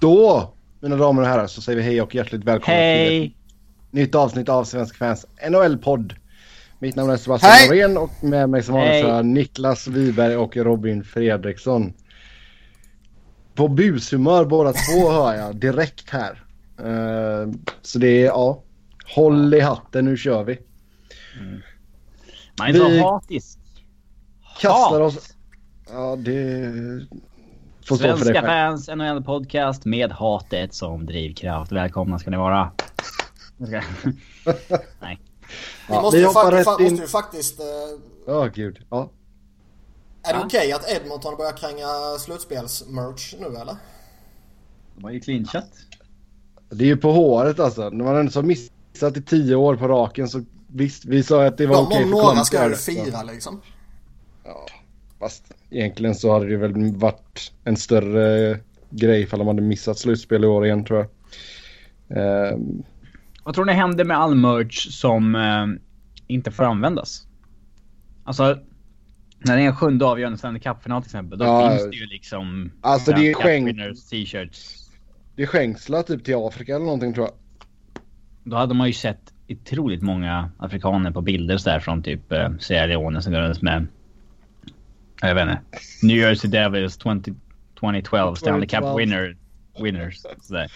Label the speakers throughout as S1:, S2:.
S1: Då, mina damer och herrar, så säger vi hej och hjärtligt välkomna till
S2: Hej!
S1: ett nytt avsnitt av Svensk Fans NHL-podd. Mitt namn är Sebastian
S3: Hej!
S1: Norén och med mig som vanligt jag Niklas Wiberg och Robin Fredriksson. På bushumör båda två hör jag direkt här. Eh, så det är, ja, håll i hatten, nu kör vi.
S2: Man är så
S1: Vi-
S2: hatisk.
S1: Kastar
S2: Hat.
S1: oss... Ja, det får stå för dig
S2: Svenska fans NHL podcast med hatet som drivkraft. Välkomna ska ni vara. Nej.
S3: Vi
S1: Ja,
S3: måste,
S1: vi
S3: ju
S1: hoppar
S3: fakt-
S1: rätt
S3: fa-
S1: in.
S3: måste ju faktiskt...
S1: Ja, gud. Ja.
S3: är det okej att Edmonton börjar kränga slutspelsmerch nu eller?
S2: De har ju clinchat.
S1: Det är ju på håret alltså. När man ändå har missat i tio år på raken så visst, vi sa att det var okej
S3: om
S1: för
S3: några ska ju fira liksom.
S1: Ja, fast egentligen så hade det väl varit en större grej ifall de hade missat slutspel i år igen tror jag. Ehm,
S2: Vad tror ni händer med all merch som eh, inte får användas? Alltså, när det är en sjunde avgörande Stanley Cup-final till exempel, då
S1: Ja,
S2: finns det ju liksom...
S1: alltså, det är skänk-
S2: t-shirts.
S1: det är skängsla typ till Afrika eller någonting tror jag.
S2: Då hade man ju sett otroligt många afrikaner på bilder så där från typ eh, Sierra Leone som går runt med... Jag vet inte. New Jersey Devils 20, 2012 Stanley Cup
S1: 2012.
S2: winner, winners. Så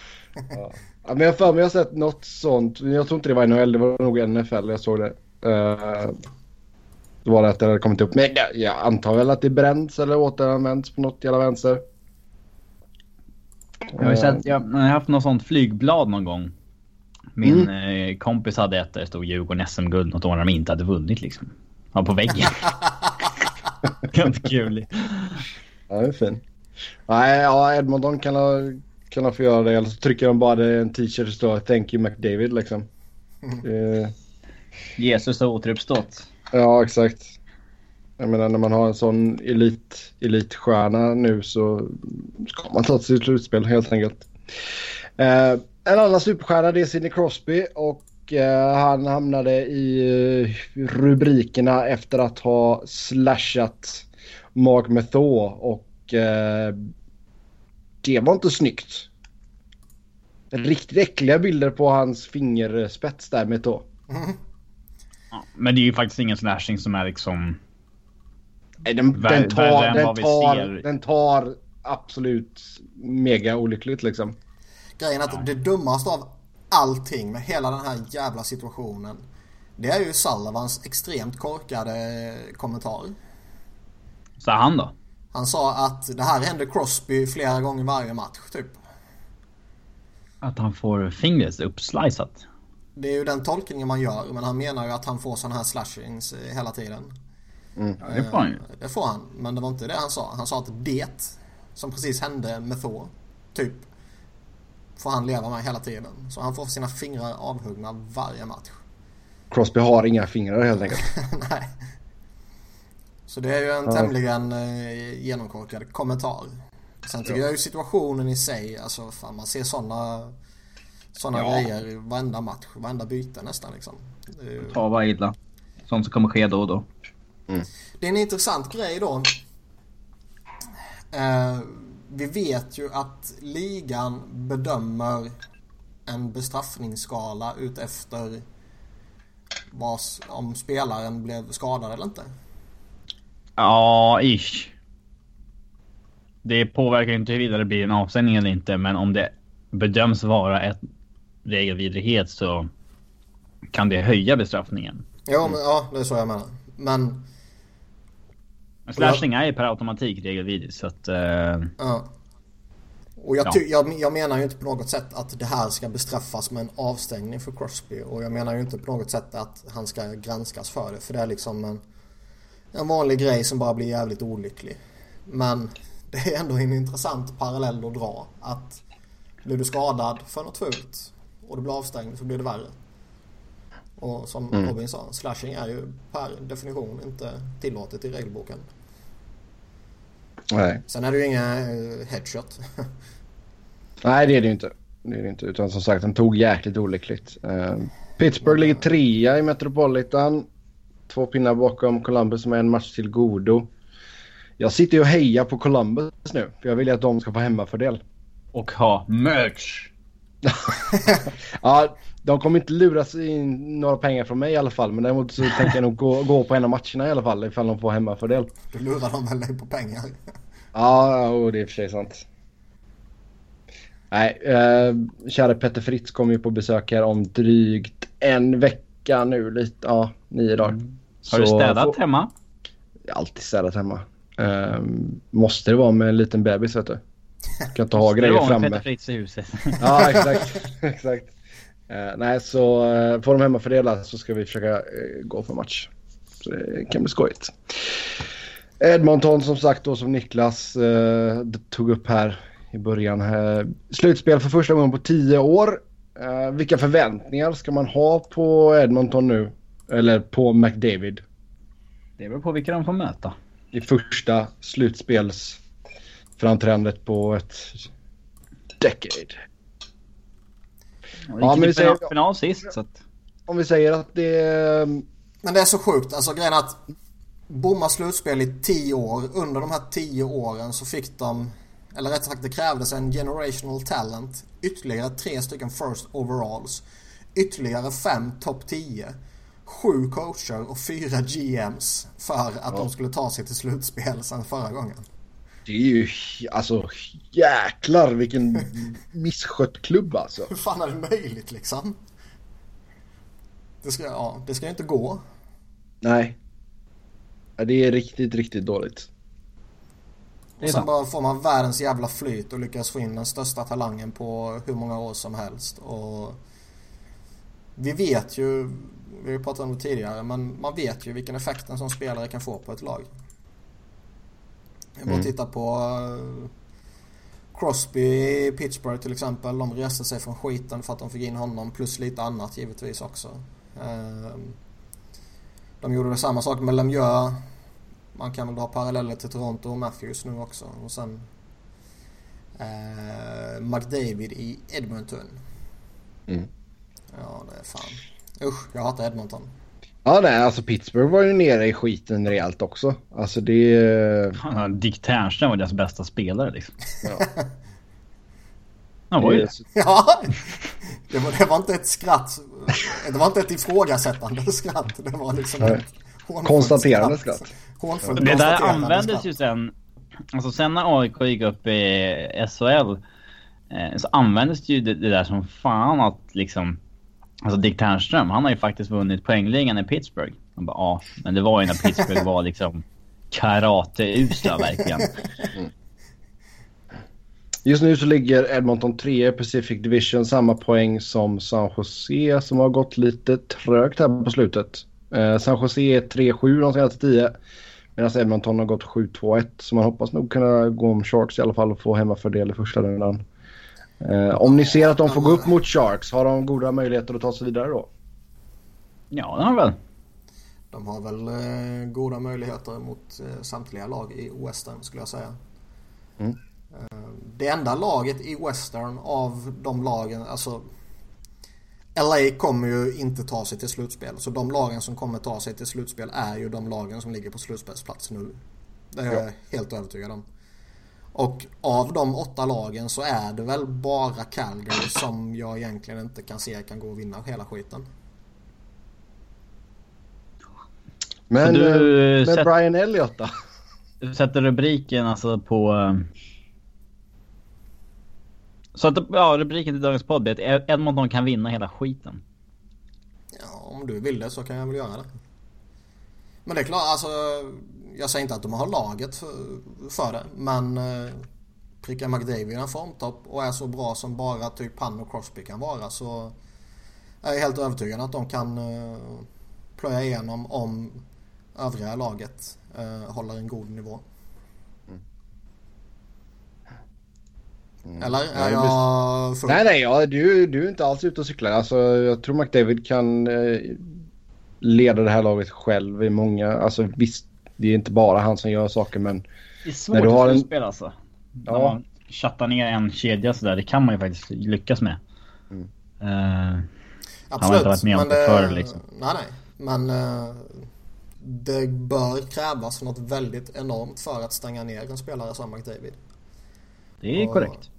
S1: Ja, men jag har för mig har sett något sånt. Jag tror inte det var NHL, det var nog NFL jag såg det. Uh, då var det att det hade kommit upp. Men jag, antar väl att det bränns eller återanvänds på något jävla vänster.
S2: Jag har ju sett, jag, jag har haft något sånt flygblad någon gång. Min eh, kompis hade ett där det stod Djurgården SM-guld något år när de inte hade vunnit liksom. Ja, på väggen. Helt kul.
S1: Ja, det är fin. Nej, ja, Edmonton kan ha, kan ha få göra det. Eller så trycker de bara det- en t-shirt och står Thank you McDavid liksom. Eh,
S2: Jesus har återuppstått.
S1: ja, exakt. Jag menar när man har en sån elit, elitstjärna nu så ska man ta sig till slutspel helt enkelt. Eh, en annan superstjärna det är Sidney Crosby och eh, han hamnade i eh, rubrikerna efter att ha slashat Mark Method och eh, det var inte snyggt. Riktigt äckliga bilder på hans fingerspets där Method.
S2: Ja, men det är ju faktiskt ingen slashing som är liksom...
S1: Nej, den, den, tar, den, tar, den tar absolut mega olyckligt liksom.
S3: Grejen är att det dummaste av allting med hela den här jävla situationen. Det är ju Sullivans extremt korkade kommentar.
S2: Så han då?
S3: Han sa att det här händer Crosby flera gånger varje match typ.
S2: Att han får fingret uppslicat.
S3: Det är ju den tolkningen man gör men han menar ju att han får sådana här slashings eh, hela tiden.
S2: Ja, det får han ju.
S3: Eh, Det får han, men det var inte det han sa. Han sa att det som precis hände med Thor, typ, får han leva med hela tiden. Så han får sina fingrar avhuggna varje match.
S1: Crosby har inga fingrar helt enkelt.
S3: Nej. Så det är ju en
S1: Ja.
S3: tämligen eh, genomkorkad kommentar. Sen tycker jag ju situationen i sig, alltså fan man ser sådana såna
S2: Ja.
S3: grejer i varenda match, varenda byte nästan liksom. Ju,
S2: Ta vad illa. Sånt som kommer ske då och då.
S3: det är en intressant grej då. Eh, vi vet ju att ligan bedömer en bestraffningsskala utefter vad, om spelaren blev skadad eller inte.
S2: Ja, ish. Det påverkar inte huruvida det blir en avstängning eller inte, men om det bedöms vara ett regelvidrighet så kan det höja bestraffningen.
S3: Ja, men, ja, det är så jag menar. Men,
S2: Men slashing är ju per automatik regelvidrigt så att... eh,
S3: ja. Och jag,
S2: Ja.
S3: ty- jag, jag menar ju inte på något sätt att det här ska bestraffas med en avstängning för Crosby. Och jag menar ju inte på något sätt att han ska granskas för det. För det är liksom en, en vanlig grej som bara blir jävligt olycklig. Men det är ändå en intressant parallell att dra. Att blir du skadad för något fult och du blir avstängd så blir det värre. Och som
S1: Mm.
S3: Robin sa, slashing är ju per definition inte tillåtet i regelboken.
S1: Nej.
S3: Sen är det ju inga eh, headshot.
S1: Nej, det är det ju inte. Det är det inte. Utan som sagt, den tog jäkligt olyckligt. Eh, Pittsburgh ligger trea i Metropolitan. Två pinnar bakom Columbus som är en match till godo. Jag sitter ju och hejar på Columbus nu. För jag vill ju att de ska få hemmafördel.
S2: Och ha merch.
S1: ja, de kommer inte luras in några pengar från mig i alla fall. Men däremot så tänker jag nog gå, gå på en av matcherna i alla fall ifall de får hemmafördel.
S3: Du lurar dem väl dig på pengar?
S1: Ja, och det är i och för sig sant. Nej, eh, kära Petter Fritz kommer ju på besök här om drygt en vecka nu. Lite, ja, nio dagar. Mm.
S2: Har du städat så, hemma?
S1: Jag har alltid städat hemma. Eh, måste det vara med en liten bebis vet du. Kan inte ha grejer framme.
S2: Petter Fritz i huset.
S1: ja, exakt. exakt. Eh, nej, så eh, får de hemmafördela så ska vi försöka eh, gå för match. Så det kan bli skojigt. Edmonton som sagt då som Niklas eh, tog upp här i början. Slutspel för första gången på tio år. Eh, vilka förväntningar ska man ha på Edmonton nu? Eller på McDavid?
S2: Det beror på vilka de får möta.
S1: I första slutspelsframträdandet på ett decade.
S2: Ja, men vi säger, final sist så att...
S1: Om vi säger att det...
S3: Men det är så sjukt. Alltså grejen att bomma slutspel i tio år. Under de här tio åren så fick de, eller rättare sagt det krävdes en generational talent. Ytterligare tre stycken first overalls. Ytterligare fem topp 10. Sju coacher och fyra GMs för att ja. de skulle ta sig till slutspel sen förra gången.
S1: Det är ju alltså jäklar vilken misskött klubb alltså.
S3: Hur fan är det möjligt liksom? Det ska, ja, det ska inte gå.
S1: Nej. Det är riktigt, riktigt dåligt.
S3: Och sen bara får man världens jävla flyt och lyckas få in den största talangen på hur många år som helst. Och vi vet ju, vi har ju pratat om det tidigare, men man vet ju vilken effekt en sån spelare kan få på ett lag. Jag bara mm. titta på uh, Crosby i Pittsburgh till exempel. De reste sig från skiten för att de fick in honom plus lite annat givetvis också. Uh, de gjorde samma sak med Lemieux man kan väl dra paralleller till Toronto och Matthews nu också. Och sen eh, McDavid i Edmonton.
S1: Mm.
S3: Ja, det är fan. Usch, jag hatar Edmonton.
S1: Ja, nej, alltså Pittsburgh var ju nere i skiten rejält också. Alltså det...
S2: Dick Ternström var deras bästa spelare liksom. Ja. Han var ju det.
S3: Ja, det var, det var inte ett skratt. Det var inte ett ifrågasättande skratt. Det var liksom ett
S1: konstaterande skratt. skratt.
S2: Det där användes ju sen. Alltså sen när AIK gick upp i SHL eh, så användes det ju det, det, där som fan att liksom... Alltså Dick Ternström, han har ju faktiskt vunnit poängligan i Pittsburgh. Han bara, ja, men det var ju när Pittsburgh var liksom karateusla verkligen. Mm.
S1: Just nu så ligger Edmonton 3 i Pacific Division, samma poäng som San Jose som har gått lite trögt här på slutet. Eh, San Jose är 3-7 de senaste 10. Medan Edmonton har gått 7-2-1. Så man hoppas nog kunna gå om Sharks i alla fall och få hemmafördel i första rundan. Eh, om ni ser att de får gå upp mot Sharks, har de goda möjligheter att ta sig vidare då?
S2: Ja, det har de väl.
S3: De har väl eh, goda möjligheter mot eh, samtliga lag i Western skulle jag säga. Mm. Eh, det enda laget i Western av de lagen, alltså LA kommer ju inte ta sig till slutspel. Så de lagen som kommer ta sig till slutspel är ju de lagen som ligger på slutspelsplats nu. Det är jag ja. helt övertygad om. Och av de åtta lagen så är det väl bara Calgary som jag egentligen inte kan se kan gå och vinna hela skiten.
S1: Men, du, eh, men Brian Elliott då?
S2: Du sätter rubriken alltså på eh, så att, ja, rubriken till dagens podd är att Edmonton kan vinna hela skiten.
S3: Ja, om du vill det så kan jag väl göra det. Men det är klart, alltså. Jag säger inte att de har laget för, för det. Men eh, prickar McDavid en formtopp och är så bra som bara typ han och Crosby kan vara så är jag helt övertygad att de kan eh, plöja igenom om övriga laget eh, håller en god nivå. Mm. Eller är jag full?
S1: Nej, nej, ja, du, du är inte alls ute och cyklar. Alltså, jag tror McDavid kan eh, leda det här laget själv i många... Alltså visst, det är inte bara han som gör saker men...
S2: Det är svårt när du har en... spela alltså. Ja. När man chattar ner en kedja sådär, det kan man ju faktiskt lyckas med. Mm. Uh, Absolut. Han har inte varit med om det förr liksom.
S3: Nej, nej. Men uh, det bör krävas något väldigt enormt för att stänga ner en spelare som McDavid.
S2: Det är och, korrekt.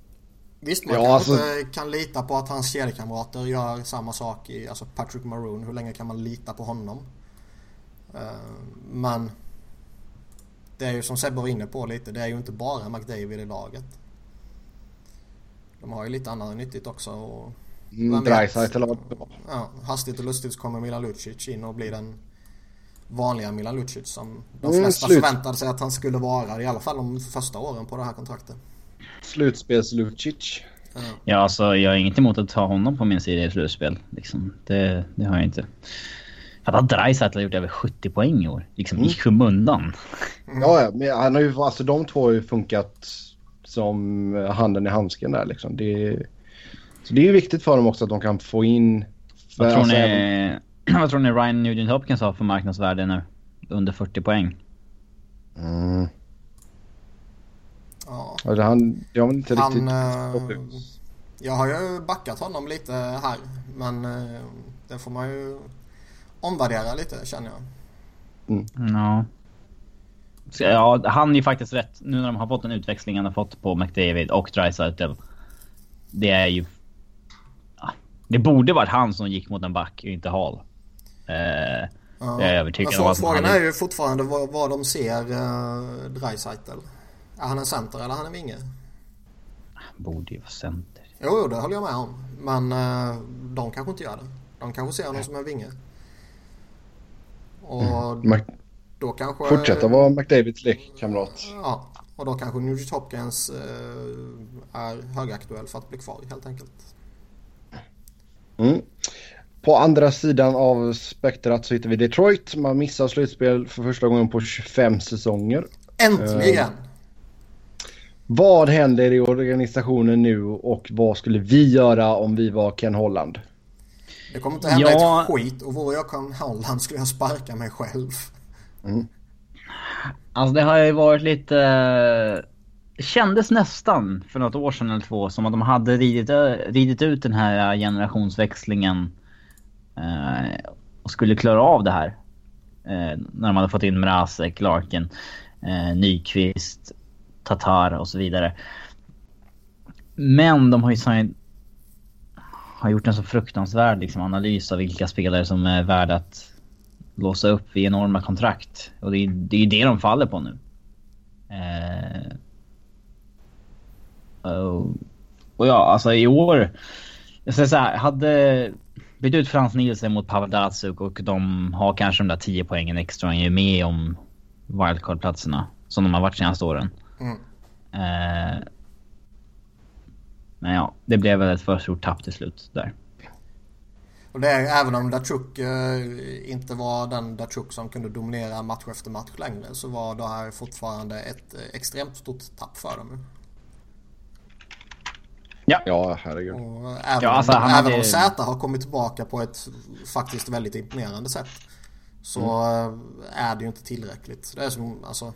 S3: Visst, man
S1: Ja,
S3: kanske
S1: alltså-
S3: inte kan lita på att hans kedjekamrater gör samma sak i, alltså Patrick Maroon. Hur länge kan man lita på honom? Eh, men det är ju som Sebbe var inne på lite, det är ju inte bara McDavid i laget. De har ju lite annat nyttigt också. Och,
S1: Mm? Dreisaitl
S3: ja, hastigt och lustigt så kommer Milan Lucic in och blir den vanliga Milan Lucic som de
S1: Mm,
S3: flesta
S1: slut.
S3: förväntade sig att han skulle vara. I alla fall de första åren på det här kontraktet.
S1: Slutspels-Lucic.
S3: Ja.
S2: Ja, alltså jag har inget emot att ta honom på min sida i slutspel. Liksom. Det, det har jag inte. För att Dreisaitl har gjort över 70 poäng i år. Liksom
S1: Mm.
S2: i skymundan.
S1: Ja, men han har ju, alltså de två har ju funkat som handen i handsken där liksom. Det, så det är ju viktigt för dem också att de kan få in...
S2: Vad tror,
S1: alltså,
S2: ni,
S1: även-
S2: vad tror ni Ryan Nugent Hopkins har för marknadsvärde nu? Under 40 poäng.
S1: Mm.
S3: Ja.
S1: Alltså, han, jag har inte
S3: Han,
S1: riktigt...
S3: eh, jag har ju backat honom lite här. Men eh, det får man ju omvärdera lite känner jag.
S2: Ja. Så, Ja, han är ju faktiskt rätt. Nu när de har fått den utväxling han har fått på McDavid och Dreisaitl. Det är ju... Ja, Det borde varit han som gick mot en back och inte Hall. Eh,
S3: Ja.
S2: Jag är övertygad
S3: Men
S2: om han
S3: Frågan är ju fortfarande vad, vad de ser uh, Dreisaitl. Är han en center eller är han en vinge?
S2: borde ju vara center.
S3: Jo, jo, det håller jag med om. Men eh, de kanske inte gör det. De kanske ser honom som en vinge. Och
S1: Mac-
S3: då kanske...
S1: Fortsätta vara McDavids lekkamrat.
S3: Ja, och då kanske Nugent Hopkins eh, är högaktuell för att bli kvar helt enkelt.
S1: Mm. På andra sidan av spektrat så hittar vi Detroit. Man missar slutspel för första gången på 25 säsonger.
S3: Äntligen!
S1: Vad händer i organisationen nu och vad skulle vi göra om vi var Ken Holland?
S3: Det kommer inte hända
S2: Ja.
S3: ett skit och vore jag Ken Holland skulle jag sparka mig själv.
S2: Alltså det har ju varit lite... Det kändes nästan för något år sedan eller två som att de hade ridit, ridit ut den här generationsväxlingen. Eh, och skulle klara av det här. Eh, när de hade fått in Mrazek, Larkin, eh, Nyqvist, Tatar och så vidare. Men de har ju sign- har gjort en så fruktansvärd liksom, analys av vilka spelare som är värda att låsa upp vid enorma kontrakt. Och det är det, är ju det de faller på nu. Eh, och, och ja, alltså i år... Jag säger så här, hade bytt ut Frans Nielsen mot Pavel Datsuk och de har kanske de där 10 poängen extra och är med om wildcard-platserna. Som de har varit senaste åren.
S3: Mm.
S2: Eh, men ja, det blev väl ett för stort tapp till slut där.
S3: Och det är även om Datsjuk eh, inte var den Datsjuk som kunde dominera match efter match längre så var det här fortfarande ett eh, extremt stort tapp för dem.
S1: Ja, herregud.
S3: Och även,
S2: Ja, alltså,
S3: om,
S2: han
S3: även
S2: hade-
S3: om Zäta har kommit tillbaka på ett faktiskt väldigt imponerande sätt så
S2: Mm.
S3: eh, är det ju inte tillräckligt. Det är som alltså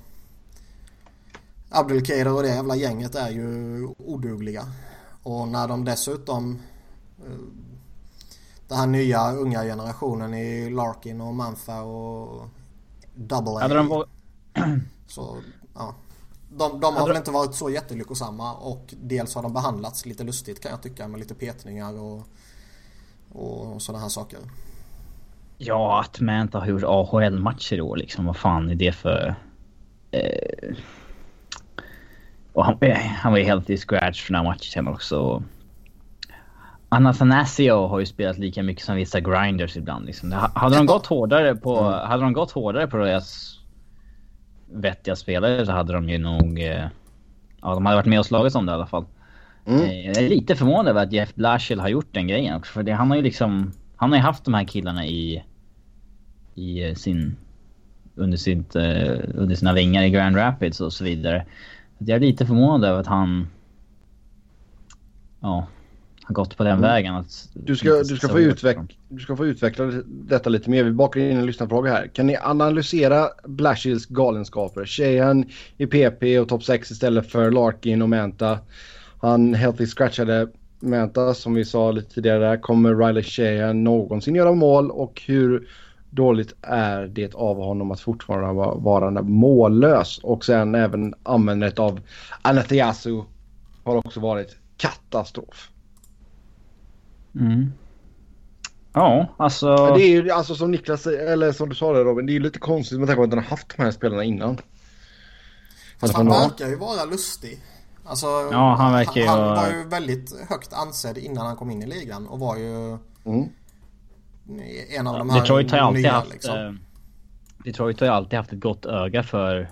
S3: Abdelkader och det jävla gänget är ju odugliga. Och när de dessutom eh, den här nya unga generationen i Larkin och Manfa och Double A.
S2: Hade de
S3: Så, ja. De, de har väl inte varit så jättelyckosamma och dels har de behandlats lite lustigt kan jag tycka med lite petningar och, och sådana här saker.
S2: Ja, att Manta har gjort AHL-matcher i år liksom. Vad fan är det för... Eh... Och han, han var ju helt i scratch för den här matchen också. Anathanasio har ju spelat lika mycket som vissa grinders ibland. Liksom. Hade de gått hårdare på, hade de gått hårdare på deras vettiga spelare så hade de ju nog... Eh... Ja, de hade varit med och slagits om det i alla fall.
S1: Mm.
S2: Eh, Jag är lite förvånad över att Jeff Blashill har gjort den grejen också. För det, han har ju liksom... Han har ju haft de här killarna i... I eh, sin... Under, sitt, under sina vingar i Grand Rapids och så vidare. Jag är lite förvånad över att han... Ja. Har gått på den vägen. Att,
S1: Du ska, du, ska få utveck- du ska få utveckla detta lite mer. Vi bakar in en lyssnarfråga här. Kan ni analysera Blashills galenskaper? Sheehan i PP och topp 6 istället för Larkin och Manta. Han healthy scratchade Manta som vi sa lite tidigare. Kommer Riley Sheehan någonsin göra mål och hur dåligt är det av honom att fortfarande vara, mållös? Och sen även användandet av Anathiasu har också varit katastrof.
S2: Mm. Ja, alltså...
S1: Det är ju alltså som Niklas, eller som du sa där Robin, det är ju lite konstigt med tanke på att han har haft de här spelarna innan.
S3: Fast han verkar ju vara lustig. Alltså,
S2: ja, han, verkar ju...
S3: han, han var ju väldigt högt ansedd innan han kom in i ligan och var ju mm. En av de här
S2: Detroit har alltid
S3: nya,
S2: haft,
S3: liksom.
S2: eh, Detroit har ju alltid haft ett gott öga för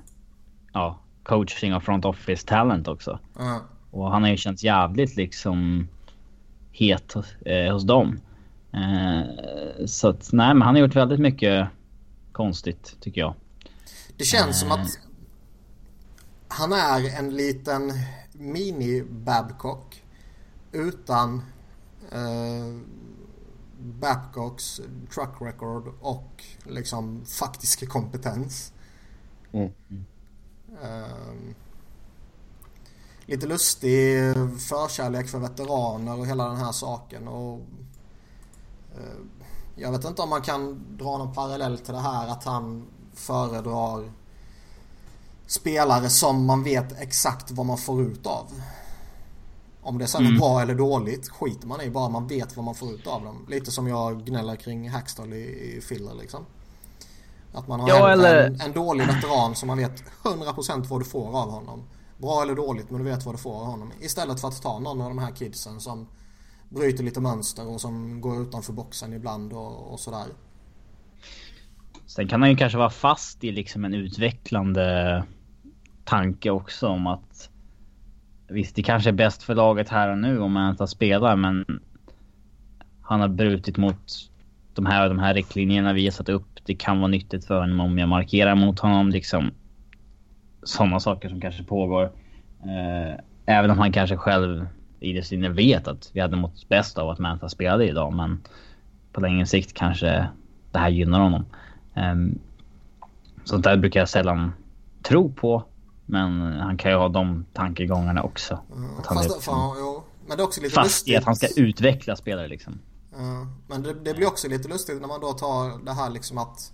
S2: ja, coaching och front office talent också.
S3: Mm.
S2: Och han har ju känts jävligt liksom het eh, hos dem. Eh, så att nej men han har gjort väldigt mycket konstigt tycker jag.
S3: Det känns som att han är en liten mini-Babcock utan eh, Babcocks truck record och liksom faktisk kompetens.
S1: Mm.
S3: Eh, lite lustig förkärlek för veteraner och hela den här saken. Och, eh, jag vet inte om man kan dra någon parallell till det här att han föredrar spelare som man vet exakt vad man får ut av. Om det sen är
S2: Mm.
S3: bra eller dåligt skiter man i bara man vet vad man får ut av dem. Lite som jag gnäller kring Hackstall i, i Filler liksom. Att man har
S2: Ja,
S3: en,
S2: eller-
S3: en, en dålig veteran som man vet 100% vad du får av honom. Bra eller dåligt men du vet vad du får av honom. Istället för att ta någon av de här kidsen som bryter lite mönster och som går utanför boxen ibland och, och sådär.
S2: Sen kan han ju kanske vara fast i liksom en utvecklande tanke också om att Visst, det kanske är bäst för laget här och nu om man inte spelar men Han har brutit mot de här de här riktlinjerna vi har satt upp. Det kan vara nyttigt för honom om jag markerar mot honom liksom. Sådana saker som kanske pågår. Eh, även om han kanske själv i det sinne vet att vi hade mått bäst av att Manta spelade idag men på längre sikt kanske det här gynnar honom. Eh, sånt där brukar jag sällan tro på. Men han kan ju ha de tankegångarna också. Att han är
S3: Fast,
S2: liksom
S3: fan, jo. Men det är också lite
S2: fast
S3: lustigt.
S2: i att han ska utveckla spelare liksom.
S3: Ja, men det, det blir också lite lustigt när man då tar det här liksom att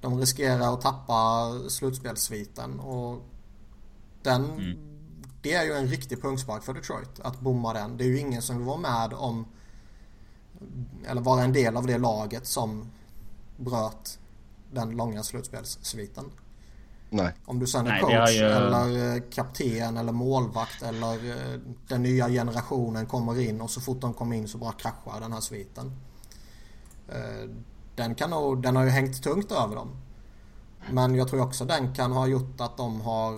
S3: de riskerar att tappa slutspelssviten och den
S2: Mm.
S3: det är ju en riktig punkspark för Detroit att bomma den. Det är ju ingen som vill vara med om eller vara en del av det laget som bröt den långa slutspelssviten.
S1: Nej.
S3: Om du sen är
S2: Nej,
S3: coach
S2: ju-
S3: eller eh, kapten eller målvakt eller eh, den nya generationen kommer in och så fort de kommer in så bara kraschar den här sviten. Eh, Den, kan nog, den har ju hängt tungt över dem. Men jag tror också den kan ha gjort att de har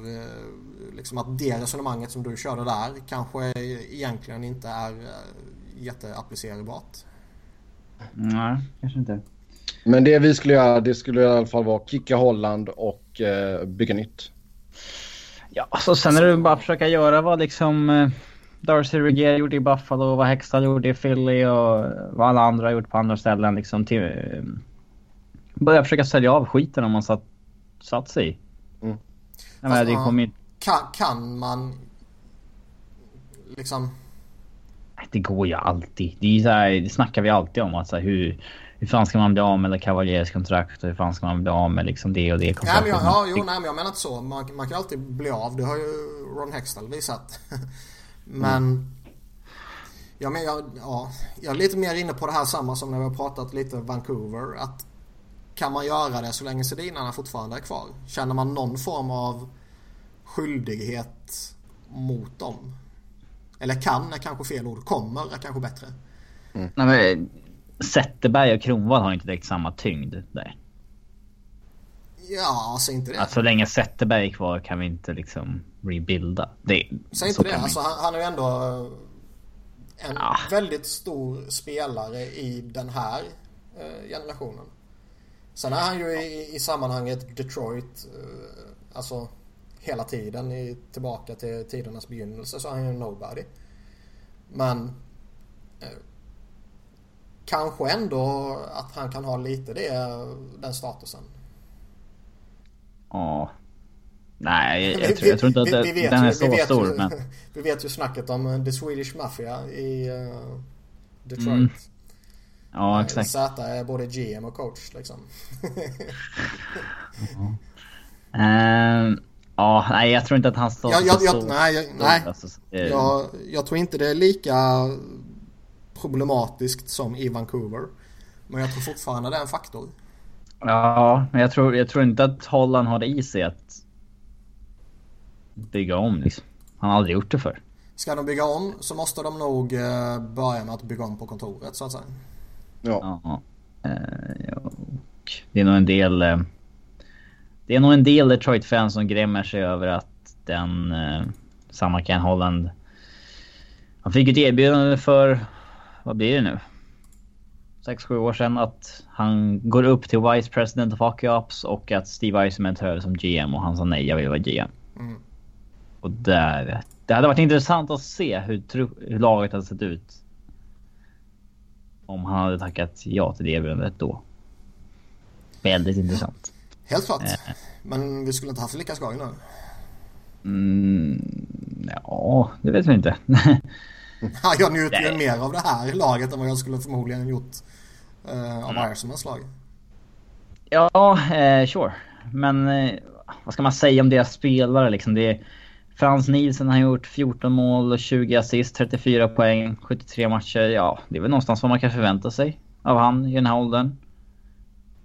S3: liksom att det resonemanget som du körde där kanske egentligen inte är jätteapplicerbart.
S2: Nej, kanske inte.
S1: Men det vi skulle göra, det skulle i alla fall vara kicka Holland och eh, bygga nytt.
S2: Ja, så sen är det bara att försöka göra vad liksom eh, Darcy Regier gjorde i Buffalo, vad Hextall gjorde i Philly och vad alla andra har gjort på andra ställen. Liksom till, eh, börja försöka sälja av skiten om man satt, satt sig i.
S1: Mm.
S2: Jag menar, det
S3: ja.
S2: kommer ju...
S3: Kan, kan man liksom
S2: Det går ju alltid. Det, är så här, det snackar vi alltid om. Alltså, hur, hur fan ska man bli av med Cavaliers kontrakt och hur fan ska man bli av med liksom det och det
S3: Ja,
S2: kontraktet.
S3: men jag, ja, jo, nej, men jag menar inte så. Man, man kan alltid bli av. Det har ju Ron Hextall visat. men... Ja, men jag, ja, jag är lite mer inne på det här samma som när vi har pratat lite Vancouver. Att kan man göra det så länge Sedinarna fortfarande är kvar? Känner man någon form av skyldighet mot dem? Eller kan är kanske fel ord. Kommer är kanske bättre.
S2: Nej, men, Zetterberg och Kronwall har inte direkt samma tyngd där.
S3: Ja, alltså inte det.
S2: Att så länge Zetterberg är kvar kan vi inte liksom rebuilda. Det,
S3: Säg
S2: så
S3: inte det. Alltså, han, han är ju ändå eh, en
S2: Ah.
S3: väldigt stor spelare i den här eh, generationen. Sen är han ju i, i sammanhanget Detroit, eh, alltså hela tiden i, tillbaka till tidernas begynnelse så är han ju nobody. Men kanske ändå att han kan ha lite det, den statusen.
S2: Ja. Nej, jag,
S3: Vi-
S2: tror, jag tror inte att
S3: vi-
S2: det, den
S3: ju-
S2: är
S3: vi
S2: så stor.
S3: ju-
S2: Men
S3: Vi vet ju snacket om eh, The Swedish Mafia i eh, Detroit.
S2: Mm. ja, exakt.
S3: Z är både GM och coach liksom.
S2: Ehm, Ja, nej jag tror inte att han står
S3: Jag, jag,
S2: så
S3: jag, nej, jag, nej.
S2: Alltså, eh,
S3: Jag, jag tror inte det är lika problematiskt som i Vancouver. Men jag tror fortfarande det är en faktor.
S2: Ja, men jag tror, jag tror inte att Holland har det i sig att bygga om liksom. Han har aldrig gjort det för.
S3: Ska de bygga om så måste de nog eh, börja med att bygga om på kontoret så att säga.
S1: Ja.
S2: Ja. Eh, och det är nog en del... Eh, det är nog en del Detroit-fans som grämmer sig över att den... Samma Ken Holland... Han fick ett erbjudande för... Vad blir det nu? 6-7 år sedan att han går upp till Vice President of Hockey Ops och att Steve Eisenman tar över som GM och han sa nej, jag vill vara GM.
S3: Mm.
S2: Och där... Det hade varit intressant att se hur, hur laget hade sett ut. Om han hade tackat ja till det erbjudandet då. Väldigt intressant.
S3: Helt klart.
S2: Eh.
S3: Men vi skulle inte haft lika skoj nu.
S2: Mm, ja, det vet vi inte.
S3: Ja, jag njuter ju mer av det här laget än vad jag skulle förmodligen gjort eh, av
S2: Mm.
S3: Lag.
S2: ja, eh, sure. Men eh, vad ska man säga om deras spelare liksom? Det är, Frans Nielsen har gjort 14 mål och 20 assist, 34 poäng, 73 matcher. Ja, det är väl någonstans vad man kan förvänta sig av han i den här åldern.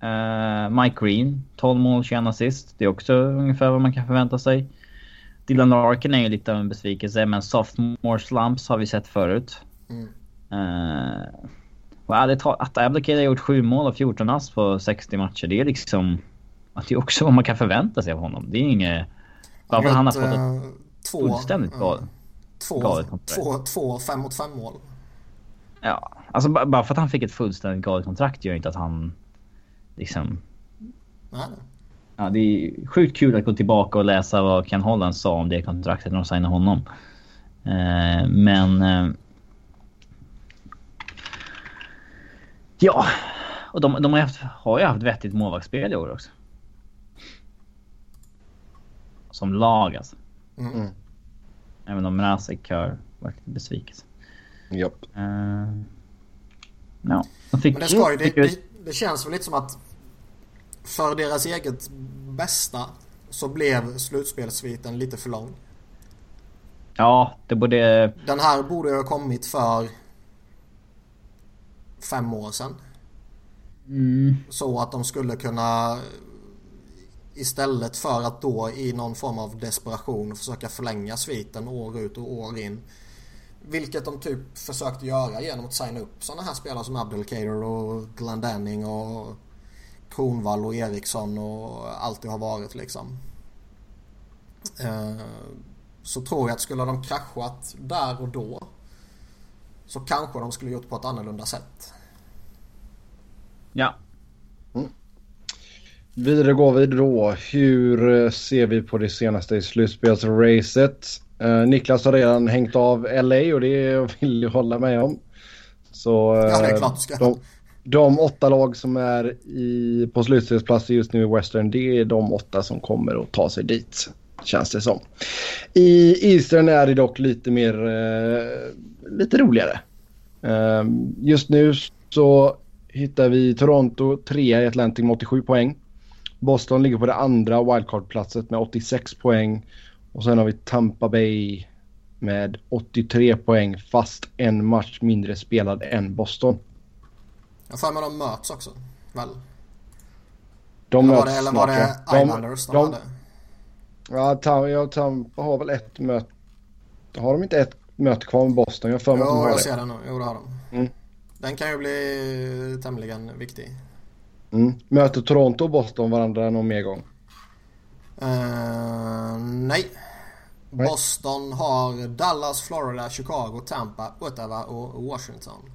S2: Eh, Mike Green, 12 mål, 21 assist. Det är också ungefär vad man kan förvänta sig. Dylan Larkin är ju lite av en besvikelse, men sophomore slumps har vi sett förut.
S3: Mm.
S2: Uh, och ärligt talat, att Abdicate har gjort 7 mål och 14 ass på 60 matcher, det är liksom... Att det är också vad man kan förvänta sig av honom. Det är inget... Bara för att han har fått ett
S3: eh, två,
S2: fullständigt galet...
S3: två,
S2: galet
S3: två, två fem mot fem mål.
S2: Ja, alltså ba- bara för att han fick ett fullständigt galet kontrakt gör inte att han... Liksom...
S3: Nej.
S2: Ja, det är sjukt kul att gå tillbaka och läsa vad Ken Holland sa om det kontraktet när de signade honom. Eh, men... Eh, ja, och de, de har, haft, har ju haft vettigt målvaktsspel i år också. Som lag alltså.
S3: Mm.
S1: Mm.
S2: Även om Mrazek har varit lite besviken.
S1: Japp.
S2: Eh, ja, de fick...
S3: Men det, ska ju, det, det, det känns väl lite som att för deras eget bästa så blev slutspelssviten lite för lång.
S2: Ja, det borde...
S3: Den här borde ju ha kommit för fem år sedan.
S2: Mm,
S3: Så att de skulle kunna istället för att då i någon form av desperation försöka förlänga sviten år ut och år in. Vilket de typ försökte göra genom att signa upp sådana här spelare som Abdelkader och Glendenning och Kronvall och Eriksson och allt det har varit liksom. Eh, Så tror jag att skulle de kraschat där och då så kanske de skulle gjort på ett annorlunda sätt.
S2: ja.
S1: Vidare går vi då. Hur eh, ser vi på det senaste i slutspelsracet? Eh, Niklas har redan hängt av LA och det vill jag hålla med om. Så
S3: Ja, det är klart du ska.
S1: de, de åtta lag som är i, på slutspelsplatser just nu i Western, det är de åtta som kommer att ta sig dit. Känns det som. I Eastern är det dock lite mer, eh, lite roligare. Eh, just nu så hittar vi Toronto trea i Atlantic med 87 poäng. Boston ligger på det andra wildcard-platset med 86 poäng. Och sen har vi Tampa Bay med 83 poäng fast en match mindre spelad än Boston.
S3: Jag har för de möts också. Väl?
S1: De
S3: Eller var
S1: möts
S3: det, eller var
S1: snart,
S3: det
S1: ja. de,
S3: Islanders de,
S1: de,
S3: hade?
S1: ja, Tam, Tampa har väl ett möte. Har de inte ett möte kvar med Boston? Jag för mig de
S3: Jo, jag
S1: det.
S3: ser den nu. Jo, det har de.
S1: Mm.
S3: Den kan ju bli tämligen viktig.
S1: Mm. Möter Toronto och Boston varandra någon mer gång?
S3: Nej.
S1: Nej.
S3: Boston har Dallas, Florida, Chicago, Tampa, Ottawa och Washington.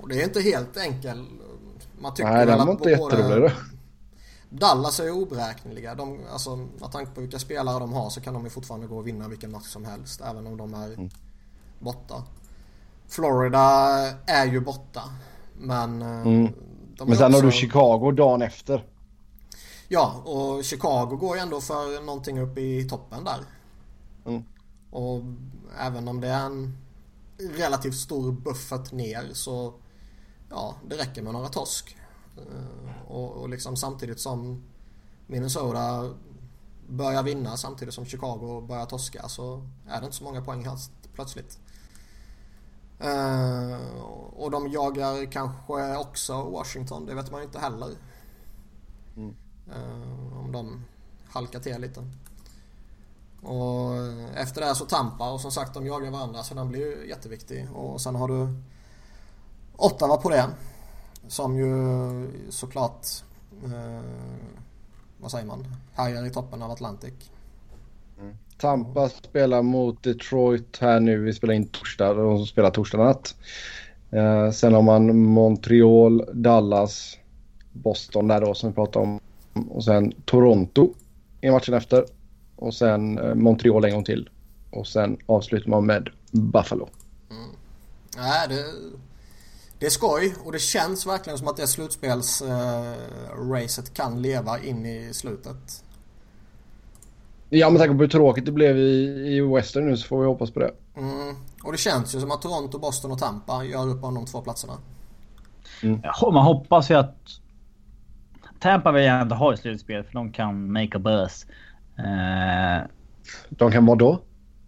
S3: Och det är inte helt enkel. Man tycker
S1: Nej, den
S3: att
S1: var inte jätterolig.
S3: Dallas är ju oberäkneliga. De, alltså, med tanke på vilka spelare de har så kan de ju fortfarande gå och vinna vilken match som helst. Även om de är
S1: Mm.
S3: borta. Florida är ju borta. Men... eh,
S1: Mm. Men sen har
S3: också-
S1: du Chicago dagen efter.
S3: Ja, och Chicago går ju ändå för någonting upp i toppen där.
S1: Mm.
S3: Och även om det är en relativt stor buffert ner så ja, det räcker med några torsk. Eh, Och, och liksom samtidigt som Minnesota börjar vinna samtidigt som Chicago börjar torska så är det inte så många poäng här plötsligt. Uh, och de jagar kanske också Washington, det vet man ju inte heller. Mm. Uh, om de halkar till lite. Och efter det så Tampa och som sagt de jagar varandra så den blir ju jätteviktig. Och sen har du Ottawa på det. Som ju såklart uh, vad säger man, härjar i toppen av Atlantic.
S1: Mm. Tampa spelar mot Detroit här nu. Vi spelar in torsdag. De spelar torsdag natt. Eh, sen har man Montreal, Dallas, Boston där då som vi pratade om. Och sen Toronto i matchen efter. Och sen eh, Montreal en gång till. Och sen avslutar man med Buffalo.
S3: Mm. Nej, det, det är skoj och det känns verkligen som att det slutspelsracet eh, kan leva in i slutet.
S1: Ja, med tanke på hur tråkigt det blev i, i Western nu så får vi hoppas på det.
S3: Mm. Och det känns ju som att Toronto, Boston och Tampa gör upp om de två platserna.
S2: Mm. man hoppas ju att Tampa vill gärna inte ha i slutspel för de kan make a buzz. Uh...
S1: De kan vad då?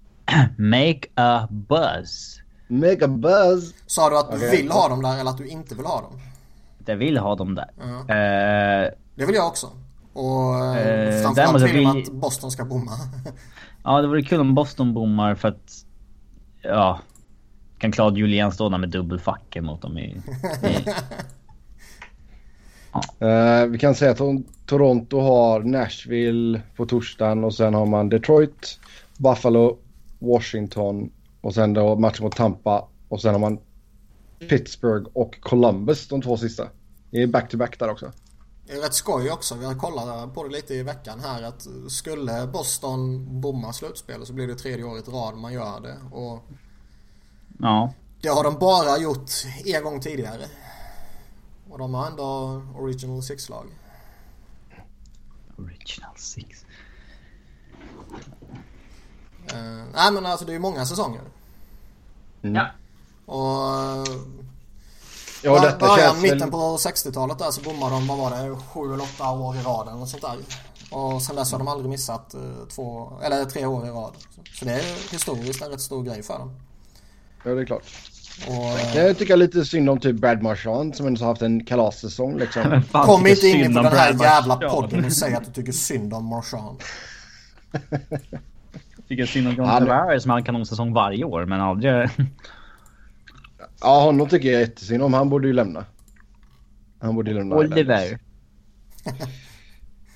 S2: make a buzz.
S1: Make a buzz.
S3: Sa du att okay. du vill ha dem där eller att du inte vill ha dem?
S2: Jag vill ha dem där. Uh.
S3: Uh... Det vill jag också. Och eh, framförallt vill man att Boston ska bomma.
S2: ja, det vore kul om Boston bommar för att... Ja. Kan Claude Julien stå där med dubbelfacken mot dem i... i
S1: ja. uh, vi kan säga att Toronto har Nashville på torsdagen och sen har man Detroit, Buffalo, Washington och sen då matchen mot Tampa och sen har man Pittsburgh och Columbus de två sista. Det är back-to-back -back där också.
S3: Det är rätt skoj också. Vi har kollat på det lite i veckan här att skulle Boston bomma slutspelet så blir det tredje året i rad man gör det. Och
S2: ja.
S3: Det har de bara gjort en gång tidigare. Och de har ändå Original Six-lag.
S2: Original Six.
S3: Uh, nej men alltså det är ju många säsonger.
S2: Mm. Ja.
S3: Och
S1: Ja, Var, detta början, känns
S3: mitten på 60-talet där så bommade de, vad var det, sju eller åtta år i rad eller sånt där. Och sen dess har de aldrig missat eh, två, eller tre år i rad. Så det är historiskt en rätt stor grej för dem.
S1: Ja, det är klart. Och, jag tycker lite synd om typ Brad Marchand som ändå har haft en kalassäsong liksom.
S3: Kom inte in på den här jävla podden och säg att du tycker synd om Marchand.
S2: tycker synd om John Tavares som har en kanonsäsong varje år men aldrig...
S1: Ja, honom tycker jag jättesynd om. Han borde ju lämna. Han borde ju lämna
S2: Oliver.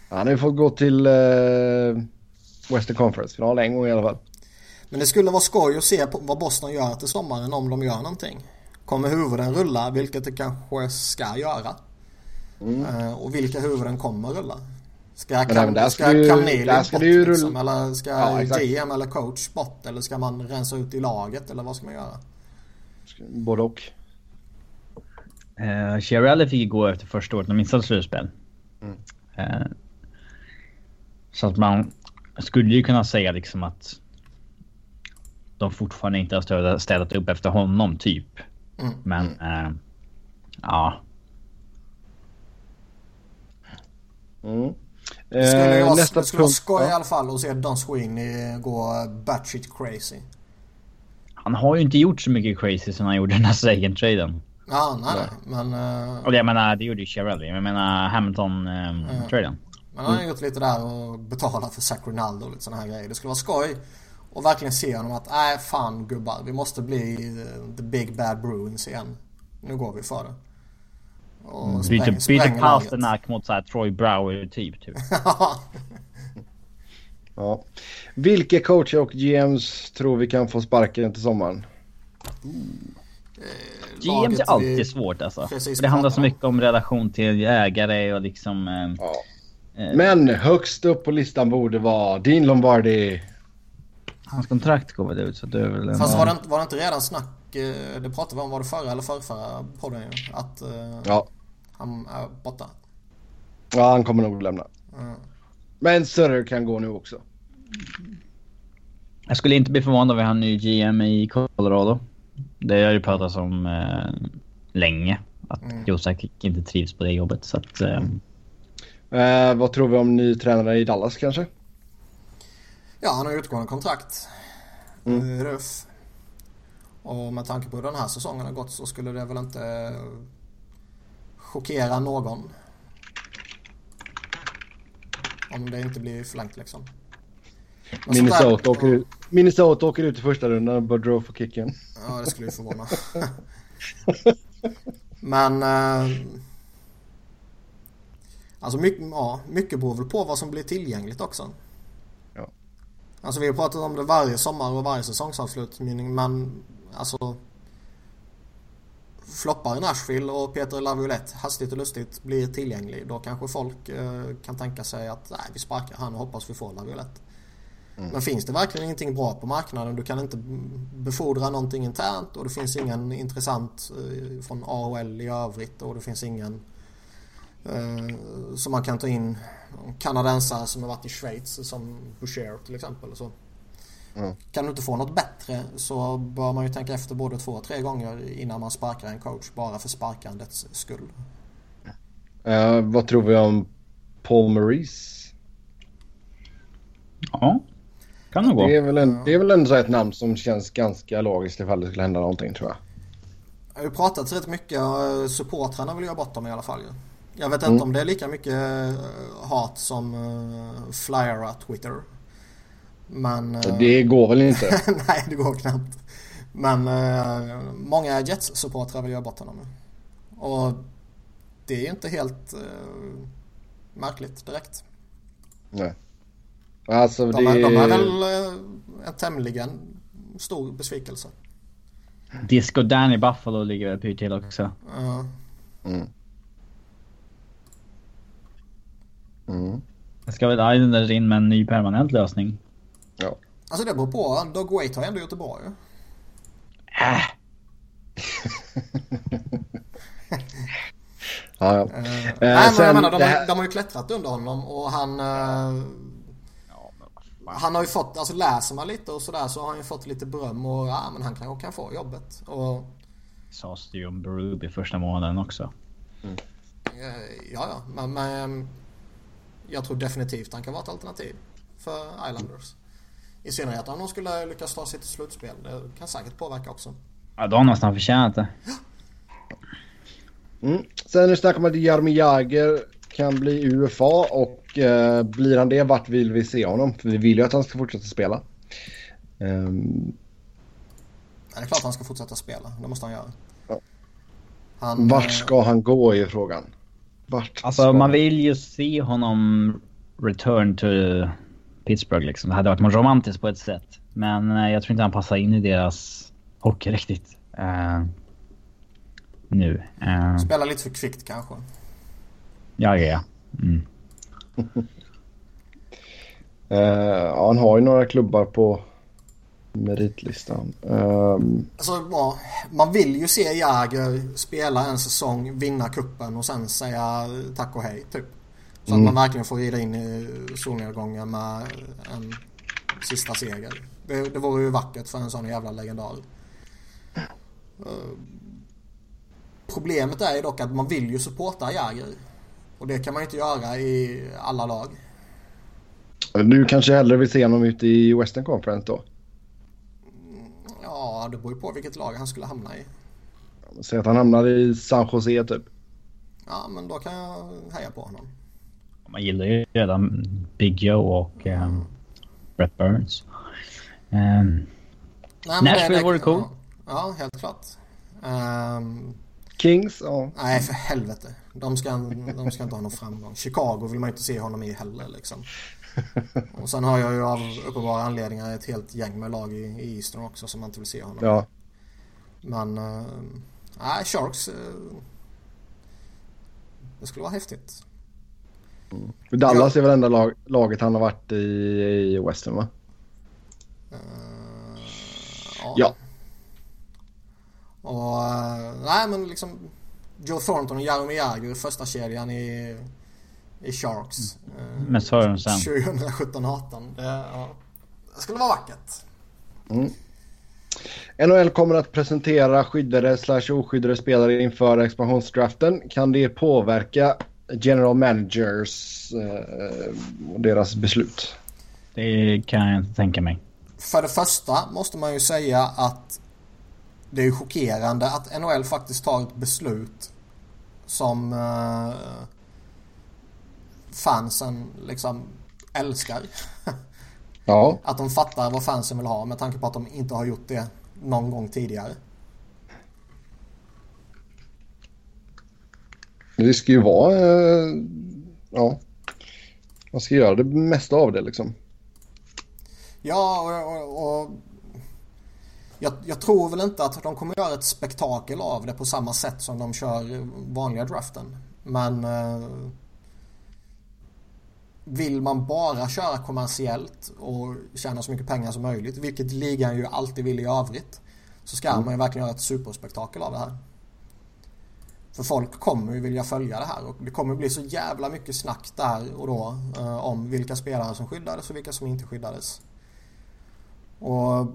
S1: Han har ju fått gå till uh, Western Conference-final en gång i alla fall.
S3: Men det skulle vara skoj att se vad Boston gör till sommaren om de gör någonting. Kommer huvuden rulla, vilket det kanske ska göra? Mm. Uh, och vilka huvuden kommer rulla? Ska, Cam, ska, ska Camille bort liksom, Eller ska ja, GM eller coach bort? Eller ska man rensa ut i laget? Eller vad ska man göra?
S1: Både och.
S2: Uh, Chiarelli fick gå efter första året och missade slutspel. Mm. Uh, så att man skulle ju kunna säga liksom att de fortfarande inte har städat upp efter honom typ. Mm. Men uh, ja.
S3: Mm. Det skulle, eh, nästa det skulle vara skoj i alla fall att se Don Sweeney gå batshit crazy.
S2: Han har ju inte gjort så mycket crazy som han gjorde den här Sagan-traden.
S3: Ja, nej, nej. Men... Uh...
S2: Och jag menar, det gjorde ju Chiarelli. Jag menar Hamilton-traden. Um,
S3: Men han har gjort lite där och betalat för Zach Ronaldo och lite sådana här grejer. Det skulle vara skoj. Och verkligen se honom att, nej fan gubbar. Vi måste bli the big bad Bruins igen. Nu går vi för det.
S2: Och mm. spräng, byter Pasternak mot såhär Troy Brower typ. typ.
S1: Ja. Vilka coacher och GMs tror vi kan få sparken till sommaren?
S2: Eh, GMs är alltid vi... svårt alltså. det handlar så mycket om relation till ägare och liksom... Eh,
S1: ja. eh, Men högst upp på listan borde vara Dean Lombardi.
S2: Hans kontrakt går väl ut så det är väl...
S3: Fast var det, var det inte redan snack, eh, det pratade vi om, var det förra eller förrförra podden ju? Att eh,
S1: ja.
S3: han är borta.
S1: Ja, han kommer nog lämna. Mm. Men Sutter kan gå nu också.
S2: Jag skulle inte bli förvånad om vi har en ny GM i Colorado. Det har ju pratats om eh, länge. Att mm. Josek inte trivs på det jobbet. Så att, eh...
S1: Eh, vad tror vi om ny tränare i Dallas kanske?
S3: Ja, han har utgående kontrakt. Mm. Ruff. Och med tanke på hur den här säsongen har gått så skulle det väl inte chockera någon. Om det inte blir förlängt liksom.
S1: Minnesota, åker ut, Minnesota åker ut i första rundan och Boudreau får kicken.
S3: Ja, det skulle ju förvåna. Men... Eh, alltså mycket, ja, mycket beror väl på vad som blir tillgängligt också.
S1: Ja.
S3: Alltså vi har pratat om det varje sommar och varje säsongsavslutning men alltså floppar i Nashville och Peter Laviolette hastigt och lustigt blir tillgänglig då kanske folk eh, kan tänka sig att nej, vi sparkar han och hoppas vi får Laviolette. Mm. Men finns det verkligen ingenting bra på marknaden, du kan inte befordra någonting internt och det finns ingen intressant eh, från AHL i övrigt och det finns ingen eh, som man kan ta in kanadensare som har varit i Schweiz som Boucher till exempel. Så. Mm. Kan du inte få något bättre så bör man ju tänka efter både två och tre gånger innan man sparkar en coach bara för sparkandets skull.
S1: Uh, vad tror vi om Paul Maurice?
S2: Ja, kan nog gå.
S1: Det är, väl en, det är väl ändå ett namn som känns ganska logiskt ifall det skulle hända någonting tror jag.
S3: Jag har ju pratat rätt mycket och supportrarna vill göra bort dem i alla fall. Jag vet inte mm. om det är lika mycket eh, hat som uh, flyera Twitter. Men...
S1: Det går väl inte?
S3: nej, det går knappt. Men uh, många Jets-supportrar vill göra bort honom. Och det är inte helt uh, märkligt direkt.
S1: Nej. Alltså
S3: de, är, de är väl uh, en tämligen stor besvikelse.
S2: Disco Danny Buffalo ligger väl pyrt till också.
S3: Uh. Mm.
S2: Mm. Ska väl Islanders in med en ny permanent lösning?
S1: Ja.
S3: Alltså det beror på. Doug Waite har ändå gjort det bra ju.
S2: Äh.
S1: ja, ja.
S3: Uh, nej, men jag menar, de, här... de, har ju klättrat under honom och han... Uh, han har ju fått, alltså läser man lite och sådär så har han ju fått lite beröm och ja men han kan, kan få jobbet. Och...
S2: Sades det ju om Berube första månaden också.
S3: Mm. Ja, ja, men, men jag tror definitivt han kan vara ett alternativ för Islanders. I synnerhet om de skulle lyckas ta sig till slutspel. Det kan säkert påverka också.
S2: Ja, de har nästan förtjänat det.
S1: Mm. Sen är det snack om att Jaromir Jagr kan bli UFA och eh, blir han det, vart vill vi se honom? För vi vill ju att han ska fortsätta spela. Um...
S3: Ja, det är klart han ska fortsätta spela. Det måste han göra.
S1: Ja. Han, vart ska han gå är frågan.
S2: Vart alltså man vill ju se honom return to Pittsburgh liksom. Det hade varit romantiskt på ett sätt. Men eh, jag tror inte han passar in i deras hockey riktigt. Uh, nu. Uh,
S3: Spela lite för kvickt kanske.
S2: Ja, ja. Mm.
S1: uh, han har ju några klubbar på meritlistan. Um...
S3: Alltså, ja, man vill ju se Jäger spela en säsong, vinna kuppen och sen säga tack och hej typ. Så mm. att man verkligen får rida in i solnedgången med en sista seger. Det, det vore ju vackert för en sån jävla legendar. Uh, problemet är ju dock att man vill ju supporta Jäger. Och det kan man ju inte göra i alla lag.
S1: Du kanske hellre vill se honom ute i Western Conference då?
S3: Ja, det beror ju på vilket lag han skulle hamna i.
S1: Säg att han hamnar i San Jose typ.
S3: Ja, men då kan jag heja på honom.
S2: Man gillar ju redan Big Joe och um, Brett Burns. Um, Nej, Nashville vore cool.
S3: Ja, helt klart. Um,
S1: Kings? Ja.
S3: Nej, för helvete. De ska, de ska inte ha någon framgång. Chicago vill man inte se honom i heller liksom. Och sen har jag ju av uppenbara anledningar ett helt gäng med lag i, i Eastern också som man inte vill se honom.
S1: Ja.
S3: Men, uh, nej, Sharks. Uh, det skulle vara häftigt.
S1: Mm. Dallas ja. är väl enda lag, laget han har varit i, i Western va?
S3: Uh, ja.
S1: ja.
S3: Och uh, nej men liksom Joe Thornton och Jaromir Jagr första kedjan i, i Sharks.
S2: Mm. Med Sörensen.
S3: 2017-18. Det, ja, det skulle vara vackert.
S1: Mm. NHL kommer att presentera skyddade slash oskyddade spelare inför expansionsdraften. Kan det påverka general managers och eh, deras beslut?
S2: Det kan jag inte tänka mig.
S3: För det första måste man ju säga att det är chockerande att NHL faktiskt tar ett beslut som uh, fansen liksom älskar.
S1: Ja.
S3: Att de fattar vad fansen vill ha med tanke på att de inte har gjort det någon gång tidigare.
S1: Det ska ju vara... Eh, ja. Man ska göra det mesta av det liksom.
S3: Ja, och, och, och jag, jag, tror väl inte att de kommer göra ett spektakel av det på samma sätt som de kör vanliga draften. Men eh, vill man bara köra kommersiellt och tjäna så mycket pengar som möjligt, vilket ligan ju alltid vill i övrigt, så ska mm. man ju verkligen göra ett superspektakel av det här. För folk kommer ju vilja följa det här och det kommer bli så jävla mycket snack där och då eh, om vilka spelare som skyddades och vilka som inte skyddades. Och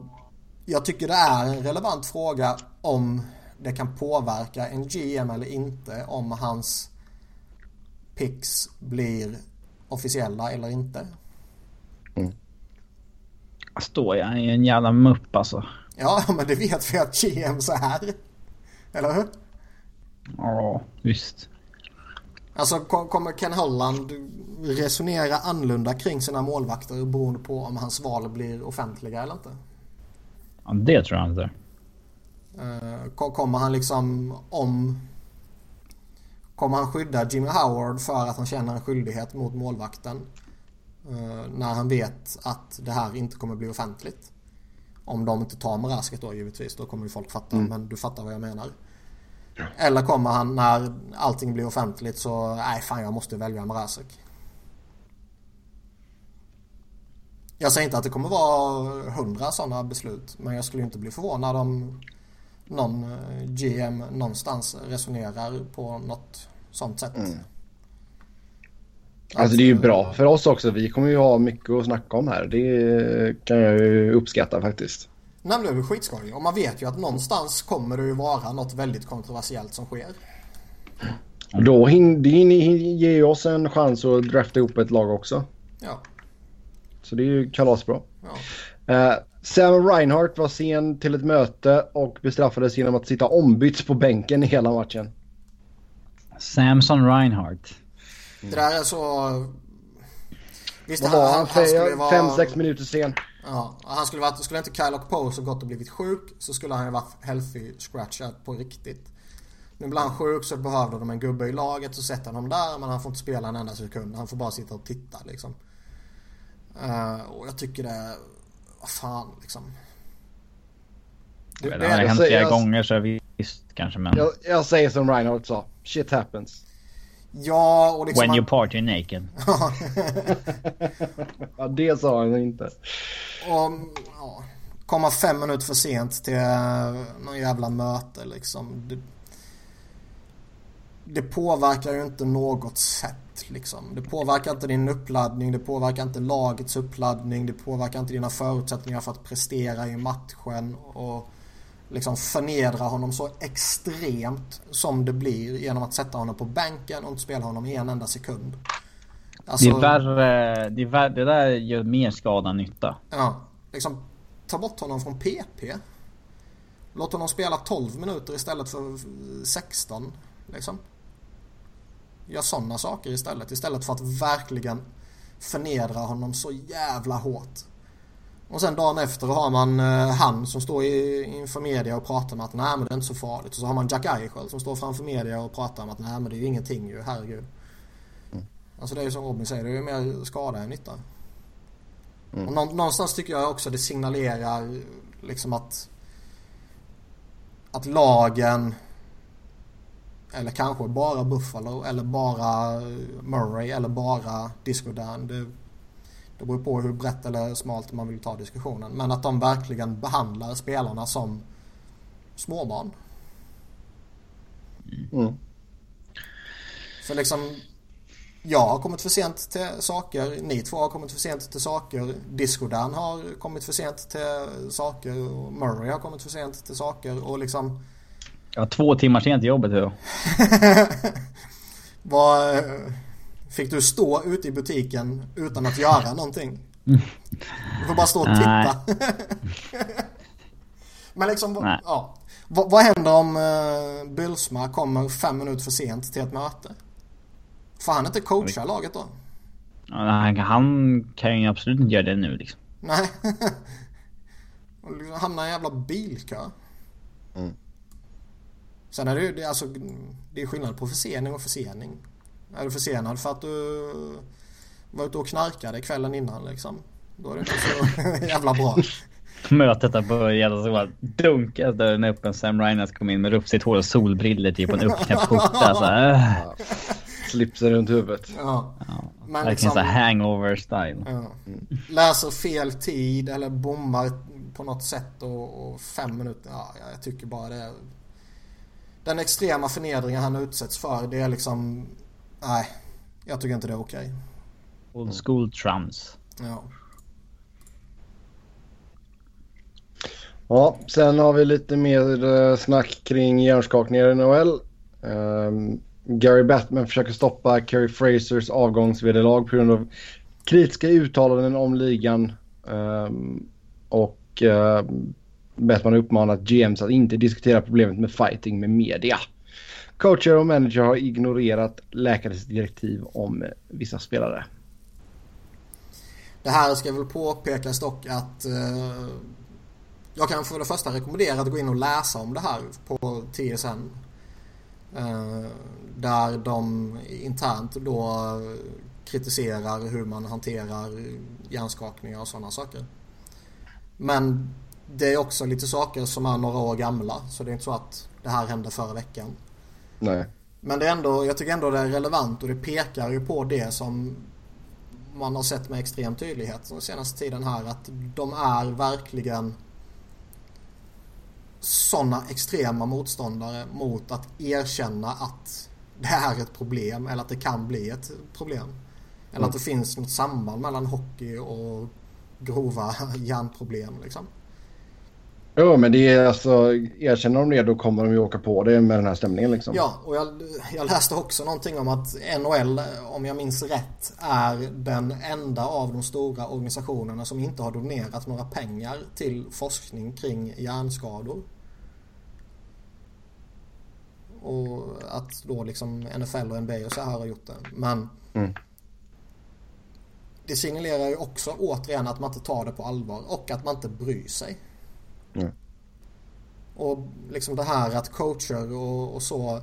S3: jag tycker det är en relevant fråga om det kan påverka en GM eller inte om hans picks blir officiella eller inte.
S2: Mm. Står jag i en jävla mupp alltså.
S3: Ja, men det vet vi att GMs är. Eller hur?
S2: Ja, visst.
S3: Alltså kommer Ken Holland resonera annorlunda kring sina målvakter beroende på om hans val blir offentliga eller inte?
S2: Ja, det tror jag inte.
S3: Uh, kommer han liksom om... Kommer han skydda Jimmy Howard för att han känner en skyldighet mot målvakten? Uh, när han vet att det här inte kommer bli offentligt. Om de inte tar Marasket då givetvis, då kommer ju folk fatta. Mm. Men du fattar vad jag menar. Eller kommer han när allting blir offentligt så, nej fan jag måste välja Marasek. Jag säger inte att det kommer vara hundra sådana beslut. Men jag skulle inte bli förvånad om någon eh, GM någonstans resonerar på något sånt sätt. Mm.
S1: Alltså det är ju bra för oss också. Vi kommer ju ha mycket att snacka om här. Det kan jag ju uppskatta faktiskt.
S3: Nej men det är väl skitskoj. Och man vet ju att någonstans kommer det ju vara något väldigt kontroversiellt som sker.
S1: Då det ger oss en chans att drafta ihop ett lag också.
S3: Ja.
S1: Så det är ju kalasbra. Ja. Uh, Sam Reinhardt var sen till ett möte och bestraffades genom att sitta ombytt på bänken i hela matchen.
S2: Samson Reinhardt.
S3: Det där är så...
S1: Visst, han, han, han, han skulle vara... Fem, sex minuter sen.
S3: Ja, han skulle varit, skulle inte Kyle Pose gått och blivit sjuk så skulle han ju varit healthy scratchad på riktigt. Nu blir han sjuk så behövde de en gubbe i laget så sätter honom där men han får inte spela en enda sekund. Han får bara sitta och titta liksom. Uh, och jag tycker det... Vad fan liksom.
S2: Det, det har hänt flera gånger så visst kanske men...
S1: Jag, jag säger som Reinhardt sa. Shit happens.
S3: Ja och liksom...
S2: When you party naked.
S1: ja det sa han inte.
S3: Och ja, komma fem minuter för sent till någon jävla möte liksom. Det, det påverkar ju inte något sätt liksom. Det påverkar inte din uppladdning, det påverkar inte lagets uppladdning, det påverkar inte dina förutsättningar för att prestera i matchen och liksom förnedra honom så extremt som det blir genom att sätta honom på bänken och inte spela honom i en enda sekund.
S2: Alltså, det, är värre, det, är värre, det där gör mer skada än nytta.
S3: Ja, liksom ta bort honom från PP. Låt honom spela 12 minuter istället för 16. Liksom. Gör sådana saker istället. Istället för att verkligen förnedra honom så jävla hårt. Och sen dagen efter har man eh, han som står i, inför media och pratar om att nej men det är inte så farligt. Och så har man Jack Eichel som står framför media och pratar om att nej men det är ju ingenting ju, herregud. Mm. Alltså det är ju som Robin säger, det är ju mer skada än nytta. Mm. Och någonstans tycker jag också det signalerar liksom att att lagen eller kanske bara Buffalo eller bara Murray eller bara Disco Dan. Det, det beror på hur brett eller smalt man vill ta diskussionen. Men att de verkligen behandlar spelarna som småbarn. Mm. För liksom jag har kommit för sent till saker. Ni två har kommit för sent till saker. Discodan har kommit för sent till saker. Och Murray har kommit för sent till saker. Och liksom...
S2: Jag var två timmar sent till jobbet då.
S3: Vad... Fick du stå ute i butiken utan att göra någonting? Du får bara stå och titta. Men liksom, Nej. ja. Vad, vad händer om uh, Bylsma kommer fem minuter för sent till ett möte? Får han inte coacha laget då?
S2: han, han kan ju absolut inte göra det nu liksom.
S3: Nej. Och hamnar i en jävla bilkö. Mm. Sen är det ju alltså, det är skillnad på försening och försening. Är du försenad för att du var ute och knarkade kvällen innan liksom. Då är det inte så jävla bra.
S2: Mötet har börjat och så bara dunkas dörren upp en Sam Reinhardt kom in med rufsigt hår och solbriller typ och en uppknäppt skjorta. Så äh.
S1: Slipsen runt huvudet.
S2: Ja. ja. Verkligen liksom, så hangover style. Ja.
S3: Läser fel tid eller bommar på något sätt och, och fem minuter. Ja, jag tycker bara det är... Den extrema förnedringen han utsätts för det är liksom... Nej, jag tycker inte det är okej. Okay.
S2: Old school trumps.
S3: Ja.
S1: Ja, sen har vi lite mer eh, snack kring hjärnskakningar i NHL. Um, ehm, Gary Batman försöker stoppa Kerry Frasers avgångsvederlag på grund av kritiska uttalanden om ligan. Um, och uh, Batman har uppmanat GMs att inte diskutera problemet med fighting med media. Coacher och manager har ignorerat läkares direktiv om vissa spelare.
S3: Det här ska väl påpekas dock att eh, jag kan för det första rekommendera att gå in och läsa om det här på TSN. Eh, där de internt då kritiserar hur man hanterar hjärnskakningar och sådana saker. Men det är också lite saker som är några år gamla. Så det är inte så att det här hände förra veckan.
S1: Nej.
S3: Men det är ändå, jag tycker ändå det är relevant och det pekar ju på det som man har sett med extrem tydlighet den senaste tiden här. Att de är verkligen sådana extrema motståndare mot att erkänna att det är ett problem eller att det kan bli ett problem. Eller mm. att det finns något samband mellan hockey och grova hjärnproblem liksom.
S1: Ja men det är alltså, erkänner de det då kommer de ju åka på det med den här stämningen liksom.
S3: Ja och jag, jag läste också någonting om att NHL, om jag minns rätt, är den enda av de stora organisationerna som inte har donerat några pengar till forskning kring hjärnskador. Och att då liksom NFL och NBA och så här har gjort det. Men mm. det signalerar ju också återigen att man inte tar det på allvar och att man inte bryr sig. Mm. Och liksom det här att coacher och, och, så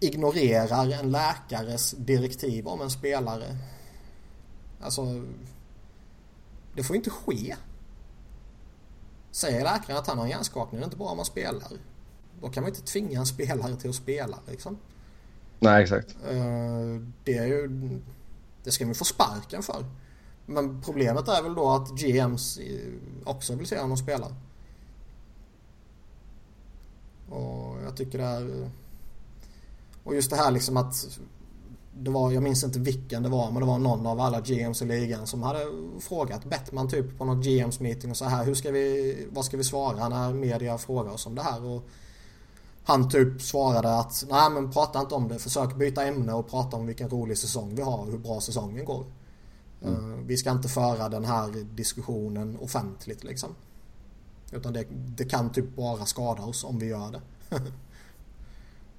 S3: ignorerar en läkares direktiv om en spelare. Alltså, det får inte ske. Säger läkaren att han har en hjärnskakning, det är inte bra om man spelar. Då kan man inte tvinga en spelare till att spela liksom.
S1: Nej, exakt.
S3: Eh, det är ju... Det ska man få sparken för. Men problemet är väl då att GMs eh, också vill se honom spela. Och jag tycker det är... Eh, och just det här liksom att det var, jag minns inte vilken det var, men det var någon av alla GMs i ligan som hade frågat Bettman typ på något GMs meeting och så här, hur ska vi, vad ska vi svara när media frågar oss om det här? Och han typ svarade att nej men prata inte om det, försök byta ämne och prata om vilken rolig säsong vi har och hur bra säsongen går. Mm. Uh, vi ska inte föra den här diskussionen offentligt liksom. Utan det, det kan typ bara skada oss om vi gör det.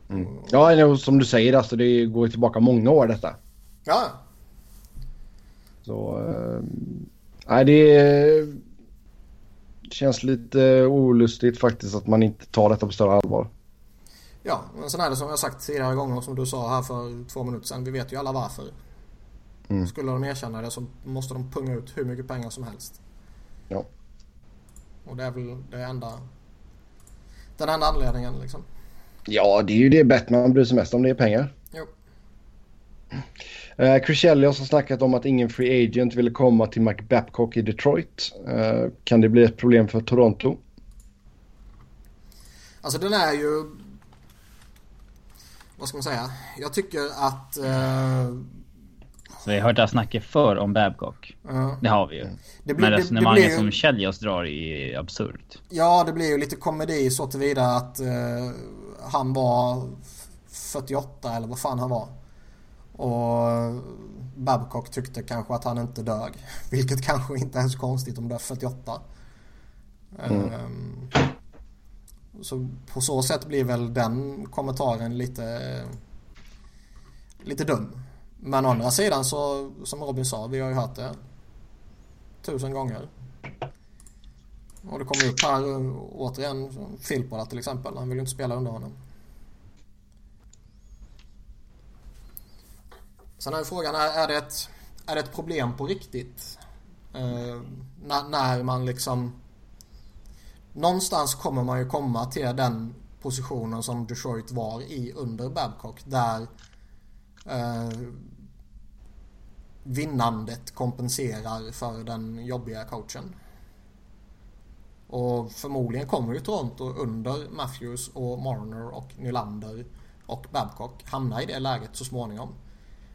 S1: mm. Ja, som du säger, alltså det går tillbaka många år detta.
S3: Ja.
S1: Så... Uh, nej, det känns lite olustigt faktiskt att man inte tar detta på större allvar.
S3: Ja, men sen är det som jag sagt tidigare gånger som du sa här för två minuter sedan. Vi vet ju alla varför. Mm. Skulle de erkänna det så måste de punga ut hur mycket pengar som helst.
S1: Ja.
S3: Och det är väl det enda... Den enda anledningen liksom.
S1: Ja, det är ju det Batman bryr sig mest om. Det är pengar.
S3: Jo.
S1: Uh, Chris Elliot har snackat om att ingen free agent ville komma till Mike Babcock i Detroit. Uh, kan det bli ett problem för Toronto?
S3: Alltså den är ju vad ska man säga? Jag tycker att... Eh...
S2: Så vi har hört det här snacket för om Babcock. Uh, det har vi ju. Det blir, Men resonemanget det, det som Kjelljas drar är absurt.
S3: Ja, det blir ju lite komedi så tillvida att eh, han var 48 eller vad fan han var. Och Babcock tyckte kanske att han inte dög. Vilket kanske inte är så konstigt om du är 48. Mm. Um, så på så sätt blir väl den kommentaren lite, lite dum. Men å andra sidan så, som Robin sa, vi har ju hört det tusen gånger. Och det kommer upp här eh, återigen Filippola till exempel. Han vill ju inte spela under honom. Sen är frågan, är, är, det, ett, är det ett problem på riktigt? Eh, när, när man liksom... Någonstans kommer man ju komma till den positionen som Detroit var i under Babcock. Där eh, vinnandet kompenserar för den jobbiga coachen. Och förmodligen kommer ju Toronto under Matthews och Marner och Nylander och Babcock hamna i det läget så småningom.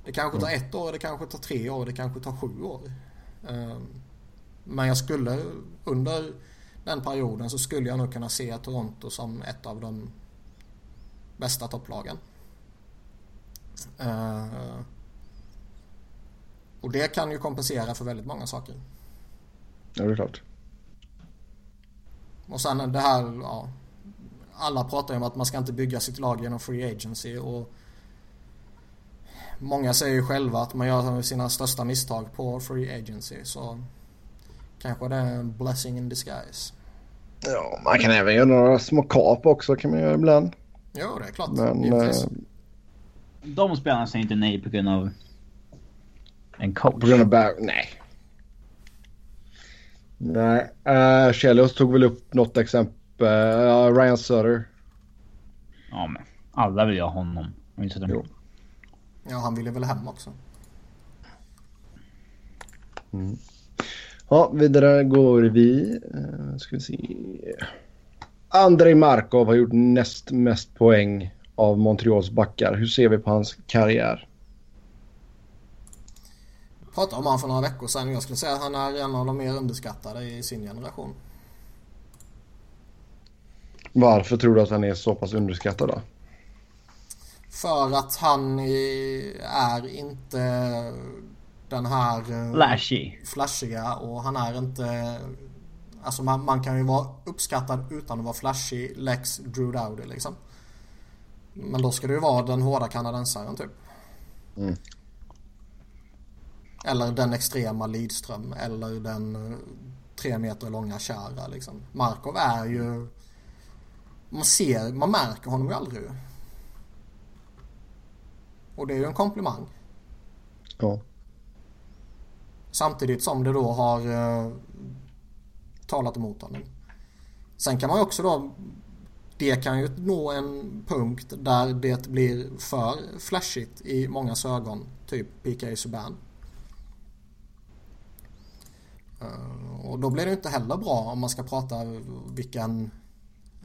S3: Det kanske tar ett år, det kanske tar tre år, det kanske tar sju år. Ehm, men jag skulle under den perioden så skulle jag nog kunna se Toronto som ett av de bästa topplagen. Och det kan ju kompensera för väldigt många saker.
S1: Ja, det är klart.
S3: Och sen det här, ja. Alla pratar ju om att man ska inte bygga sitt lag genom free agency och Många säger ju själva att man gör sina största misstag på free agency så kanske det är en blessing in disguise.
S1: Ja, man kan även göra några små kap också kan man göra ibland.
S3: Jo, det är klart.
S1: Men, äh,
S2: de spelarna säger inte nej på grund av en coach.
S1: På grund av bär, nej. Nej, uh, Chelios tog väl upp något exempel. Uh, Ryan Sutter.
S2: Ja, men alla vill ju ha honom. Jo.
S3: Ja, han ville väl hem också.
S1: Mm. Ja, vidare går vi. Uh, ska vi se. Andrei Markov har gjort näst mest poäng av Montreals backar. Hur ser vi på hans karriär?
S3: Pratade om honom för några veckor sedan. Jag skulle säga att han är en av de mer underskattade i sin generation.
S1: Varför tror du att han är så pass underskattad då?
S3: För att han är inte den här...
S2: Eh, Flashy.
S3: Flashiga och han är inte... Alltså man, man kan ju vara uppskattad utan att vara flashy, Lex Drew Dowdy liksom. Men då ska det ju vara den hårda kanadensaren typ. Mm. Eller den extrema Lidström eller den eh, tre meter långa Chara liksom. Markov är ju... Man ser, man märker honom ju aldrig. Och det är ju en komplimang.
S1: Ja.
S3: Samtidigt som det då har eh, talat emot honom. Sen kan man ju också då det kan ju nå en punkt där det blir för flashigt i många ögon. Typ PK Subban. Uh, och då blir det inte heller bra om man ska prata vilken...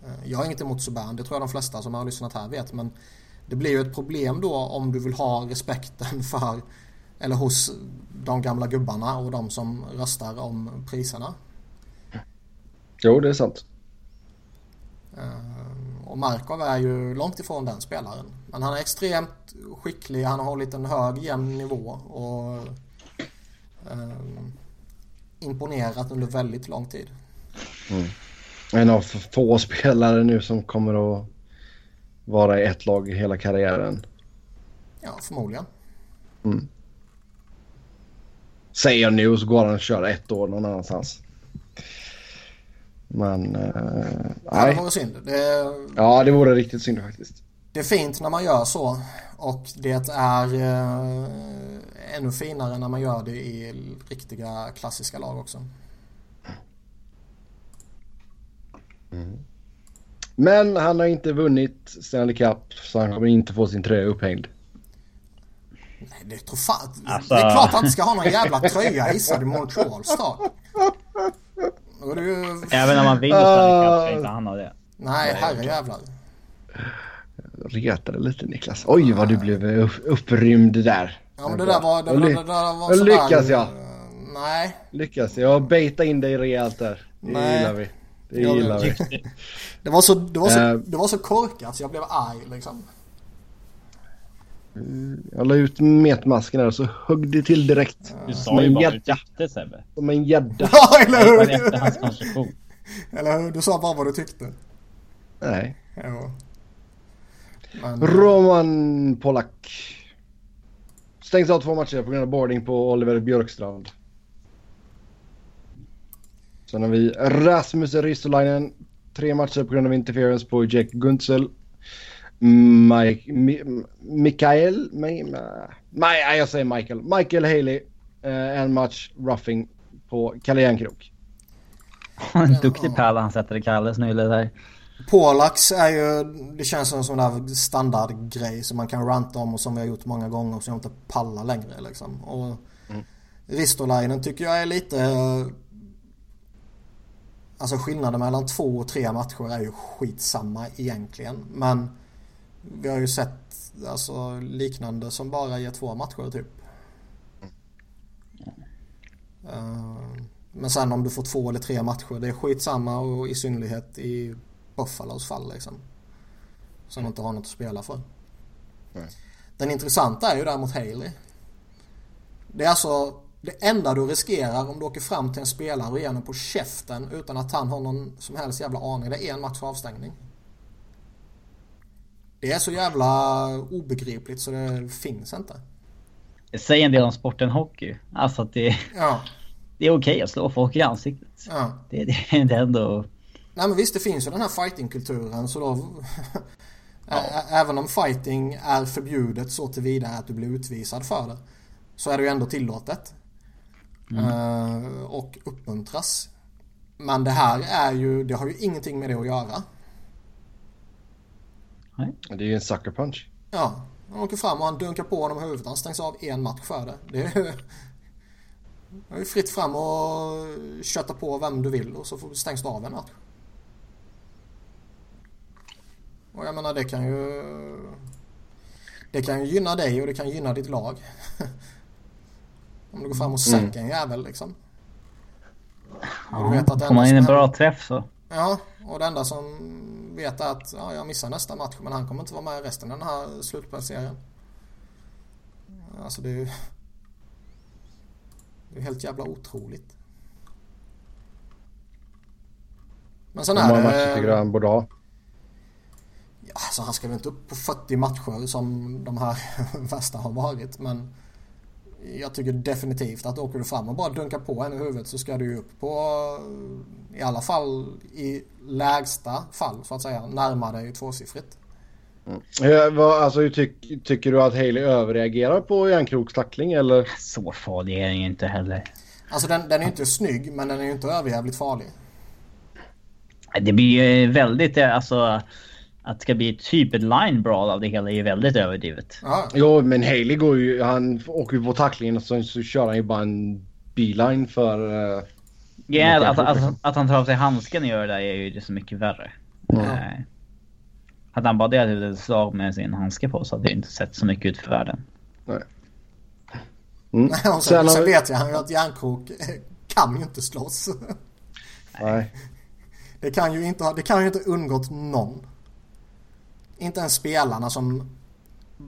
S3: Uh, jag har inget emot Subban, det tror jag de flesta som har lyssnat här vet. Men det blir ju ett problem då om du vill ha respekten för eller hos de gamla gubbarna och de som röstar om priserna.
S1: Jo, det är sant.
S3: Eh, och Markov är ju långt ifrån den spelaren. Men han är extremt skicklig, han har hållit en hög jämn nivå och um, imponerat under väldigt lång tid.
S1: Mm. En av få spelare nu som kommer att vara i ett lag hela karriären.
S3: Ja, förmodligen.
S1: Mm. Säger jag nu så går han att köra ett år någon annanstans. Men... Uh,
S3: ja, det vore synd. Det...
S1: Ja, det vore riktigt synd faktiskt.
S3: Det är fint när man gör så. Och det är uh, ännu finare när man gör det i riktiga klassiska lag också.
S1: Mm. Men han har inte vunnit Stanley Cup så han kommer inte få sin tröja upphängd.
S3: Nej, det tror fan... Alltså... Det är klart att han inte ska ha någon jävla tröja hissad i Montreal snart.
S2: Ju... Även om man vinner Stanley Cup ska inte han ha det.
S3: Nej, herrejävlar.
S1: Retade lite Niklas. Oj vad du blev upprymd där.
S3: Ja men det där var... Det, det, det där var
S1: sådär... Lyckas jag?
S3: Nej.
S1: Lyckas jag? Beta in dig rejält där. Det Nej. gillar vi. Det gillar vi.
S3: Det var så, det var så, uh, det var så korkat så jag blev arg liksom.
S1: Jag la ut metmasken där och så högg det till direkt.
S2: Du
S1: Som
S2: sa ju
S1: en
S2: bara du
S1: gädda.
S2: tyckte Sebbe.
S1: Som en gädda.
S3: Ja, eller hur? Eller hur? Du sa bara vad du tyckte.
S1: Nej.
S3: Ja. Men,
S1: Roman Polak. Stängs av två matcher på grund av boarding på Oliver Björkstrand. Sen har vi Rasmus Ristolainen. Tre matcher på grund av interference på Jack Guntzel. Mike, Mi, Mikael, Mi, Mi, jag säger Michael. Michael Haley. Eh, en match roughing på Kalle Järnkrok.
S2: En duktig pärla han sätter i Kalles nylle där.
S3: Polax är ju, det känns som en sån där standardgrej som man kan ranta om och som vi har gjort många gånger och som jag inte pallar längre liksom. Och Ristolainen tycker jag är lite... Alltså skillnaden mellan två och tre matcher är ju skitsamma egentligen. Men vi har ju sett alltså, liknande som bara ger två matcher typ. Eh, Men sen om du får två eller tre matcher, det är skitsamma och i synnerhet i Buffalos fall liksom. Som inte har något att spela för.
S1: Nej.
S3: Den intressanta är ju däremot Haley. Det är alltså det enda du riskerar om du åker fram till en spelare och ger honom på käften utan att han har någon som helst jävla aning. Det är en match avstängning. Det är så jävla obegripligt så det finns inte.
S2: Det säger en del om sporten hockey. Alltså att det,
S3: Ja,
S2: det är okej att slå folk i ansiktet.
S3: ja.
S2: Det, det, det är ändå...
S3: Nej men visst det finns ju den här fightingkulturen så då Ä- Även om fighting är förbjudet så tillvida att du blir utvisad för det Så är det ju ändå tillåtet Eh, Och uppmuntras Men det här är ju, det har ju ingenting med det att göra
S1: Det är ju en sucker punch.
S3: Ja, han åker fram och han dunkar på honom i huvudet. Han stängs av en match för det. Det är ju det är ju fritt fram och kötta på vem du vill och så stängs du av en match. Och jag menar det kan ju... Det kan ju gynna dig och det kan gynna ditt lag. Om du går fram och sänker en jävel liksom. Och du vet att det
S2: Får man in en bra
S3: händer-
S2: träff så...
S3: Ja, och det enda som vet är att ja, jag missar nästa match men han kommer inte vara med i resten av den här slutspelsserien. Alltså det är ju... Det är helt jävla otroligt. Men sen
S1: Hur
S3: är
S1: många matcher tycker du han borde ha?
S3: Alltså han ska väl inte upp på 40 matcher som de här värsta har varit men jag tycker definitivt att åker du fram och bara dunkar på en i huvudet så ska du ju upp på i alla fall i lägsta fall så att säga närma dig tvåsiffrigt.
S1: Eh, vad- Alltså, tyck, tycker du att Haley överreagerar på Järnkroks tackling eller?
S2: Så farlig är den ju inte heller.
S3: Alltså den, den är ju inte snygg men den är ju inte överjävligt farlig.
S2: Det blir ju väldigt, eh, alltså... Att det ska bli typ ett line brawl av det hela är ju väldigt överdrivet.
S3: Ja,
S1: Jo, men Haley går ju, han åker ju på tacklingen och sen så kör han ju bara en beeline för... Uh,
S2: Ja,
S1: Mot
S2: att, att, att han tar av sig handsken och gör det där är ju det så mycket värre.
S3: Ja.
S2: Eh, Hade han bara delat ut ett slag med sin handske på så hade det inte sett så mycket ut för världen.
S1: mm.
S3: och sen,
S1: Sen har
S3: sen
S1: vi-
S3: vet jag ju att Järnkrok eh, kan ju inte slåss.
S1: Nej.
S3: Det kan ju inte, det kan ju inte undgått någon. Inte ens spelarna som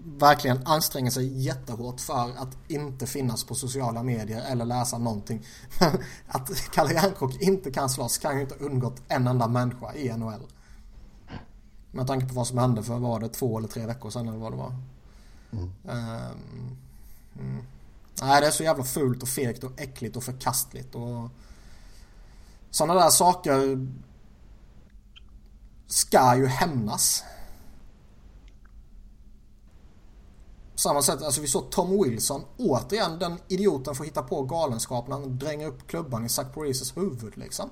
S3: verkligen anstränger sig jättehårt för att inte finnas på sociala medier eller läsa någonting. att Kalle Järnkrok inte kan slåss kan ju inte undgått en enda människa i NHL. Med tanke på vad som hände för var det två eller tre veckor sedan eller vad det var. Ehm, mm. Nej det är så jävla fult och fegt och äckligt och förkastligt och sådana där saker ska ju hämnas. På samma sätt, alltså vi såg Tom Wilson, återigen den idioten får hitta på galenskap när han dränger upp klubban i Zach Parises huvud liksom.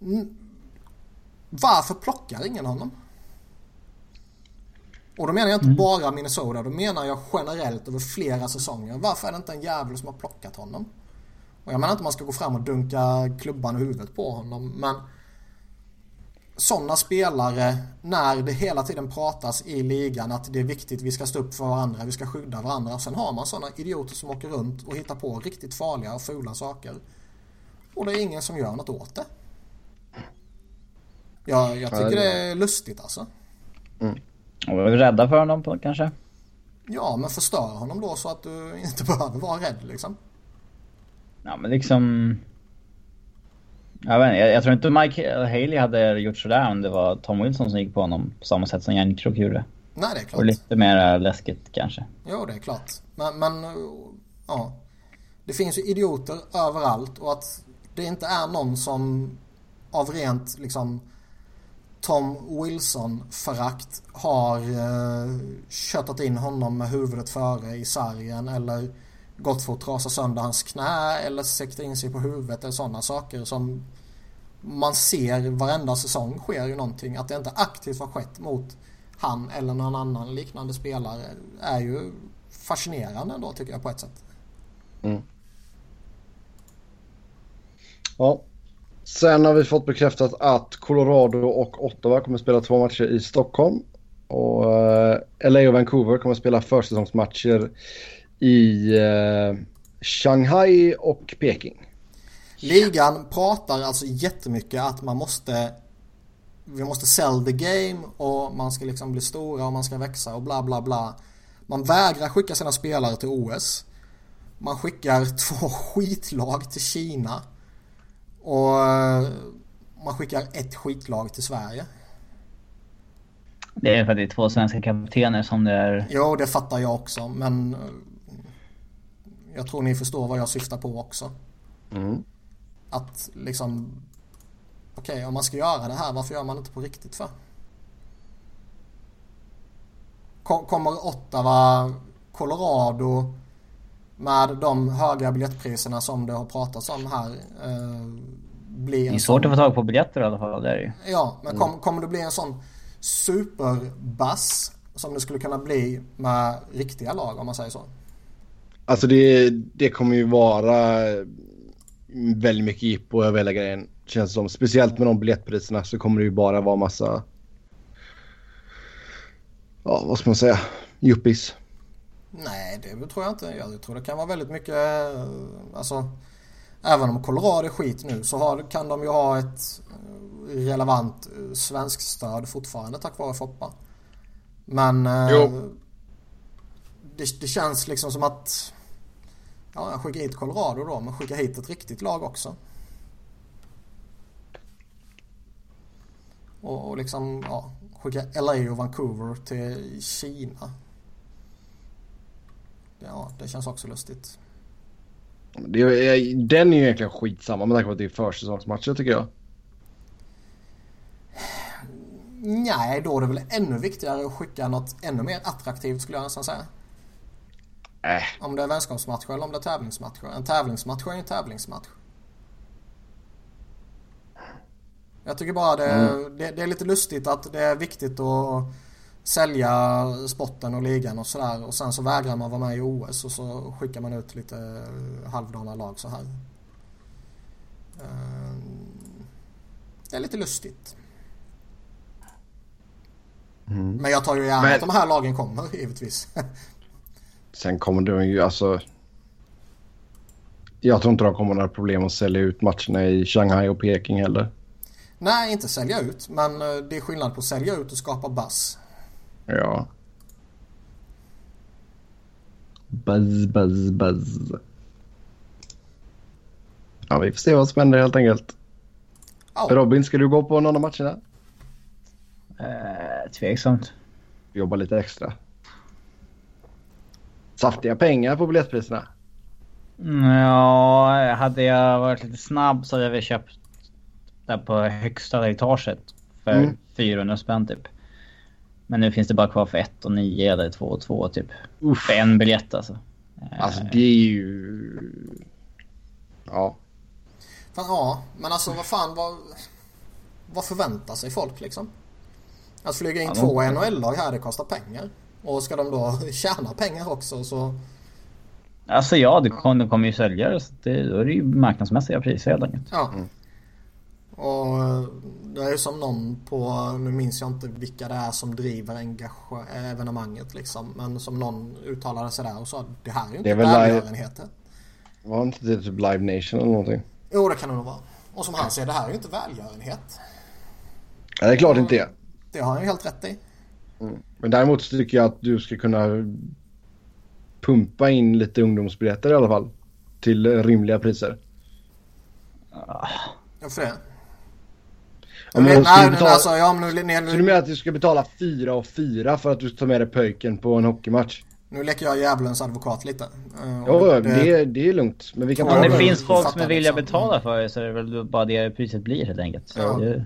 S1: Mm.
S3: Varför plockar ingen honom? Och då menar jag inte bara Minnesota, då menar jag generellt över flera säsonger. Varför är det inte en jävel som har plockat honom? Och jag menar inte att man ska gå fram och dunka klubban i huvudet på honom, men sådana spelare, när det hela tiden pratas i ligan att det är viktigt, vi ska stå upp för varandra, vi ska skydda varandra. Sen har man sådana idioter som åker runt och hittar på riktigt farliga och fula saker. Och det är ingen som gör något åt det. Jag, jag tycker
S1: Ja, det-
S3: är lustigt alltså.
S2: Och var vi rädda för honom på, kanske?
S3: Ja, men förstör honom då så att du inte behöver vara rädd liksom.
S2: Ja men liksom... Jag, vet, jag, jag tror inte Mike Haley hade gjort sådär om det var Tom Wilson som gick på honom på samma sätt som Järnkrok gjorde.
S3: Nej, det är klart.
S2: Och lite mer läskigt kanske.
S3: Jo, det är klart. Men, men ja. Det finns ju idioter överallt och att det inte är någon som av rent liksom Tom Wilson-förakt har eh, köttat in honom med huvudet före i sargen eller gått för att trasa sönder hans knä eller sikta in sig på huvudet eller sådana saker som man ser varenda säsong sker ju någonting. Att det inte aktivt har skett mot han eller någon annan liknande spelare är ju fascinerande ändå tycker jag på ett sätt. Mm.
S1: Ja. Sen har vi fått bekräftat att Colorado och Ottawa kommer spela två matcher i Stockholm. Och eh, LA och Vancouver kommer spela försäsongsmatcher i uh, Shanghai och Peking.
S3: Ligan pratar alltså jättemycket att man måste vi måste sell the game och man ska liksom bli stora och man ska växa och bla bla bla. Man vägrar skicka sina spelare till OS. Man skickar två skitlag till Kina. Och eh, man skickar ett skitlag till Sverige.
S2: Det är för att det är två svenska kaptener som det är...
S3: Jo, det fattar jag också. Men eh, jag tror ni förstår vad jag syftar på också. Mm. Att liksom... Okej, okay, om man ska göra det här, varför gör man inte på riktigt för? Kommer Ottawa, Colorado med de höga biljettpriserna som det har pratats om här eh, bli
S2: en Det är svårt sån... att få tag på biljetter i alla fall. Det är det.
S3: Ja, men kom, kommer det bli en sån superbass som det skulle kunna bli med riktiga lag om man säger så?
S1: Alltså det, det kommer ju vara väldigt mycket jippo över hela grejen. Känns som. Speciellt med de biljettpriserna så kommer det ju bara vara massa... Ja, vad ska man säga? Yuppies.
S3: Nej, det tror jag inte. Jag tror det kan vara väldigt mycket... Eh, alltså, även om Colorado är skit nu så har, kan de ju ha ett eh, relevant eh, svensk stöd fortfarande tack vare Foppa. Men... Jo. Det, det känns liksom som att... Ja, jag skickar hit Colorado då, men skicka hit ett riktigt lag också. Och, och liksom, ja, skicka LA och Vancouver till Kina. Ja, det känns också lustigt.
S1: Det är, den är ju egentligen skitsamma med tanke på att det är försäsongsmatcher tycker jag.
S3: Nej, då är det väl ännu viktigare att skicka något ännu mer attraktivt skulle jag nästan säga. Äh. Om det är vänskapsmatcher eller om det är tävlingsmatcher. En tävlingsmatch är en tävlingsmatch. Jag tycker bara det, mm. det, det, är lite lustigt att det är viktigt att sälja spotten och ligan och sådär. Och sen så vägrar man vara med i OS och så skickar man ut lite halvdana lag så här. Ehm, det är lite lustigt. Mm. Men jag tar ju gärna Men... att de här lagen kommer givetvis.
S1: Sen kommer de ju alltså... Jag tror inte de kommer några problem att sälja ut matcherna i Shanghai och Peking heller.
S3: Nej, inte sälja ut. Men eh, det är skillnad på att sälja ut och skapa buzz.
S1: Ja. Buzz, buzz, buzz. Ja, vi får se vad som händer helt enkelt. Oh. Robin, ska du gå på någon av matcherna?
S2: Eh, tveksamt.
S1: Jobba lite extra. Saftiga pengar på biljettpriserna.
S2: Ja, hade jag varit lite snabb så hade jag väl köpt där på högsta etaget för mm. 400 spänn typ. Men nu finns det bara kvar för 1 och 9 eller 2 och 2 typ. Uff. För en biljett alltså.
S1: Alltså det är ju... Ja.
S3: Fan, ja, men alltså vad fan vad... Vad förväntar sig folk liksom? Att flyga in ja, två. NHL-lag här det kostar pengar. Och ska de då tjäna pengar också så...
S2: Alltså ja, det kommer, de kommer ju sälja det. Då är det ju marknadsmässiga priser helt enkelt.
S3: Ja. Mm. Och det är ju som någon på, nu minns jag inte vilka det är som driver evenemanget liksom. Men som någon uttalade sig där och sa det här är ju inte välgörenheter.
S1: Var inte det typ Live Nation eller någonting?
S3: Jo det kan det nog vara. Och som han säger det här är ju inte välgörenhet.
S1: Ja, det är klart och, inte det.
S3: Det har han ju helt rätt i.
S1: Mm. Men däremot så tycker jag att du ska kunna pumpa in lite ungdomsbiljetter i alla fall. Till rimliga priser.
S3: Varför det?
S1: Ja, men
S3: nej,
S1: ska betala-
S3: alltså, ja, men nu, nu,
S1: Så du menar att du ska betala fyra och fyra för att du tar med dig pöjken på en hockeymatch?
S3: nu leker jag djävulens advokat lite. Eh,
S1: Jo,
S3: och
S1: det, det är lugnt. Men vi kan
S3: Ja,
S2: Om
S1: ta
S2: det
S3: men-
S2: finns folk som är villiga att
S3: liksom.
S2: betala för det så är det väl bara det priset blir helt enkelt.
S3: Ja.
S2: Det,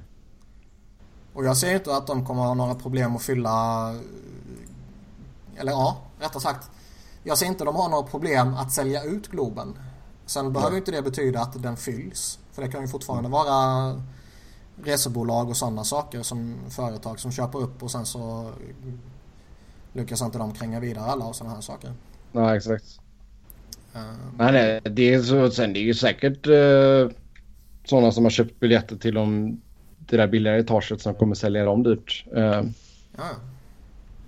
S3: Och jag ser inte att de kommer ha några problem att fylla... Eller ja, rättare sagt. Jag ser inte att de har några problem att sälja ut Globen. Sen behöver inte det betyda att den fylls. För det kan ju fortfarande vara resebolag och sådana saker som företag som köper upp och sen så lyckas inte de kränga vidare alla och sådana här saker.
S1: Nej, exakt.
S3: Eh,
S1: Nej, nej. Det är, så, sen det är ju säkert eh, sådana som har köpt biljetter till de, det där billigare etaget som kommer sälja dem dyrt. Eh,
S3: ja,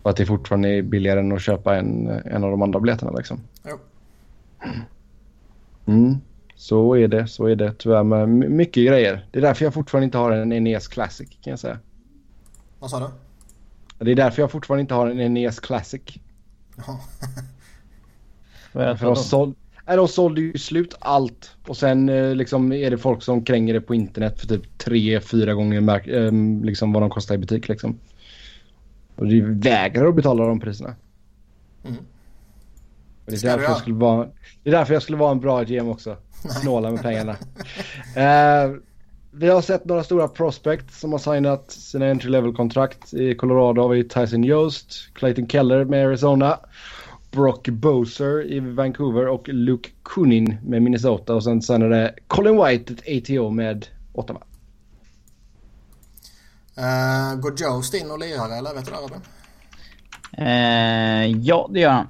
S1: och att det fortfarande är billigare än att köpa en, en av de andra biljetterna liksom.
S3: jo.
S1: Mm. Så är det, så är det tyvärr med my- mycket grejer. Det är därför jag fortfarande inte har en NES Classic kan jag säga.
S3: Vad sa du?
S1: Det är därför jag fortfarande inte har en NES Classic.
S3: Jaha.
S2: vad är det
S1: För de, såld, de sålde ju slut allt. Och sen eh, liksom är det folk som kränger det på internet för typ tre, fyra gånger mark- eh, liksom vad de kostar i butik liksom. Och det vägrar att betala de priserna.
S3: Mm.
S1: Det, är
S3: Ska
S1: därför jag skulle vara, det är därför jag skulle vara en bra GM också. Snåla med pengarna. eh, vi har sett några stora prospects som har signat sina entry level kontrakt. I Colorado har vi Tyson Yost, Clayton Keller med Arizona, Brock Boser i Vancouver och Luke Kunin med Minnesota. Och sen, sen är det Colin White, ett ATO med Ottawa.
S3: Eh, går Joe in och lirar eller vet du det Robin?
S2: Eh, ja, det gör han.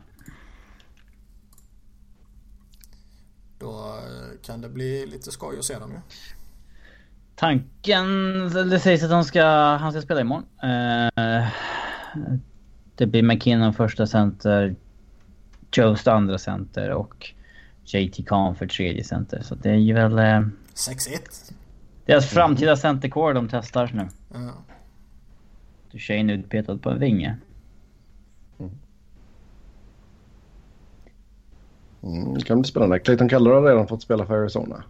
S3: Då eh, kan det bli lite skoj att se dem ju.
S2: Tanken, det sägs att han ska, han ska spela imorgon. Eh, det blir McKinnon första center, Jost andra center och JT Kahn för tredje center. Så det är ju väl eh,
S3: 6-1.
S2: deras framtida centercore de testar nu.
S3: Ja.
S2: Duchene utpetad på en vinge.
S1: Mm, det kan bli spännande. Clayton Keller har redan fått spela för Arizona.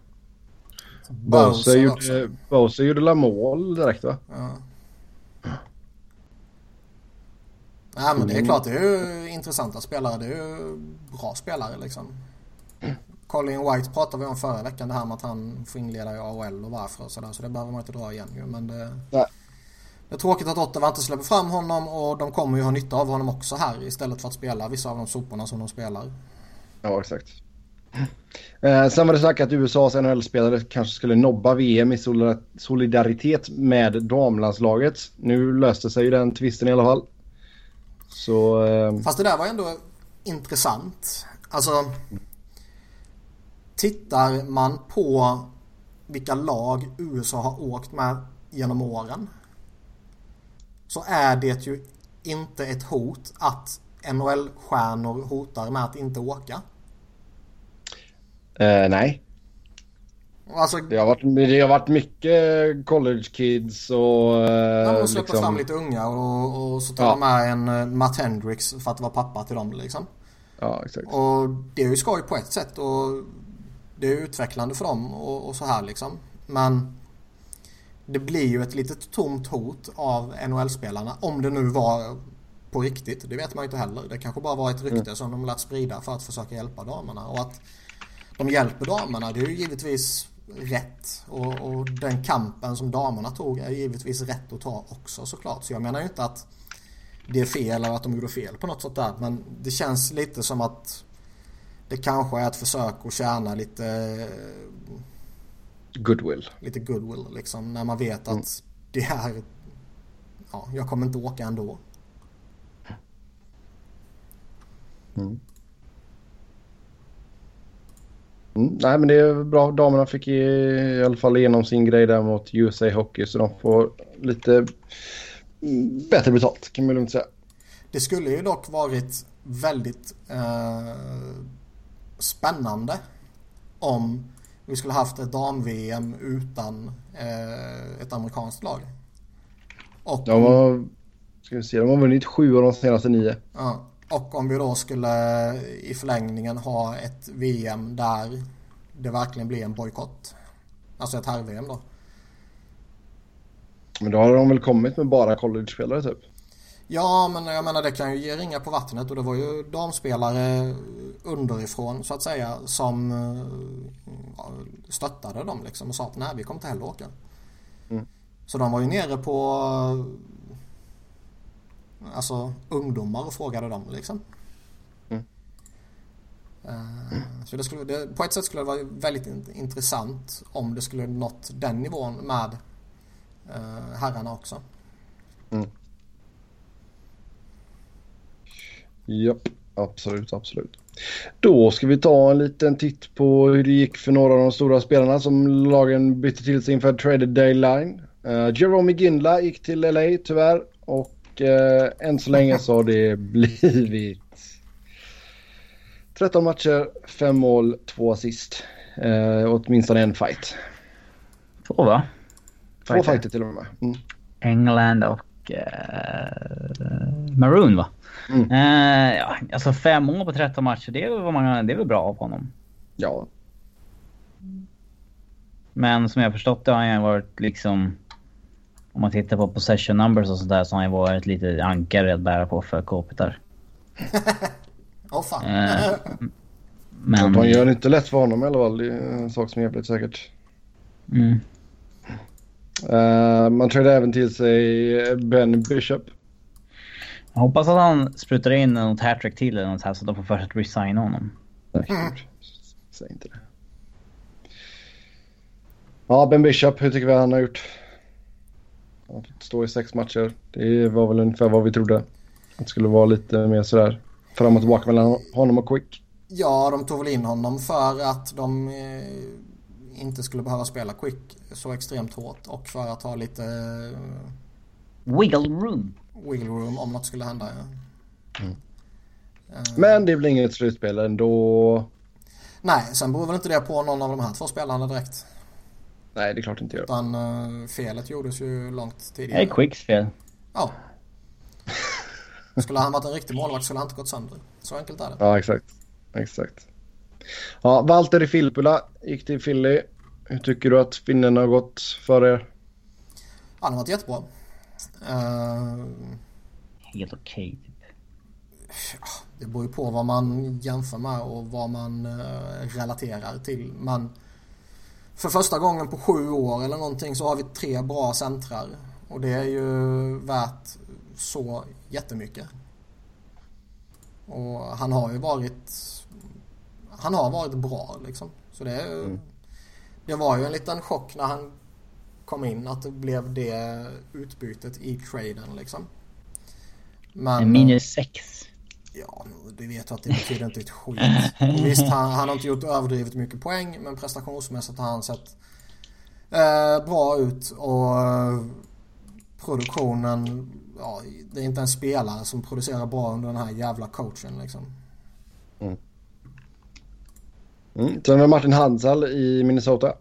S3: Bowser
S1: gjorde, Boser gjorde la mål direkt va?
S3: Ja. Nej men det är klart det är ju intressanta spelare. Det är ju bra spelare liksom. Colin White pratade vi om förra veckan det här med att han får inleda i AHL och varför och sådär. Så det behöver man inte dra igen ju. Men det,
S1: Nej.
S3: det är tråkigt att Ottawa inte släpper fram honom och de kommer ju ha nytta av honom också här istället för att spela vissa av de soporna som de spelar.
S1: Ja, exakt. Eh, sen var det sagt att USAs NHL-spelare kanske skulle nobba VM i solidar- solidaritet med damlandslaget. Nu löste sig ju den tvisten i alla fall. Så... Eh,
S3: Fast det där var ändå intressant. Alltså... Tittar man på vilka lag USA har åkt med genom åren. Så är det ju inte ett hot att NHL-stjärnor hotar med att inte åka.
S1: eh, nej,
S3: Alltså,
S1: det har, varit, det har varit mycket college kids och... Eh,
S3: de släpper
S1: liksom-
S3: fram lite unga och, och så tar
S1: Ja.
S3: de med en eh, Matt Hendricks för att vara pappa till dem liksom.
S1: Ja, exakt.
S3: Och det är ju skoj på ett sätt och det är utvecklande för dem och, och så här liksom. Men det blir ju ett litet tomt hot av NHL-spelarna. Om det nu var på riktigt. Det vet man ju inte heller. Det kanske bara var ett rykte som de lät sprida för att försöka hjälpa damerna. Och att de hjälper damerna det är ju givetvis rätt. Och, och den kampen som damerna tog är givetvis rätt att ta också såklart. Så jag menar ju inte att det är fel eller att de gjorde fel på något sätt där. Men det känns lite som att det kanske är ett försök att tjäna lite,
S1: Goodwill.
S3: lite goodwill liksom. När man vet att det är, ja, jag kommer inte åka ändå.
S1: Mm, nej men det är bra. Damerna fick i, i alla fall igenom sin grej där mot USA Hockey så de får lite mm, bättre betalt kan man lugnt säga.
S3: Det skulle ju dock varit väldigt eh, spännande om vi skulle haft ett dam-VM utan eh, ett amerikanskt lag. Och
S1: De var, Ska vi se, de har vunnit sju av de senaste nio.
S3: Ja. Och om vi då skulle i förlängningen ha ett VM där det verkligen blir en bojkott. Alltså ett herr-VM då.
S1: Men då har de väl kommit med bara college-spelare typ?
S3: Ja, men jag menar det kan ju ge ringa på vattnet och det var ju damspelare underifrån så att säga som eh, stöttade dem liksom och sa att nej vi kommer inte heller åka.
S1: Mm.
S3: Så de var ju nere på alltså ungdomar och frågade dem liksom.
S1: Mm.
S3: Uh, så det skulle, det, på ett sätt skulle det vara väldigt intressant om det skulle nått den nivån med uh, herrarna också.
S1: Mm. Japp, absolut, absolut. Då ska vi ta en liten titt på hur det gick för några av de stora spelarna som lagen bytte till sig inför traded deadline. Uh, Jerome Ginla gick till LA tyvärr och uh, än så länge så har det blivit 13 matcher, 5 mål, 2 assist. Uh, åtminstone en fight.
S2: Två va?
S1: Två fighter, fighter till och med. Mm.
S2: England och uh, Maroon va? Mm. Uh, ja, alltså fem mål på 13 matcher, det är, väl man, det är väl bra av honom.
S1: Ja.
S2: Men som jag har förstått det har han varit liksom... Om man tittar på possession numbers och sådär så har han varit lite ankare att bära på för Kopitar.
S3: Åh oh, fan. Uh,
S1: men... Man gör det inte lätt för honom i alla fall. Det är en sak som är jävligt säkert.
S2: Mm.
S1: Uh, man trädde även till sig Ben Bishop.
S2: Jag hoppas att han sprutar in något hattrick till eller något här så att de får för sig att resigna honom.
S1: Mm. Säg inte det. Ja, Ben Bishop, hur tycker vi han har gjort? Han fått stå i sex matcher. Det var väl ungefär vad vi trodde. Att det skulle vara lite mer sådär fram och tillbaka mellan honom och Quick.
S3: Ja, de tog väl in honom för att de eh, inte skulle behöva spela Quick så extremt hårt och för att ha lite...
S2: Eh, wiggle room.
S3: Wiggle room om något skulle hända, ja.
S1: Mm. Uh, Men det blir inget slutspel ändå.
S3: Nej, sen beror väl inte det på någon av de här två spelarna direkt.
S1: Nej, det är klart det inte gör.
S3: Utan uh, felet gjordes ju långt tidigare.
S2: Det är Quicks fel.
S3: Ja. Skulle han varit en riktig målvakt skulle han inte gått sönder. Så enkelt är det.
S1: Ja, exakt. Exakt. Ja, Valtteri Filppula gick till Philly. Hur tycker du att finnen har gått för er?
S3: Han har varit jättebra. Uh,
S2: Helt okej. Okay, typ.
S3: Det beror ju på vad man jämför med och vad man uh, relaterar till. Men för första gången på sju år eller någonting så har vi tre bra centrar. Och det är ju värt så jättemycket. Och han har ju varit han har varit bra liksom. Så det, mm. det var ju en liten chock när han kom in att det blev det utbytet i traden liksom.
S2: Men, minus 6.
S3: Ja, du vet att det betyder inte ett skit. Och visst, han, han har inte gjort överdrivet mycket poäng men prestationsmässigt har han sett eh, bra ut och eh, produktionen, ja, det är inte en spelare som producerar bra under den här jävla coachen liksom.
S1: Mm. Mm. Sen har vi Martin Hansal i Minnesota.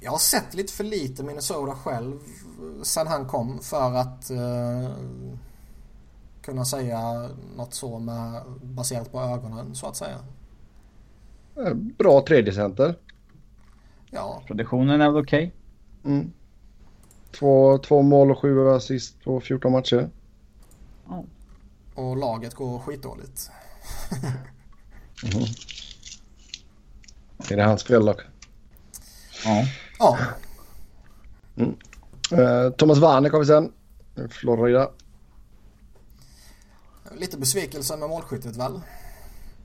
S3: Jag har sett lite för lite Minnesota själv sen han kom för att uh, kunna säga något så med, baserat på ögonen så att säga.
S1: Eh, bra tredje center.
S3: Ja.
S2: Produktionen är väl okej?
S1: Okay? Mm. Två, två mål och sju assist på 14 matcher.
S3: Oh. Och laget går skitdåligt.
S1: mm. Är det hans fel dock?
S2: Ja.
S3: Ja.
S1: Mm. Uh, Thomas Warneck har vi sen. Florida.
S3: Lite besvikelse med målskyttet väl?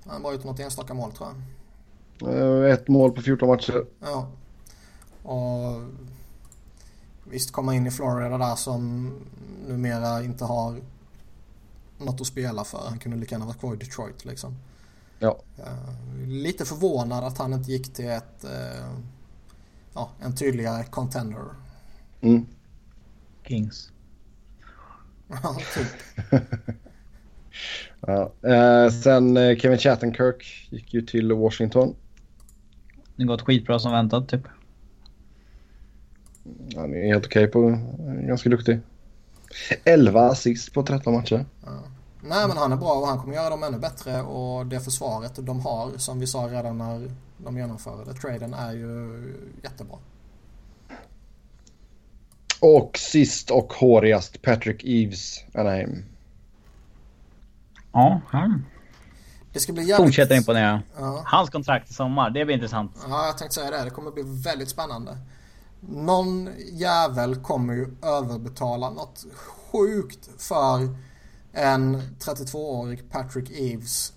S3: Han bara ut något enstaka mål tror
S1: jag. Uh, ett mål på 14 matcher.
S3: Ja. Och visst komma in i Florida där som numera inte har något att spela för. Han kunde lika gärna varit kvar i Detroit liksom.
S1: Ja.
S3: Uh, lite förvånad att han inte gick till ett ja, en tydligare contender.
S1: Mm.
S2: Kings.
S3: ja, typ.
S1: ja. Eh, sen eh, Kevin Chattenkirk gick ju till Washington.
S2: Det gått skitbra som väntat typ.
S1: Han är helt okej på... Ganska duktig. 11 assist på 13 matcher.
S3: Ja. Nej men han är bra och han kommer göra dem ännu bättre och det försvaret de har som vi sa redan när de genomförde traden är ju jättebra.
S1: Och sist och hårigast Patrick Eves, Anaheim.
S2: Ja, han
S3: Det ska bli jävligt...
S2: fortsätter imponera.
S3: Ja.
S2: Hans kontrakt i sommar, det blir intressant.
S3: Ja, jag tänkte säga det. Det kommer bli väldigt spännande. Någon jävel kommer ju överbetala något sjukt för en 32-årig Patrick Eves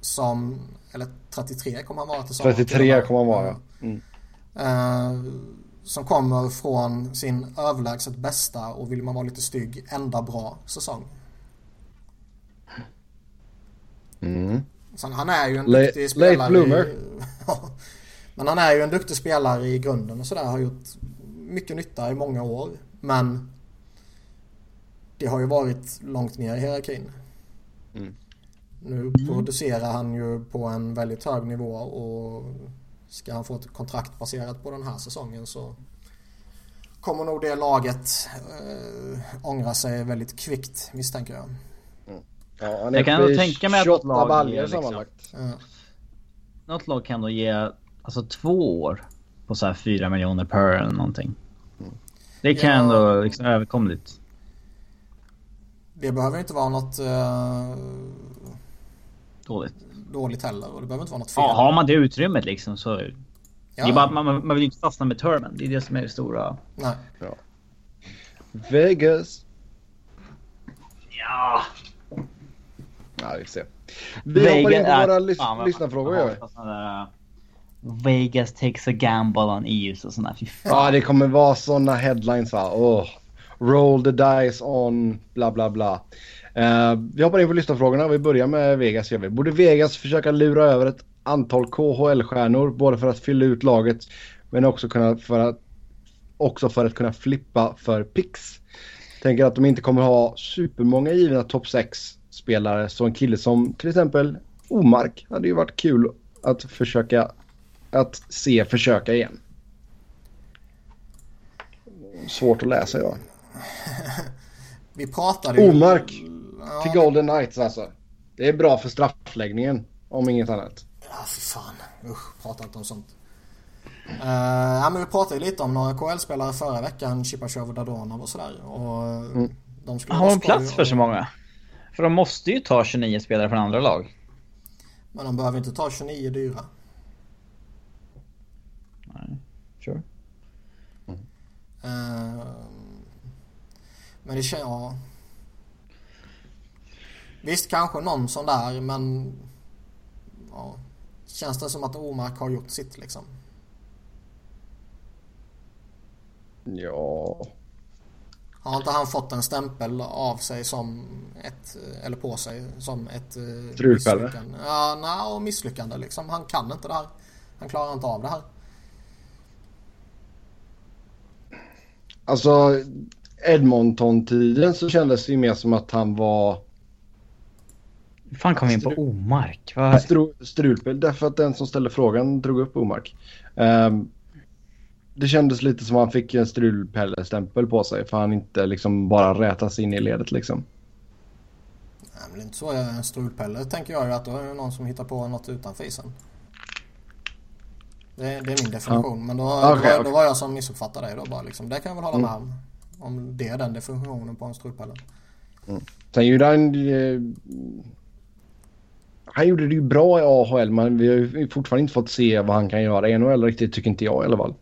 S3: som, eller 33 kommer han vara till sommaren.
S1: 33 kommer han vara. Mm.
S3: Eh, som kommer från sin överlägset bästa och vill man vara lite stygg, enda bra säsong.
S1: Mm.
S3: Sen han är ju en
S1: Late-
S3: duktig spelare.
S1: late bloomer.
S3: I, men han är ju en duktig spelare i grunden och sådär. Har gjort mycket nytta i många år. Men det har ju varit långt ner i hierarkin.
S1: Mm.
S3: Nu producerar han ju på en väldigt hög nivå och ska han få ett kontrakt baserat på den här säsongen så kommer nog det laget äh, ångra sig väldigt kvickt misstänker jag.
S1: Ja, han
S2: Jag kan ändå tänka mig att
S1: 28
S2: något lag ger liksom-.
S3: Ja.
S2: Något lag kan då ge alltså två år på så här 4 miljoner per eller någonting. Det kan
S3: Ja.
S2: ändå liksom överkomligt.
S3: Det behöver inte vara något eh,
S2: Dåligt.
S3: Dåligt heller och det behöver inte vara något fel.
S2: Ja, har man det utrymmet liksom så...
S3: Ja.
S2: Det är bara, man, man vill ju inte fastna med termen. Det är det som är det stora.
S3: Nej.
S1: Vegas.
S2: Ja.
S1: Ja, vi får se. Vi hoppar in på
S2: Vegas-
S1: våra lys-
S2: Fan,
S1: lyssnarfrågor gör vi.
S2: Ja, uh, Vegas takes a gamble on EUs och sådär. Fy fan.
S1: Ja, det kommer vara såna headlines va. Åh. Roll the dice on bla bla bla. Eh, vi hoppar in på lyssnarfrågorna. Vi börjar med Vegas. Vi. Borde Vegas försöka lura över ett antal KHL-stjärnor både för att fylla ut laget men också, kunna för att, också för att kunna flippa för picks. Tänker att de inte kommer ha supermånga givna topp 6 spelare så en kille som till exempel Omark hade ju varit kul att försöka att se försöka igen. Svårt att läsa idag.
S3: Vi pratade ju...
S1: Omark
S3: Ja,
S1: till Golden Knights alltså. Det är bra för straffläggningen om inget annat.
S3: Ja, fy fan. Usch, prata inte om sånt. Uh, ja, men vi pratade ju lite om några KL-spelare förra veckan. Chipachov och Dadonov och sådär. Och
S1: Mm.
S3: de skulle
S2: Har
S3: vara
S2: de plats
S3: skoj
S2: för
S3: och-
S2: så många? För de måste ju ta 29 spelare från andra lag.
S3: Men de behöver inte ta 29 dyra.
S2: Nej, sure.
S3: Eh, men det känns... Ja. Visst, kanske någon sån där, men... Ja. Känns det som att Omark har gjort sitt liksom?
S1: Ja.
S3: Har inte han fått en stämpel av sig som ett, eller på sig som ett eh,
S1: Strulpelle?
S3: misslyckande? Ja, nej, och misslyckande liksom. Han kan inte det här. Han klarar inte av det här.
S1: Alltså Edmonton-tiden så kändes det ju mer som att han var
S2: Hur fan kom vi in på Omark? Vad-
S1: stru- strulpel. Därför att den som ställde frågan drog upp Omark. Ehm, det kändes lite som att han fick en strulpelle-stämpel på sig för han inte liksom bara rätas in i ledet liksom.
S3: Nej, men det är inte så. En strulpelle tänker jag ju att då är det någon som hittar på något utanför isen. Det, är- det är min definition. Men då,
S1: Okej,
S3: då, var, då var jag som missuppfattade dig då bara liksom. Det kan jag väl hålla
S1: Mm.
S3: med om. Om det är den definitionen på en strulpelle.
S1: Sen gjorde han... Han gjorde det ju bra i AHL men vi har ju fortfarande inte fått se vad han kan göra i NHL riktigt tycker inte jag i alla fall.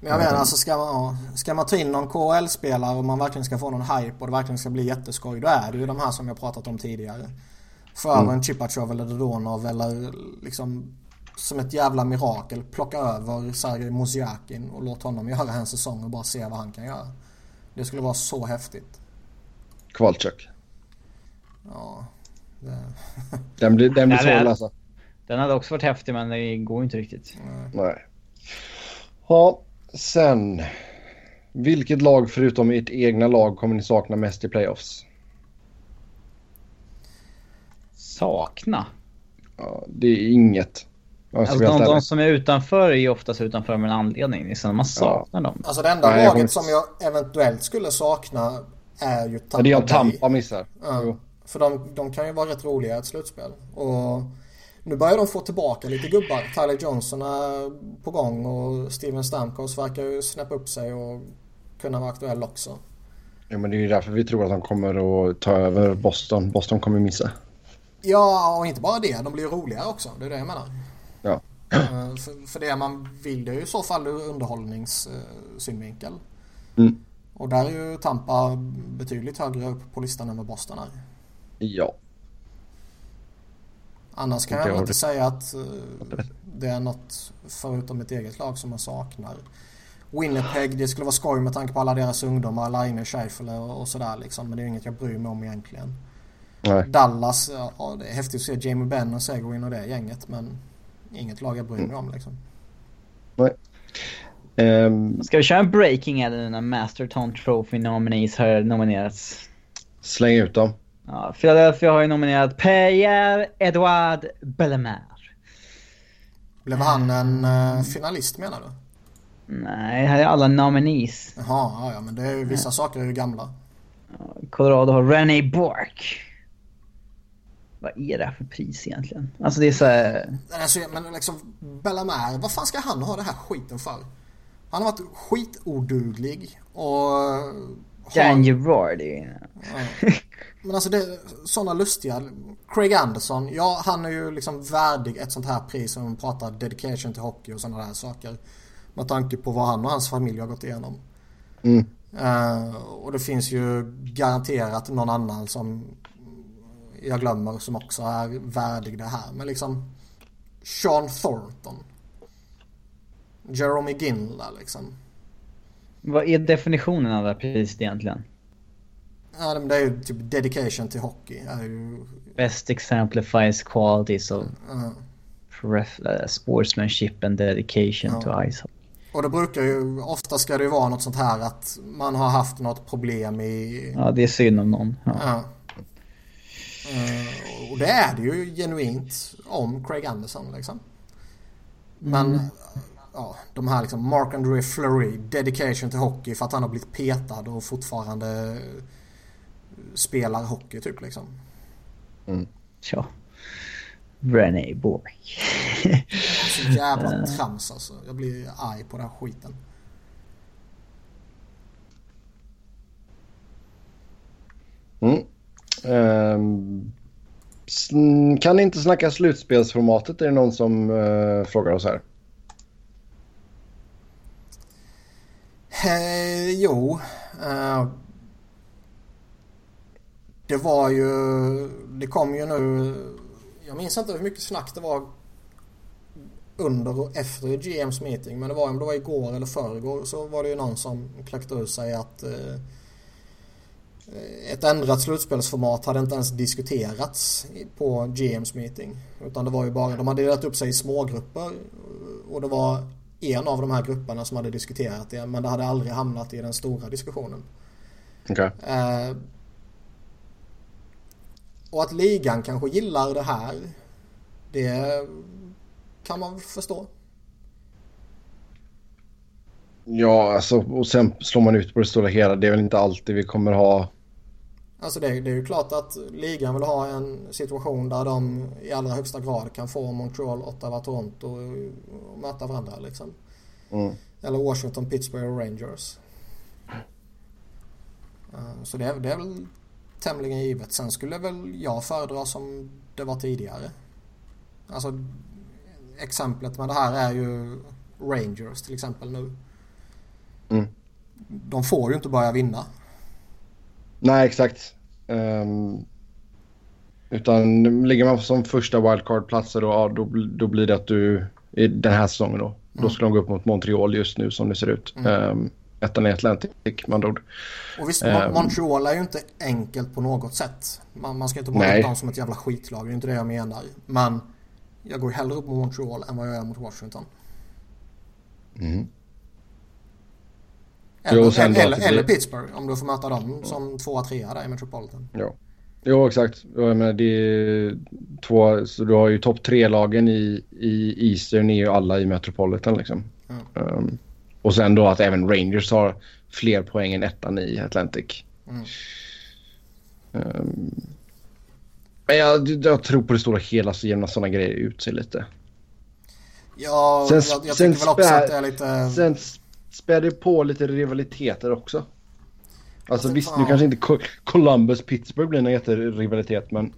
S3: Men jag menar alltså ska man, ska man ta in någon KHL-spelare och man verkligen ska få någon hype och det verkligen ska bli jätteskoj. Då är det ju de här som jag pratat om tidigare. För över en Chipachov eller Dodonov eller liksom som ett jävla mirakel plocka över Sergej Mosjakin och låt honom göra en säsong och bara se vad han kan göra. Det skulle vara så häftigt.
S1: Kvalchuk.
S3: Ja,
S1: Den blir, den blir svår att läsa.
S2: Den hade också varit häftig men det går inte riktigt.
S1: Nej. Ja, sen. Vilket lag förutom ert egna lag kommer ni sakna mest i playoffs?
S2: Sakna?
S1: Ja, det är inget.
S2: Alltså de, de, som är utanför är ju oftast utanför med en anledning. Liksom. Man saknar ja. dem.
S3: Alltså det enda Nej, laget som jag eventuellt skulle sakna är ju
S1: Tampa Det är om Tampa missar.
S3: Ja. För de, de kan ju vara rätt roliga i ett slutspel. Och nu börjar de få tillbaka lite gubbar. Tyler Johnson är på gång och Steven Stamkos verkar ju snäppa upp sig och kunna vara aktuell också.
S1: Ja men det är ju därför vi tror att de kommer att ta över Boston. Boston kommer missa.
S3: Ja och inte bara det. De blir ju roligare också. Det är det jag menar.
S1: Ja.
S3: Eh, för, för det man vill det är ju i så fall ur underhållningssynvinkel.
S1: Mm.
S3: Och där är ju Tampa betydligt högre upp på listan än vad Boston är.
S1: Ja.
S3: Annars kan jag inte säga att eh, det är något förutom ett eget lag som man saknar. Winnipeg, det skulle vara skoj med tanke på alla deras ungdomar, Line, Scheifele och, sådär liksom. Men det är inget jag bryr mig om egentligen.
S1: Nej.
S3: Dallas, ja det är häftigt att se Jamie Benn och Seguin och det gänget men inget lag jag bryr mig om liksom.
S1: Nej. Um,
S2: Ska vi köra en breaking eller när Masterton Trophy nominees har nominerats?
S1: Släng ut dem.
S2: Ja, Philadelphia har ju nominerat Pierre-Edouard Bellemare.
S3: Blev han en uh, finalist menar du?
S2: Nej, här är alla nominees.
S3: Jaha, ja men det är, vissa ja. saker är ju gamla.
S2: Colorado har René Bork. Vad är det här för pris egentligen? Alltså det är så här...
S3: Alltså, men liksom Bellamare, vad fan ska han ha det här skiten för? Han har varit skitoduglig och...
S2: Dan Girardi.
S3: Ja. Men alltså det sådana lustiga. Craig Anderson, ja han är ju liksom värdig ett sånt här pris om man pratar dedication till hockey och sådana där saker. Med tanke på vad han och hans familj har gått igenom.
S1: Mm.
S3: Uh, och det finns ju garanterat någon annan som jag glömmer som också är värdig det här. Men liksom Sean Thornton. Jeremy Ginla liksom.
S2: Vad är definitionen av det här priset egentligen?
S3: Ja, det är ju typ dedication till hockey. Är ju...
S2: Best exemplifies qualities of
S3: uh.
S2: sportsmanship and dedication uh. to ice hockey.
S3: Och det brukar ju, ofta ska det ju vara något sånt här att man har haft något problem i...
S2: Ja, det är synd om någon. Ja.
S3: ja. Uh, och det är det ju genuint om Craig Anderson liksom. Men mm. ja, de här liksom Mark André Fleury, dedication till hockey för att han har blivit petad och fortfarande spelar hockey typ liksom.
S1: Mm.
S2: Ja. René Bork.
S3: Så jävla trams alltså. Jag blir arg på den här skiten.
S1: Mm. Um, kan ni inte snacka slutspelsformatet? Är det någon som uh, frågar oss här?
S3: Eh, jo. Uh, det var ju... Det kom ju nu... Jag minns inte hur mycket snack det var under och efter GMs meeting. Men det var om det var igår eller förrgår så var det ju någon som kläckte ur sig att eh, ett ändrat slutspelsformat hade inte ens diskuterats på GMs meeting. Utan det var ju bara, de hade delat upp sig i smågrupper och det var en av de här grupperna som hade diskuterat det men det hade aldrig hamnat i den stora diskussionen.
S1: Okay.
S3: Eh, och att ligan kanske gillar det här, det kan man förstå.
S1: Ja, alltså och sen slår man ut på det stora hela. Det är väl inte alltid vi kommer ha.
S3: Alltså det, det är ju klart att ligan vill ha en situation där de i allra högsta grad kan få Montreal, Ottawa, Toronto och möta varandra liksom.
S1: Mm.
S3: Eller Washington, Pittsburgh och Rangers. Så det är, det är väl tämligen givet. Sen skulle väl jag föredra som det var tidigare. Alltså exemplet med det här är ju Rangers till exempel nu.
S1: Mm.
S3: De får ju inte börja vinna.
S1: Nej, exakt. Um, utan ligger man som första wildcard-platser då, då, då blir det att du i den här säsongen då. Mm. Då ska de gå upp mot Montreal just nu som det ser ut. Mm. Um, ettan i Atlantic med andra ord.
S3: Och visst, um, Montreal är ju inte enkelt på något sätt. Man, man ska inte måla upp dem som ett jävla skitlag, det är inte det jag menar. Men jag går hellre upp mot Montreal än vad jag gör mot Washington.
S1: Mm.
S3: Eller, eller, eller, eller, Pittsburgh om du får möta dem som tvåa, trea där i Metropolitan.
S1: Ja. Jo, exakt. Jag menar, det är två, så du har ju topp tre-lagen i, i Eastern är ju alla i Metropolitan liksom.
S3: Mm.
S1: Um, och sen då att även Rangers har fler poäng än ettan i Atlantic.
S3: Mm.
S1: Um, men jag, jag tror på det stora hela så jämnar sådana grejer ut sig lite.
S3: Ja,
S1: Sen-
S3: jag, jag
S1: sen
S3: tycker väl också
S1: spär-
S3: att det är lite...
S1: Sen spär det på lite rivaliteter också. Alltså
S3: Alltså,
S1: visst,
S3: fan.
S1: nu kanske inte Co- Columbus-Pittsburgh blir någon jätterivalitet men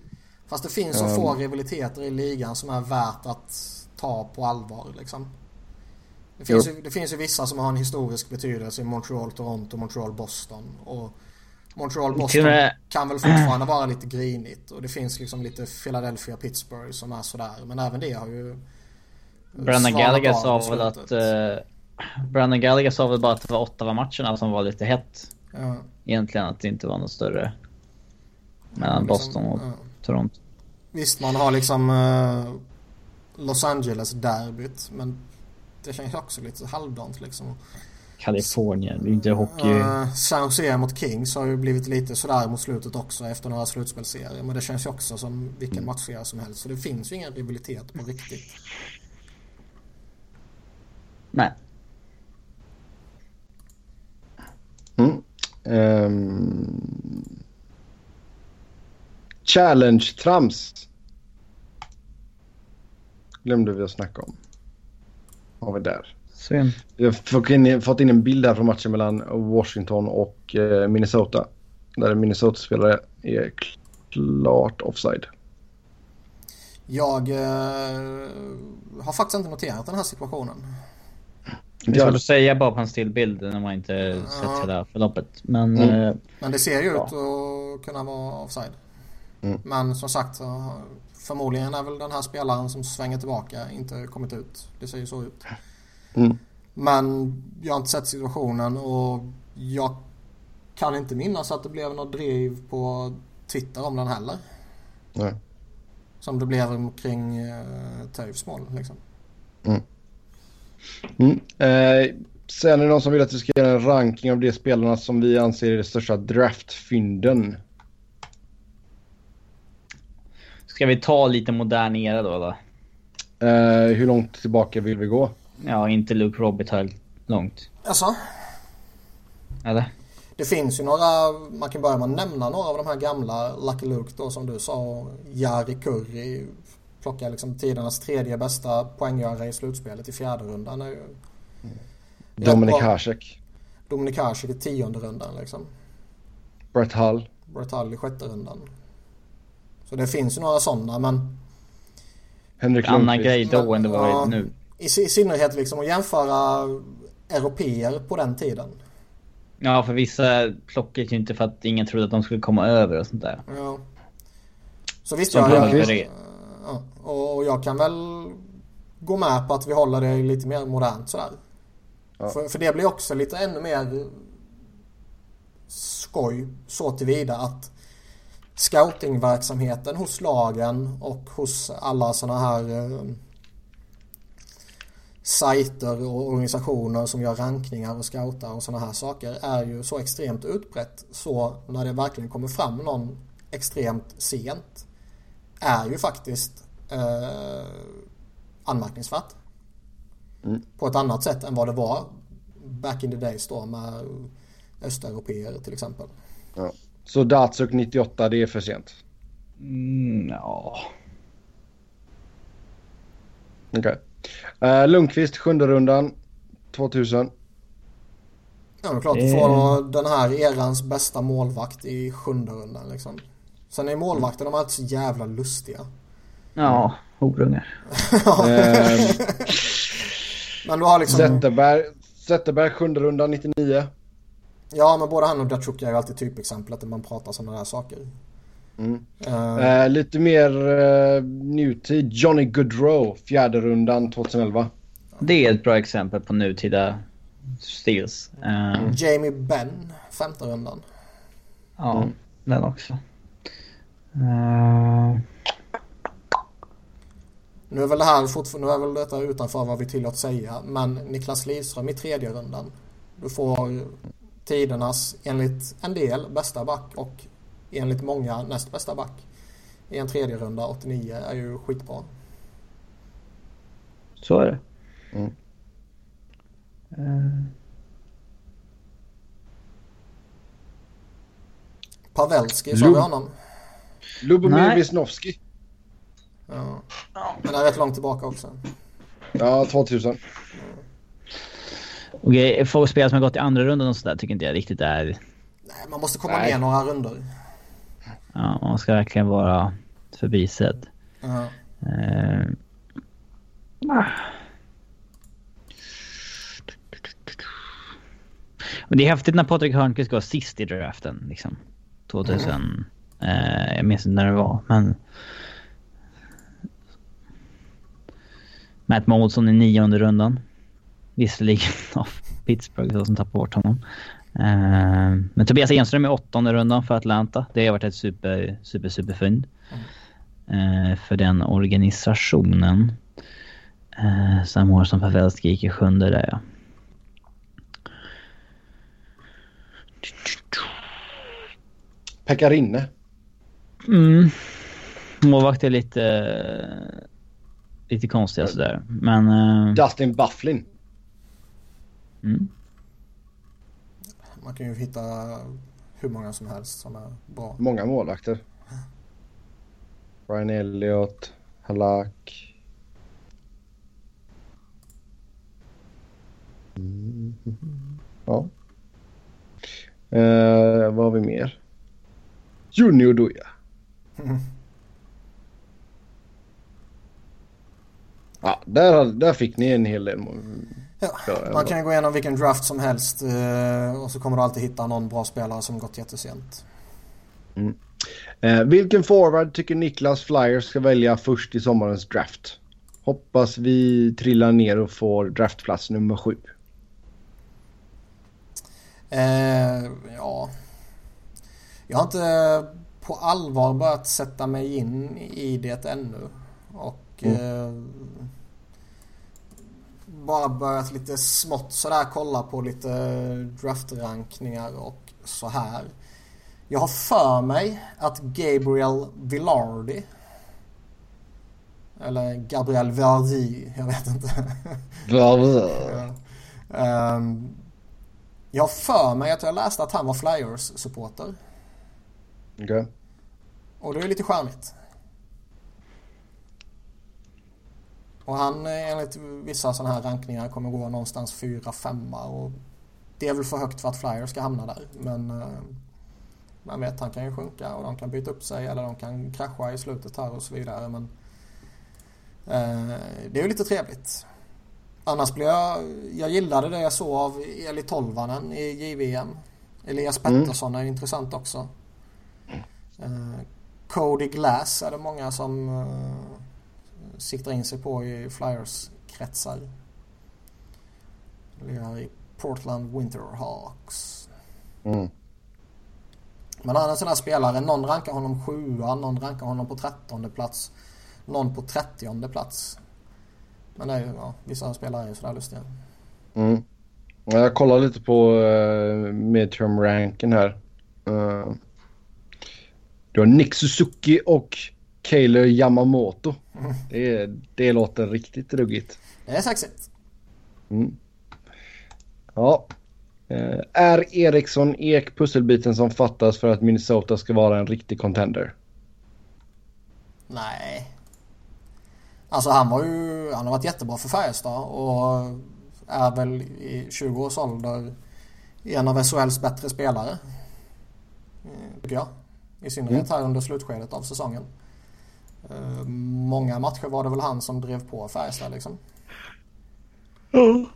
S3: Fast det finns så
S1: Um.
S3: få rivaliteter i ligan som är värt att ta på allvar liksom. Det finns, ju, det finns ju vissa som har en historisk betydelse i Montreal, Toronto, Montreal, Boston. Och Montreal, Boston
S2: med-
S3: kan väl fortfarande vara lite grinigt. Och det finns liksom lite Philadelphia, Pittsburgh som är sådär. Men även det har ju... Svalnat
S2: Gallagher sa väl att... Uh, Brandon Gallagher sa väl bara att det var Ottawa-matcherna som var lite hett.
S3: Ja,
S2: Egentligen att det inte var något större mellan
S3: liksom,
S2: Boston och
S3: ja.
S2: Toronto.
S3: Visst, man har liksom eh, Los Angeles-derbyt. Men det känns också lite halvdant liksom.
S2: Kalifornien, det är inte hockey.
S3: Uh, San Jose mot Kings har ju blivit lite sådär mot slutet också efter några slutspelsserier. Men det känns ju också som vilken matchserie som helst. Så det finns ju ingen rivalitet på riktigt.
S2: Nej.
S1: Mm. Ehm. Challenge-trams. Glömde vi att snacka om. Har vi där.
S2: Synd.
S1: Vi har fått in, en bild här från matchen mellan Washington och eh, Minnesota. Där Minnesota-spelare är klart offside.
S3: Jag eh, har faktiskt inte noterat den här situationen.
S2: Det är svårt att säga bara på en stillbild när man inte sett hela förloppet. Men
S1: Mm.
S2: eh,
S3: Men det ser ju ut
S2: Ja.
S3: att kunna vara offside.
S1: Mm.
S3: Men som sagt så förmodligen är väl den här spelaren som svänger tillbaka inte kommit ut. Det ser ju så ut.
S1: Mm.
S3: Men jag har inte sett situationen och jag kan inte minnas att det blev något driv på Twitter om den heller.
S1: Nej.
S3: Som det blev kring uh, Toews mål liksom.
S1: Mm. Eh, sen är det någon som vill att vi ska göra en ranking av de spelarna som vi anser är de största draftfynden.
S2: Ska vi ta lite modern era då eller?
S1: Eh, hur långt tillbaka vill vi gå?
S2: Ja, inte Luke Robitaille långt.
S3: Alltså,
S2: Eller?
S3: det finns ju några, man kan börja med att nämna några av de här gamla Lucky Luke då som du sa. Jari Kurri plockar liksom tidernas tredje bästa poänggörare i slutspelet i fjärde rundan. Är ju
S1: Dominik
S3: bra.
S1: Hasek.
S3: Dominik Hasek i tionde rundan liksom.
S1: Brett Hull.
S3: Brett Hull i sjätte rundan. Så det finns ju några sådana men
S1: Henrik
S2: Annan
S1: Lundqvist.
S2: grej då än det var
S3: Ja.
S2: nu.
S3: i, i synnerhet liksom att jämföra europeer på den tiden.
S2: Ja, för vissa plockades ju inte för att ingen trodde att de skulle komma över och sånt där.
S3: Ja. Så visst
S2: Som
S3: jag
S2: Lundqvist.
S3: det. Ja. Och jag kan väl gå med på att vi håller det lite mer modernt sådär.
S1: Ja.
S3: För, för det blir också lite ännu mer skoj så tillvida att scoutingverksamheten hos lagen och hos alla sådana här eh, sajter och organisationer som gör rankningar och scoutar och sådana här saker är ju så extremt utbrett så när det verkligen kommer fram någon extremt sent är ju faktiskt eh, anmärkningsvärt.
S1: Mm.
S3: På ett annat sätt än vad det var back in the days då med östeuropeer till exempel.
S1: Ja. Så Datsuk 98, det är för sent.
S2: Mm, ja.
S1: Okej. Eh, Lundqvist, sjunde rundan. 2000.
S3: Ja, det är klart. Du får den här erans bästa målvakt i sjunde rundan liksom. Sen är målvakterna de är alltid så jävla lustiga.
S2: Ja, horungar.
S1: Eh,
S3: Men du har liksom...
S1: Zetterberg, Zetterberg, sjunde rundan 99.
S3: Ja, men både han och Datsjuk är ju alltid typexemplet när man pratar sådana där saker.
S1: Mm.
S3: Eh,
S1: Eh, lite mer eh, nutid. Johnny Goodrow, fjärde rundan 2011.
S2: Det är ett bra exempel på nutida steals. Eh,
S3: Jamie Benn, femte rundan.
S2: Ja,
S1: Mm.
S2: den också.
S3: Nu är väl det här fortfarande, nu är väl detta utanför vad vi tillåts säga. Men Niklas Lidström i tredje rundan. Du får tidernas, enligt en del, bästa back och enligt många näst bästa back i en tredje runda 89 är ju skitbra.
S2: Så är det.
S1: Mm.
S2: Uh.
S3: Pavelski, sa vi honom?
S1: Lubomir Wisnowski.
S3: Ja. Men är rätt långt tillbaka också.
S1: Ja, 2000.
S2: Okej, folk spelare som har gått i andra rundan och sådär tycker inte jag riktigt är...
S3: Nej, man måste komma Nej. ner några runder.
S2: Ja, man ska verkligen vara förbisedd. Uh. Men det är häftigt när Patrik Hörnqvist går sist i draften. Liksom. 2000. Mm. Eh, jag minns inte när det var, men... Matt Moulson i nionde rundan. Visserligen av Pittsburgh som tappade bort honom. Eh, men Tobias Enström i åttonde rundan för Atlanta. Det har varit ett super, super, super fynd. Mm. Eh, för den organisationen. Samma år som Pavelski gick i sjunde där ja.
S1: Pekarinne.
S2: Mm. Målvakt är lite... Lite konstiga sådär. Men... Uh...
S1: Dustin Bufflin.
S2: Mm.
S3: Man kan ju hitta hur många som helst som är bra.
S1: Många målvakter. Brian Elliott, Halak. Mm. Ja. Uh, vad har vi mer? Junior Duja. Mm. Ja, där, där fick ni en hel del.
S3: Ja, man kan gå igenom vilken draft som helst eh, och så kommer du alltid hitta någon bra spelare som gått jättesent.
S1: Mm. Eh, vilken forward tycker Niklas Flyers ska välja först i sommarens draft? Hoppas vi trillar ner och får draftplats nummer sju.
S3: Eh, ja, jag har inte på allvar börjat sätta mig in i det ännu. Och mm. eh, bara börjat lite smått sådär kolla på lite draftrankningar och så här. Jag har för mig att Gabriel Villardi eller Gabriel Verdi, jag vet inte.
S1: Verdi.
S3: ja. um, jag har för mig att jag läste att han var Flyers-supporter.
S1: Okej. Okay.
S3: Och det är lite charmigt. Och han enligt vissa sådana här rankningar kommer gå någonstans 4-5 och det är väl för högt för att Flyers ska hamna där. Men uh, man vet, han kan ju sjunka och de kan byta upp sig eller de kan krascha i slutet här och så vidare. Men uh, det är ju lite trevligt. Annars blev jag, jag gillade det jag såg av Eli Tolvanen i JVM. Elias mm. Pettersson mm. är intressant också. Uh, Cody Glass är det många som uh, siktar in sig på i Flyers-kretsar. Lirar i Portland Winterhawks.
S1: Mm.
S3: Men han är en sån där spelare. Någon rankar honom sjua, någon rankar honom på trettonde plats. Någon på trettionde plats. Men det är ju, ja, vissa spelare är ju sådär lustiga.
S1: Mm. Jag kollar lite på uh, midterm ranken här. Uh, du har Nick Suzuki och Kaler Yamamoto. Mm. Det, det låter riktigt ruggigt.
S3: Det är sexigt.
S1: Mm. Ja. Uh, är Eriksson Ek pusselbiten som fattas för att Minnesota ska vara en riktig contender?
S3: Nej. Alltså han var ju, han har varit jättebra för Färjestad och är väl i 20 års ålder en av SHLs bättre spelare. Eh, tycker jag. I synnerhet mm. här under slutskedet av säsongen. Eh, många matcher var det väl han som drev på Färjestad liksom.
S1: Mm.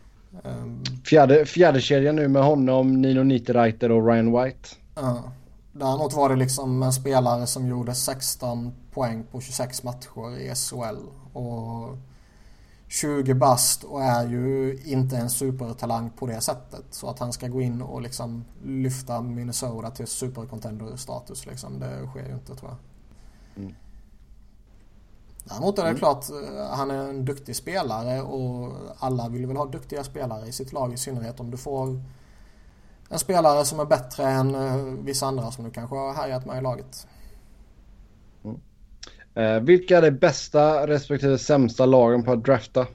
S1: Fjärde, fjärde kedjan nu med honom, Nino Niederreiter och Ryan White.
S3: Ja. Däremot var det liksom en spelare som gjorde 16 poäng på 26 matcher i SHL. Och 20 bast och är ju inte en supertalang på det sättet. Så att han ska gå in och liksom lyfta Minnesota till supercontender-status liksom. Det sker ju inte tror jag. Mm. Däremot är det mm. klart, eh, han är en duktig spelare och alla vill väl ha duktiga spelare i sitt lag i synnerhet om du får en spelare som är bättre än uh, vissa andra som du kanske har härjat med i laget.
S1: Mm. Eh, vilka är de bästa respektive sämsta lagen på att drafta?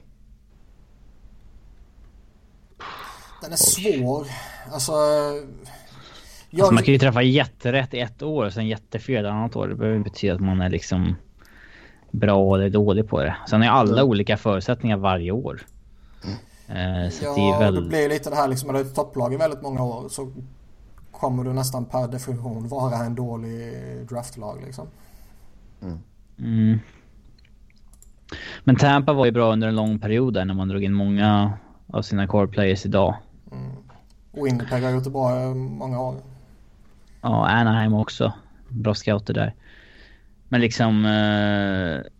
S3: Den är svår. Alltså...
S2: Jag... Alltså man kan ju träffa jätterätt ett år och sen jättefel ett annat år. Det behöver inte betyda att man är liksom bra eller dålig på det. Sen är alla mm. olika förutsättningar varje år.
S3: Mm. så ja, det, är väl... det blir lite det här liksom. Är du ett topplag i väldigt många år så kommer du nästan per definition vara en dålig draftlag liksom.
S2: Mm. Mm. Men Tampa var ju bra under en lång period där när man drog in många av sina core players idag.
S3: Mm. Winnipeg har gjort det bra många år.
S2: Ja, Anaheim också. Bra scouter där. Men liksom... Eh,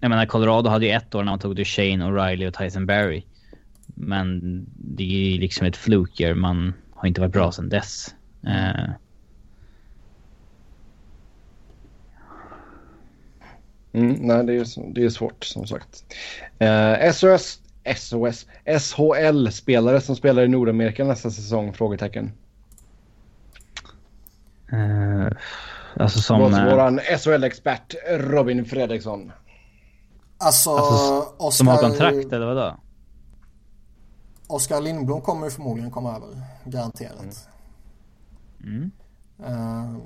S2: jag menar Colorado hade ju ett år när man tog Duchene, O'Reilly och Tyson Barry. Men det är ju liksom ett fluker. Man har inte varit bra sedan dess. Eh.
S1: Mm, nej, det är, det är svårt som sagt. Eh, SOS, SOS, SHL-spelare som spelar i Nordamerika nästa säsong? Frågetecken.
S2: Uh, alltså som...
S1: Låt våran SHL-expert Robin Fredriksson.
S3: Alltså, alltså
S2: Oscar... Som har kontrakt eller vadå?
S3: Oskar Lindblom kommer ju förmodligen komma över. Garanterat. Mm. Uh,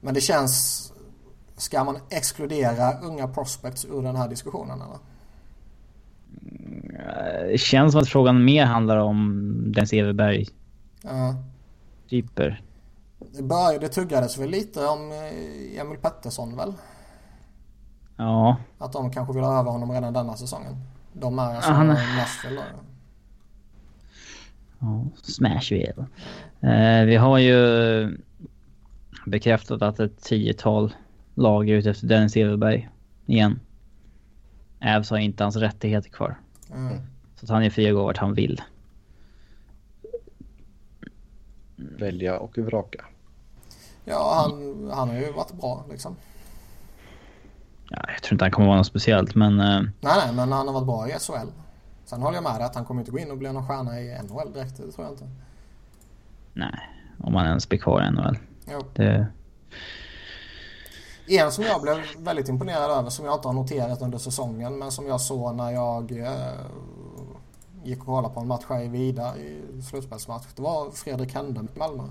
S3: men det känns... Ska man exkludera unga prospects ur den här diskussionen eller?
S2: Det känns som att frågan mer handlar om Dennis Everberg.
S3: Ja.
S2: Typer.
S3: Det, började, det tuggades väl lite om eh, Emil Pettersson väl?
S2: Ja.
S3: Att de kanske vill ha över honom redan denna säsongen. De är alltså Han... Nashville då.
S2: Ja, Smashville. Eh, vi har ju bekräftat att ett tiotal lag är ute efter Dennis Everberg igen. Ävs har inte hans rättigheter kvar. Mm. Så att han är fri att gå vart han vill.
S1: Välja och vraka.
S3: Ja, han, han har ju varit bra liksom.
S2: Ja, jag tror inte han kommer vara något speciellt, men... Uh...
S3: Nej, nej, men han har varit bra i SHL. Sen håller jag med dig att han kommer inte gå in och bli någon stjärna i NHL direkt. Det tror jag inte.
S2: Nej, om han ens blir kvar i NHL.
S3: Jo.
S2: Det...
S3: En som jag blev väldigt imponerad över som jag inte har noterat under säsongen men som jag såg när jag eh, gick och kollade på en match här i Vida i slutspelsmatch. Det var Fredrik Hände med Malmö.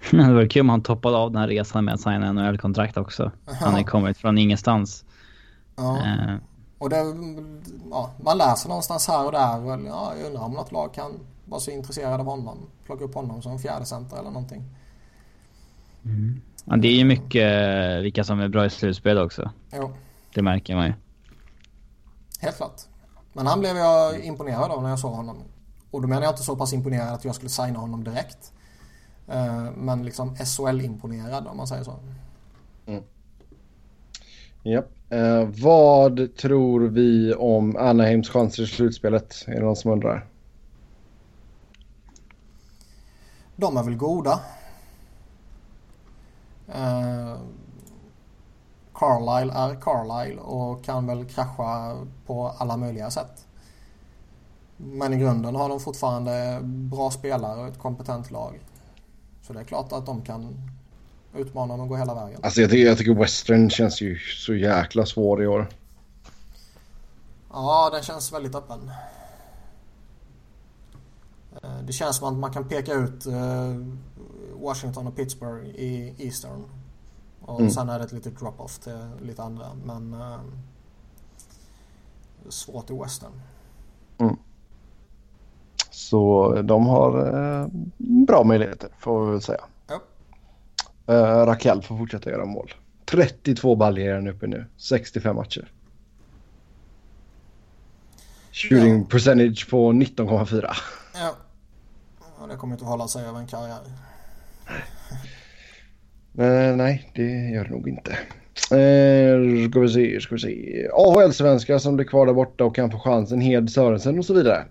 S2: det var kul om han toppade av den här resan med att signa NHL-kontrakt också. Han har kommit från ingenstans.
S3: Ja. Eh. Och det, ja, man läser någonstans här och där. Och, ja, jag undrar om något lag kan vara så intresserad av honom. Plocka upp honom som fjärde center eller någonting.
S2: Mm. Ja, det är ju mycket eh, vilka som är bra i slutspel också.
S3: Jo.
S2: Det märker man ju.
S3: Helt klart. Men han blev jag imponerad av när jag såg honom. Och då menar jag inte så pass imponerad att jag skulle signa honom direkt. Eh, men liksom SHL-imponerad om man säger så.
S1: Mm. Ja. Eh, vad tror vi om Anaheims chanser i slutspelet? Är det någon som undrar?
S3: De är väl goda. Eh, Carlisle är Carlisle och kan väl krascha på alla möjliga sätt. Men i grunden har de fortfarande bra spelare och ett kompetent lag. Så det är klart att de kan utmana dem och gå hela vägen.
S1: Alltså jag tycker, jag tycker Western känns ju så jäkla svår i år.
S3: Ja, den känns väldigt öppen. Eh, det känns som att man kan peka ut eh, Washington och Pittsburgh i Eastern. Och mm. sen är det ett litet drop-off till lite andra. Men uh, svårt i Western.
S1: Mm. Så de har uh, bra möjligheter får vi väl säga.
S3: Ja.
S1: Uh, Raquel får fortsätta göra mål. 32 baljor är han uppe nu. 65 matcher. Shooting ja. percentage på 19,4.
S3: Ja. ja. Det kommer inte att hålla sig över en karriär.
S1: Uh, nej, det gör det nog inte. Uh, ska vi se, ska vi se. AHL-svenskar som blir kvar där borta och kan få chansen. Hed Sörensen och så vidare.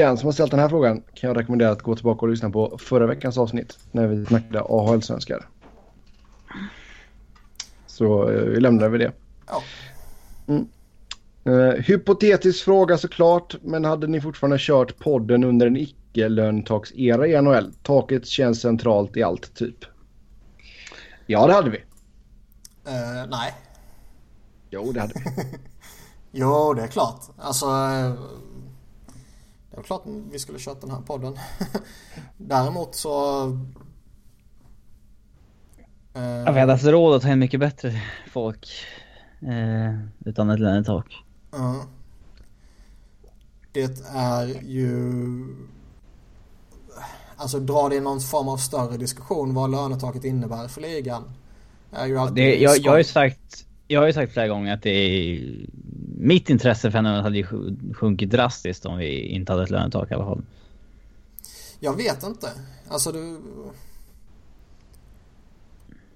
S1: Den som har ställt den här frågan kan jag rekommendera att gå tillbaka och lyssna på förra veckans avsnitt när vi snackade AHL-svenskar. Så uh, vi lämnar vi det.
S3: Ja.
S1: Mm. Uh, hypotetisk fråga såklart, men hade ni fortfarande kört podden under en icke-lönetaksera i NHL? Taket känns centralt i allt typ. Ja, det hade vi.
S3: Uh, nej.
S1: Jo, det hade vi.
S3: jo, det är klart. Alltså... Uh, det är klart vi skulle kört den här podden. Däremot så...
S2: Uh, ja, vi hade haft råd att ta in mycket bättre folk. Uh, utan ett lönetak.
S3: Ja. Det är ju... Alltså dra det i någon form av större diskussion vad lönetaket innebär för ligan.
S2: Är ju alltid det, jag, jag ju sagt, jag har ju sagt flera gånger att det är... Mitt intresse för NHL hade ju sjunkit drastiskt om vi inte hade ett lönetak i alla fall.
S3: Jag vet inte. Alltså du...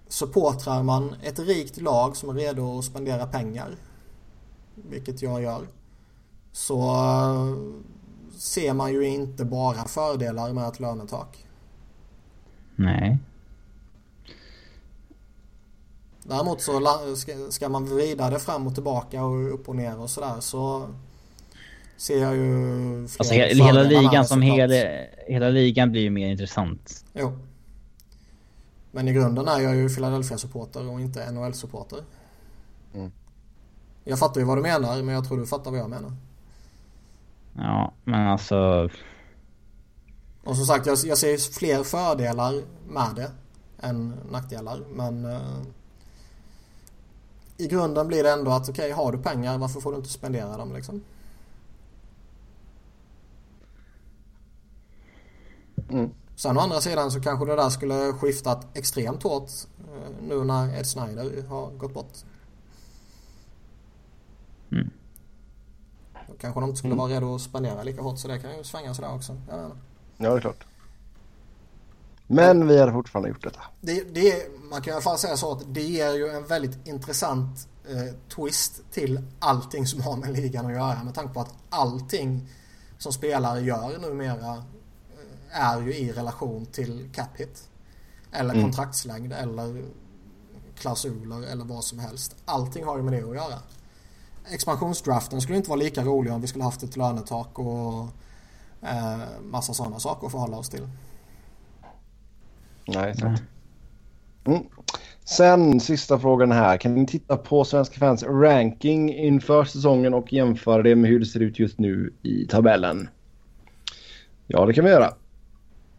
S3: Supportrar man ett rikt lag som är redo att spendera pengar vilket jag gör, så eh, ser man ju inte bara fördelar med ett lönetak.
S2: Nej.
S3: Däremot så ska man vrida det fram och tillbaka och upp och ner och sådär så ser jag ju
S2: Alltså hela, hela ligan som hela, hela ligan blir ju mer intressant.
S3: Jo. Men i grunden är jag ju Philadelphia-supporter och inte NHL-supporter. Mm. Jag fattar ju vad du menar, men jag tror du fattar vad jag menar.
S2: Ja, men alltså...
S3: Och som sagt, jag, jag ser fler fördelar med det än nackdelar, men... I grunden blir det ändå att okej, okay, har du pengar, varför får du inte spendera dem liksom? Mm. Sen å andra sidan så kanske det där skulle skiftat extremt hårt uh, nu när Ed Snyder har gått bort. Mm. Då kanske de inte skulle mm. vara redo att spendera lika hårt så det kan ju svänga sådär också.
S1: Ja, det är klart. Men vi har fortfarande gjort detta.
S3: Det, det, man kan i alla fall säga så att det ger ju en väldigt intressant eh, twist till allting som har med ligan att göra. Med tanke på att allting som spelare gör numera eh, är ju i relation till cap hit. Eller mm. kontraktslängd eller klausuler eller vad som helst. Allting har ju med det att göra expansionsdraften skulle inte vara lika rolig om vi skulle haft ett lönetak och eh, massa sådana saker att förhålla oss till.
S1: Nej, sant. Mm. Sen sista frågan här. Kan ni titta på Svenska fans ranking inför säsongen och jämföra det med hur det ser ut just nu i tabellen? Ja, det kan vi göra.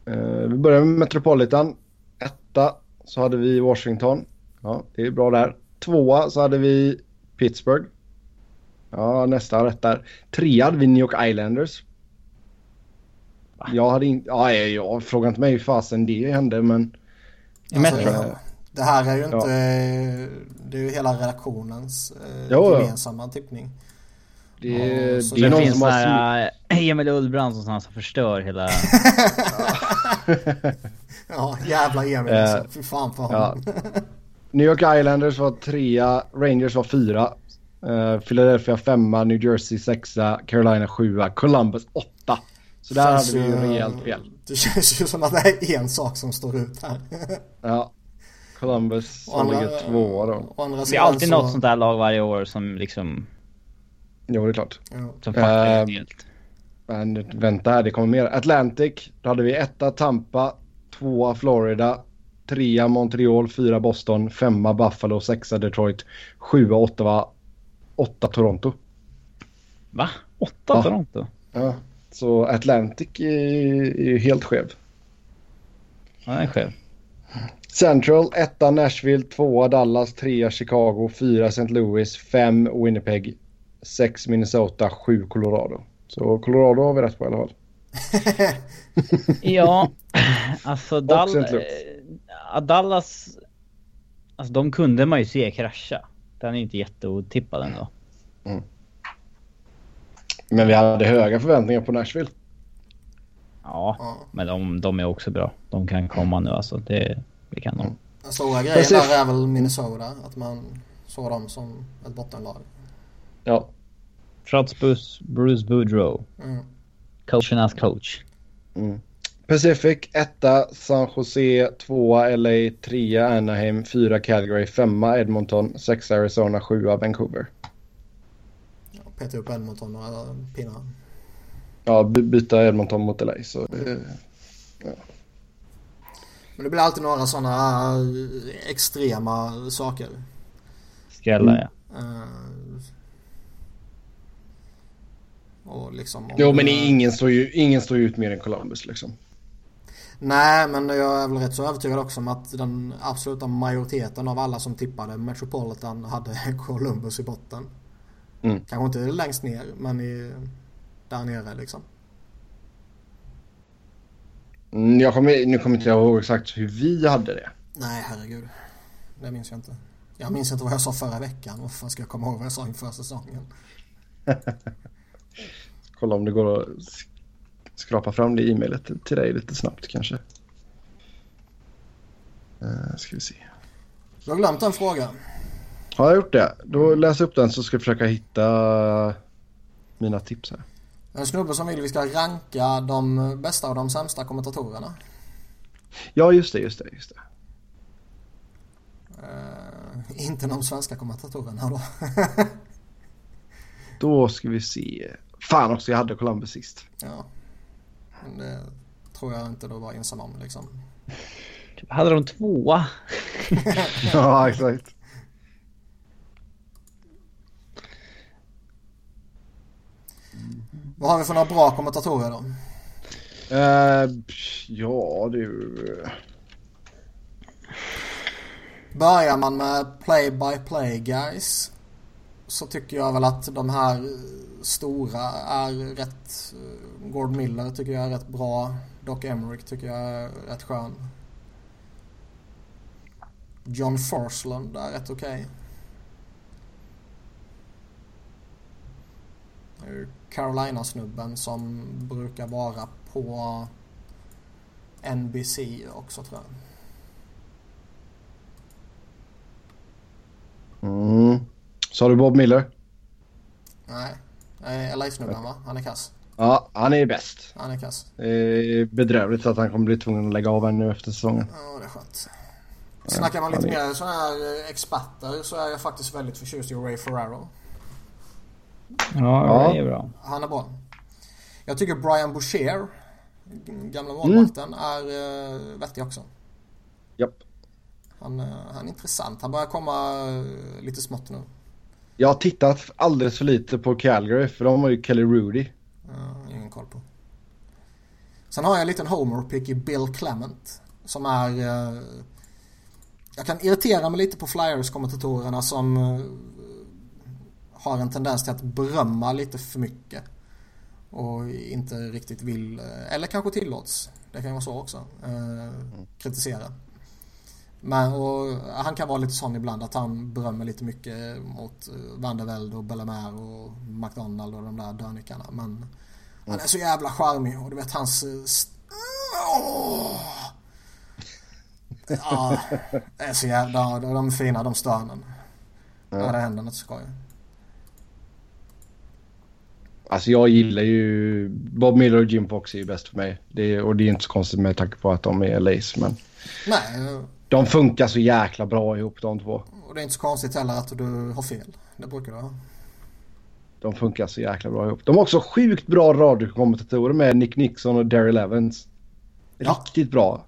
S1: Uh, vi börjar med Metropolitan. Etta så hade vi Washington. Ja, det är bra där. Tvåa så hade vi Pittsburgh. Ja, nästan rätt där. Trea hade vi New York Islanders. Jag hade inte... Ja, jag frågar inte mig hur fasen det hände, men...
S3: I Metro? Alltså, det här är ju inte... Ja. Det är ju hela redaktionens eh, jo, gemensamma tippning.
S2: Det, ja, det, det är någon finns som har... Här, äh, Emil Ullbrand som, som förstör hela...
S3: ja, jävla Emil alltså. Uh, Fy fan för honom. Ja.
S1: New York Islanders var trea, Rangers var fyra, Uh, Philadelphia femma, New Jersey sexa, Carolina sjua, Columbus åtta. Så där hade vi ju rejält fel.
S3: Det känns ju som att det är en sak som står ut här.
S1: ja. Columbus som andra, ligger tvåa då.
S2: Det är alltid så... något sånt där lag varje år som liksom...
S1: Jo, det är klart.
S2: Ja. Som fuckar uh, helt.
S1: Men vänta här, det kommer mer. Atlantic, då hade vi etta Tampa, tvåa Florida, trea Montreal, fyra Boston, femma Buffalo, sexa Detroit, sjua Ottawa, åtta Toronto.
S2: Va? Åtta ja. Toronto?
S1: Ja. Så Atlantic är ju helt skev.
S2: Den är skev.
S1: Central, etta Nashville, tvåa Dallas, trea Chicago, fyra St. Louis, fem Winnipeg, sex Minnesota, sju Colorado. Så Colorado har vi rätt på i alla fall.
S2: ja, alltså Dall Dallas, alltså de kunde man ju se krascha. Den är inte jätteotippad ändå. Mm.
S1: Men vi hade höga förväntningar på Nashville.
S2: Ja, ja. men de, de, är också bra. De kan komma nu alltså. Det, det kan de.
S3: Den stora grejen där är väl Minnesota. Att man såg dem som ett bottenlag.
S1: Ja.
S2: Trots Bruce, Bruce Boudreau. Mm. Coachernas coach.
S1: Mm. Pacific 1, San Jose 2, LA 3, Anaheim 4, Calgary 5, Edmonton 6, Arizona 7, Vancouver.
S3: Peta upp Edmonton några pinnar.
S1: Ja, by- byta Edmonton mot LA. Så det,
S3: Men det blir alltid några sådana extrema saker.
S2: Skrällar ja.
S3: Eh, och liksom... om
S1: jo, men
S3: det-
S1: ingen står, ju, ingen står ju ut mer än Columbus liksom.
S3: Nej, men jag är väl rätt så övertygad också om att den absoluta majoriteten av alla som tippade Metropolitan hade Columbus i botten.
S1: Mm.
S3: Kanske inte längst ner, men i, där nere liksom.
S1: Mm, Jag kommer, nu kommer inte jag ihåg exakt hur vi hade det.
S3: Nej, herregud. Det minns jag inte. Jag minns inte vad jag sa förra veckan. Vad fan ska jag komma ihåg vad jag sa inför säsongen?
S1: Kolla om det går att sk- skrapa fram det i e-mailet till dig lite snabbt kanske. Uh, ska vi se.
S3: Du har glömt en fråga.
S1: Har jag gjort det? Då läs upp den så ska jag försöka hitta mina tips här.
S3: En snubbe som vill vi ska ranka de bästa och de sämsta kommentatorerna.
S1: Ja, just det, just det, just det.
S3: Eh, inte de svenska kommentatorerna då.
S1: Då ska vi se. Fan också, jag hade Columbus sist.
S3: ja. Men det tror jag inte du var ensam om liksom.
S2: Hade de tvåa?
S1: ja, exakt.
S3: Vad har vi för några bra kommentatorer då?
S1: Eh, ja, du.
S3: Börjar man med play by play guys så tycker jag väl att de här eh, stora är rätt... eh, Gord Miller tycker jag är rätt bra. Doc Emerick tycker jag är rätt skön. John Forsland är rätt okej. Ju Carolina-snubben som brukar vara på NBC också tror jag.
S1: Mm. Sa du Bob Miller?
S3: Nej, LA-snubben va? Han är kass.
S1: Ja, han är bäst.
S3: Han är kass.
S1: Bedrövligt att han kommer bli tvungen att lägga av här nu efter säsongen.
S3: Ja, det är skönt. Snackar man lite mer sådana här eh, experter så är jag faktiskt väldigt förtjust i Ray Ferraro.
S2: Ja, det är bra.
S3: Han är bra. Jag tycker Brian Boucher, gamla målvakten, är uh, vettig också.
S1: Japp.
S3: Han, eh, han är intressant. Han börjar komma eh, lite smått nu.
S1: Jag har tittat alldeles för lite på Calgary för de har ju Kelly Rudy.
S3: Uh, ingen koll på. Sen har jag en liten homer-pick i Bill Clement. Som är... jag kan irritera mig lite på Flyers-kommentatorerna som har en tendens till att berömma lite för mycket. Och inte riktigt vill, eh, eller kanske tillåts, det kan ju vara så också, eh, kritisera. Men och han kan vara lite sån ibland att han berömmer lite mycket mot eh, Van der Velde och Bellemare och McDonald och de där dörnickarna. Men han är så jävla charmig och du vet hans... eh! Ja, det är så jävla... De är fina de stönen. Ja, det händer något skoj.
S1: Alltså jag gillar ju... Bob Miller och Jim Fox är ju bäst för mig. Det är, och det är inte så konstigt med tanke på att de är LA's. Men
S3: Nej, eh,
S1: de funkar så jäkla bra ihop de två.
S3: och det är inte så konstigt heller att du har fel. Det brukar du ha.
S1: De funkar så jäkla bra ihop. De har också sjukt bra radiokommentatorer med Nick Nixon och Daryl Evans.
S3: Ja.
S1: Riktigt bra.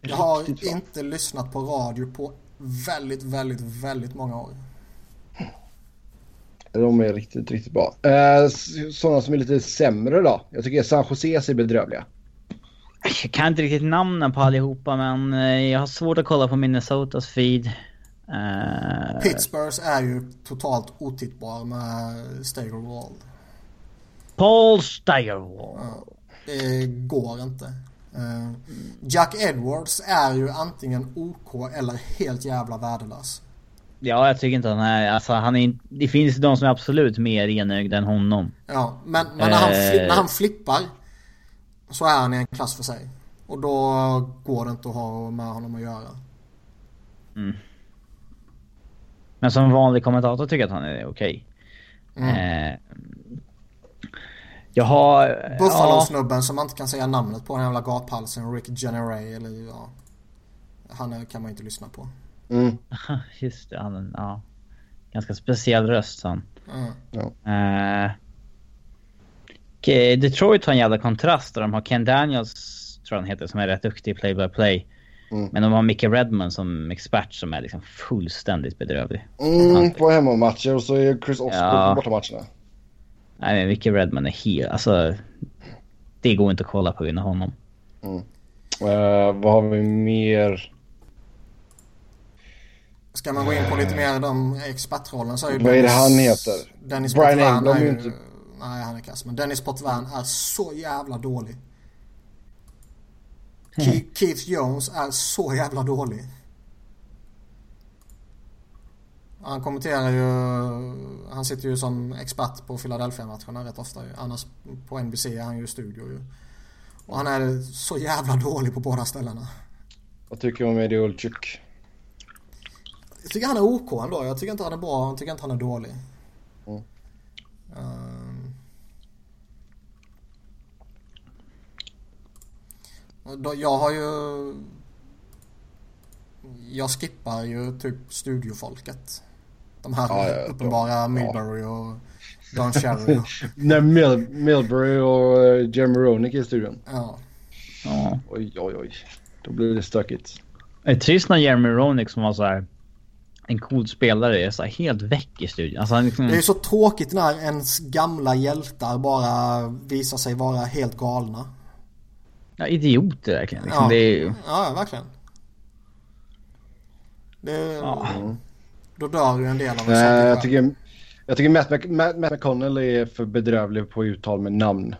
S3: Jag har
S1: Riktigt bra.
S3: inte lyssnat på radio på väldigt, väldigt, väldigt många år.
S1: De är riktigt, riktigt bra. Eh, sådana som är lite sämre då. Jag tycker San Jose är bedrövliga.
S2: Jag kan inte riktigt namnen på allihopa men eh, jag har svårt att kolla på Minnesotas feed. Eh,
S3: Pittsburghs är ju totalt otittbar med Steigerwald.
S2: Paul Steigerwald.
S3: Det går inte. Eh, Jack Edwards är ju antingen OK eller helt jävla värdelös.
S2: Ja, jag tycker inte han är... Alltså, han är Det finns de som är absolut mer enögda än honom.
S3: Ja, men, men när, han
S2: Eh.
S3: när han flippar så är han i en klass för sig. Och då går det inte att ha med honom att göra.
S2: Men som vanlig kommentator tycker jag att han är okej.
S3: Mm.
S2: Eh, jag har... Ja,
S3: Buffalo-snubben som man inte kan säga namnet på, den jävla gaphalsen, Rick Generay eller ja. Han kan man inte lyssna på.
S1: Mm.
S2: just det. Han, ja. Ganska speciell röst han. Eh, okej, Detroit har en jävla kontrast där de har Ken Daniels, tror han heter, som är rätt duktig play-by-play.
S1: Mm.
S2: Men de har Micke Redmond som expert som är liksom fullständigt bedrövlig.
S1: Mm, på hemmamatcher och så är Chris Oscar
S2: Ja.
S1: på bortamatcherna.
S2: Nej men Micke Redmond är helt, alltså. Det går inte att kolla på innan honom.
S1: Eh, vad har vi mer?
S3: Ska man gå in på lite mer de expertrollen så är ju
S1: Vad är det han heter?
S3: Dennis
S1: Brian
S3: Potvin
S1: Engblom
S3: är ju...
S1: inte-
S3: Nej, han är kass. Men Dennis Potvin är så jävla dålig. Ke- Keith Jones är så jävla dålig. Han kommenterar ju... Han sitter ju som expert på Philadelphia-matcherna rätt ofta ju. Annars på NBC är han ju studio ju. Och han är så jävla dålig på båda ställena.
S1: Vad tycker du om Eddie Olczyk?
S3: Jag tycker han är OK ändå. Jag tycker inte han är bra. Jag tycker inte han är dålig.
S1: Mm.
S3: Ehm. Då- Jag har ju... Jag skippar ju typ studiofolket. De här
S1: Ja, ja, ja.
S3: uppenbara Milbury och Don Cherry.
S1: När Mil- Milbury och uh, Jeremy Roenick är i studion.
S3: ja.
S2: Ja.
S1: Oj, oj, oj. Då blir det stökigt.
S2: Det är trist när Jeremy Roenick som var så här en cool spelare är så här helt väck i studion. Alltså han liksom...
S3: Det är ju så tråkigt när ens gamla hjältar bara visar sig vara helt galna.
S2: Ja, idioter verkligen. Liksom,
S3: Ja.
S2: det är,
S3: Ja, ja, verkligen. Det,
S2: ja.
S3: Då dör ju en del av en
S1: Nej,
S3: sån
S1: jag tycker, jag tycker Matt, Mc, Matt, Matt McConnell är för bedrövlig på uttal med namn.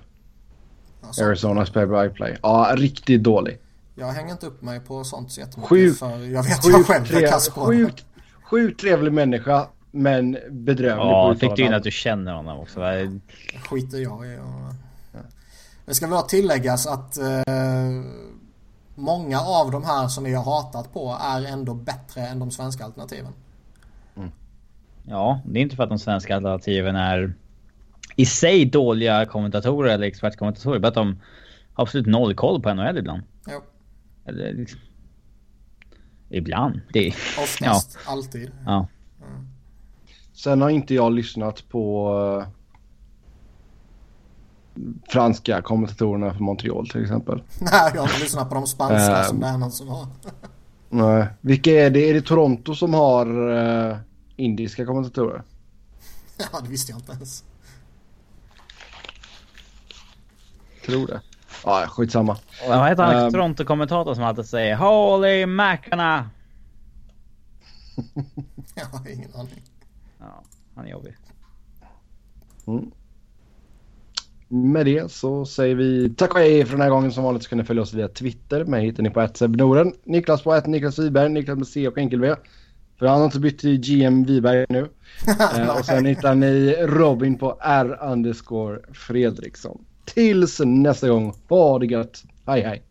S3: Alltså,
S1: Arizonas play by play. Ja, riktigt dålig.
S3: jag hänger inte upp mig på sånt så jättemycket
S1: Sjukt-
S3: för jag vet jag själv är kass på
S1: sjukt, sjukt trevlig människa, men bedrövlig
S2: ja, fick du in att du känner honom också? va?
S3: skiter jag i. Och... Det ska väl tilläggas att eh, många av de här som vi har hatat på är ändå bättre än de svenska alternativen.
S2: Ja, det är inte för att de svenska alternativen är i sig dåliga kommentatorer eller expertkommentatorer. Bara att de har absolut noll koll på NHL ibland.
S3: Jo,
S2: Eller liksom... Ibland. Det är...
S3: oftast, alltid.
S2: Ja.
S1: Sen har inte jag lyssnat på eh, franska kommentatorerna för Montreal till exempel.
S3: Nej, jag har lyssnat på de spanska
S1: Ehm.
S3: som det är någon som har.
S1: Nej. Vilka är det? Är det Toronto som har eh, indiska kommentatorer?
S3: Ja, det visste jag inte ens.
S1: Tror det. Ja, skitsamma.
S2: Vad heter han?
S1: Ehm.
S2: Toronto-kommentator som alltid säger Holy mackarna!
S3: Jag har ingen aning.
S2: Ja, han är jobbig.
S1: Med det så säger vi tack och hej för den här gången. Som vanligt så kan ni följa oss via Twitter. Mig hittar ni på @sebnoren. Niklas på Niklas Wiberg. Niklas med C och enkel V. För han har inte bytt till GM Wiberg nu. Eh, och sen hittar ni Robin på R Fredriksson. Tills nästa gång. Ha det gött. Hej hej.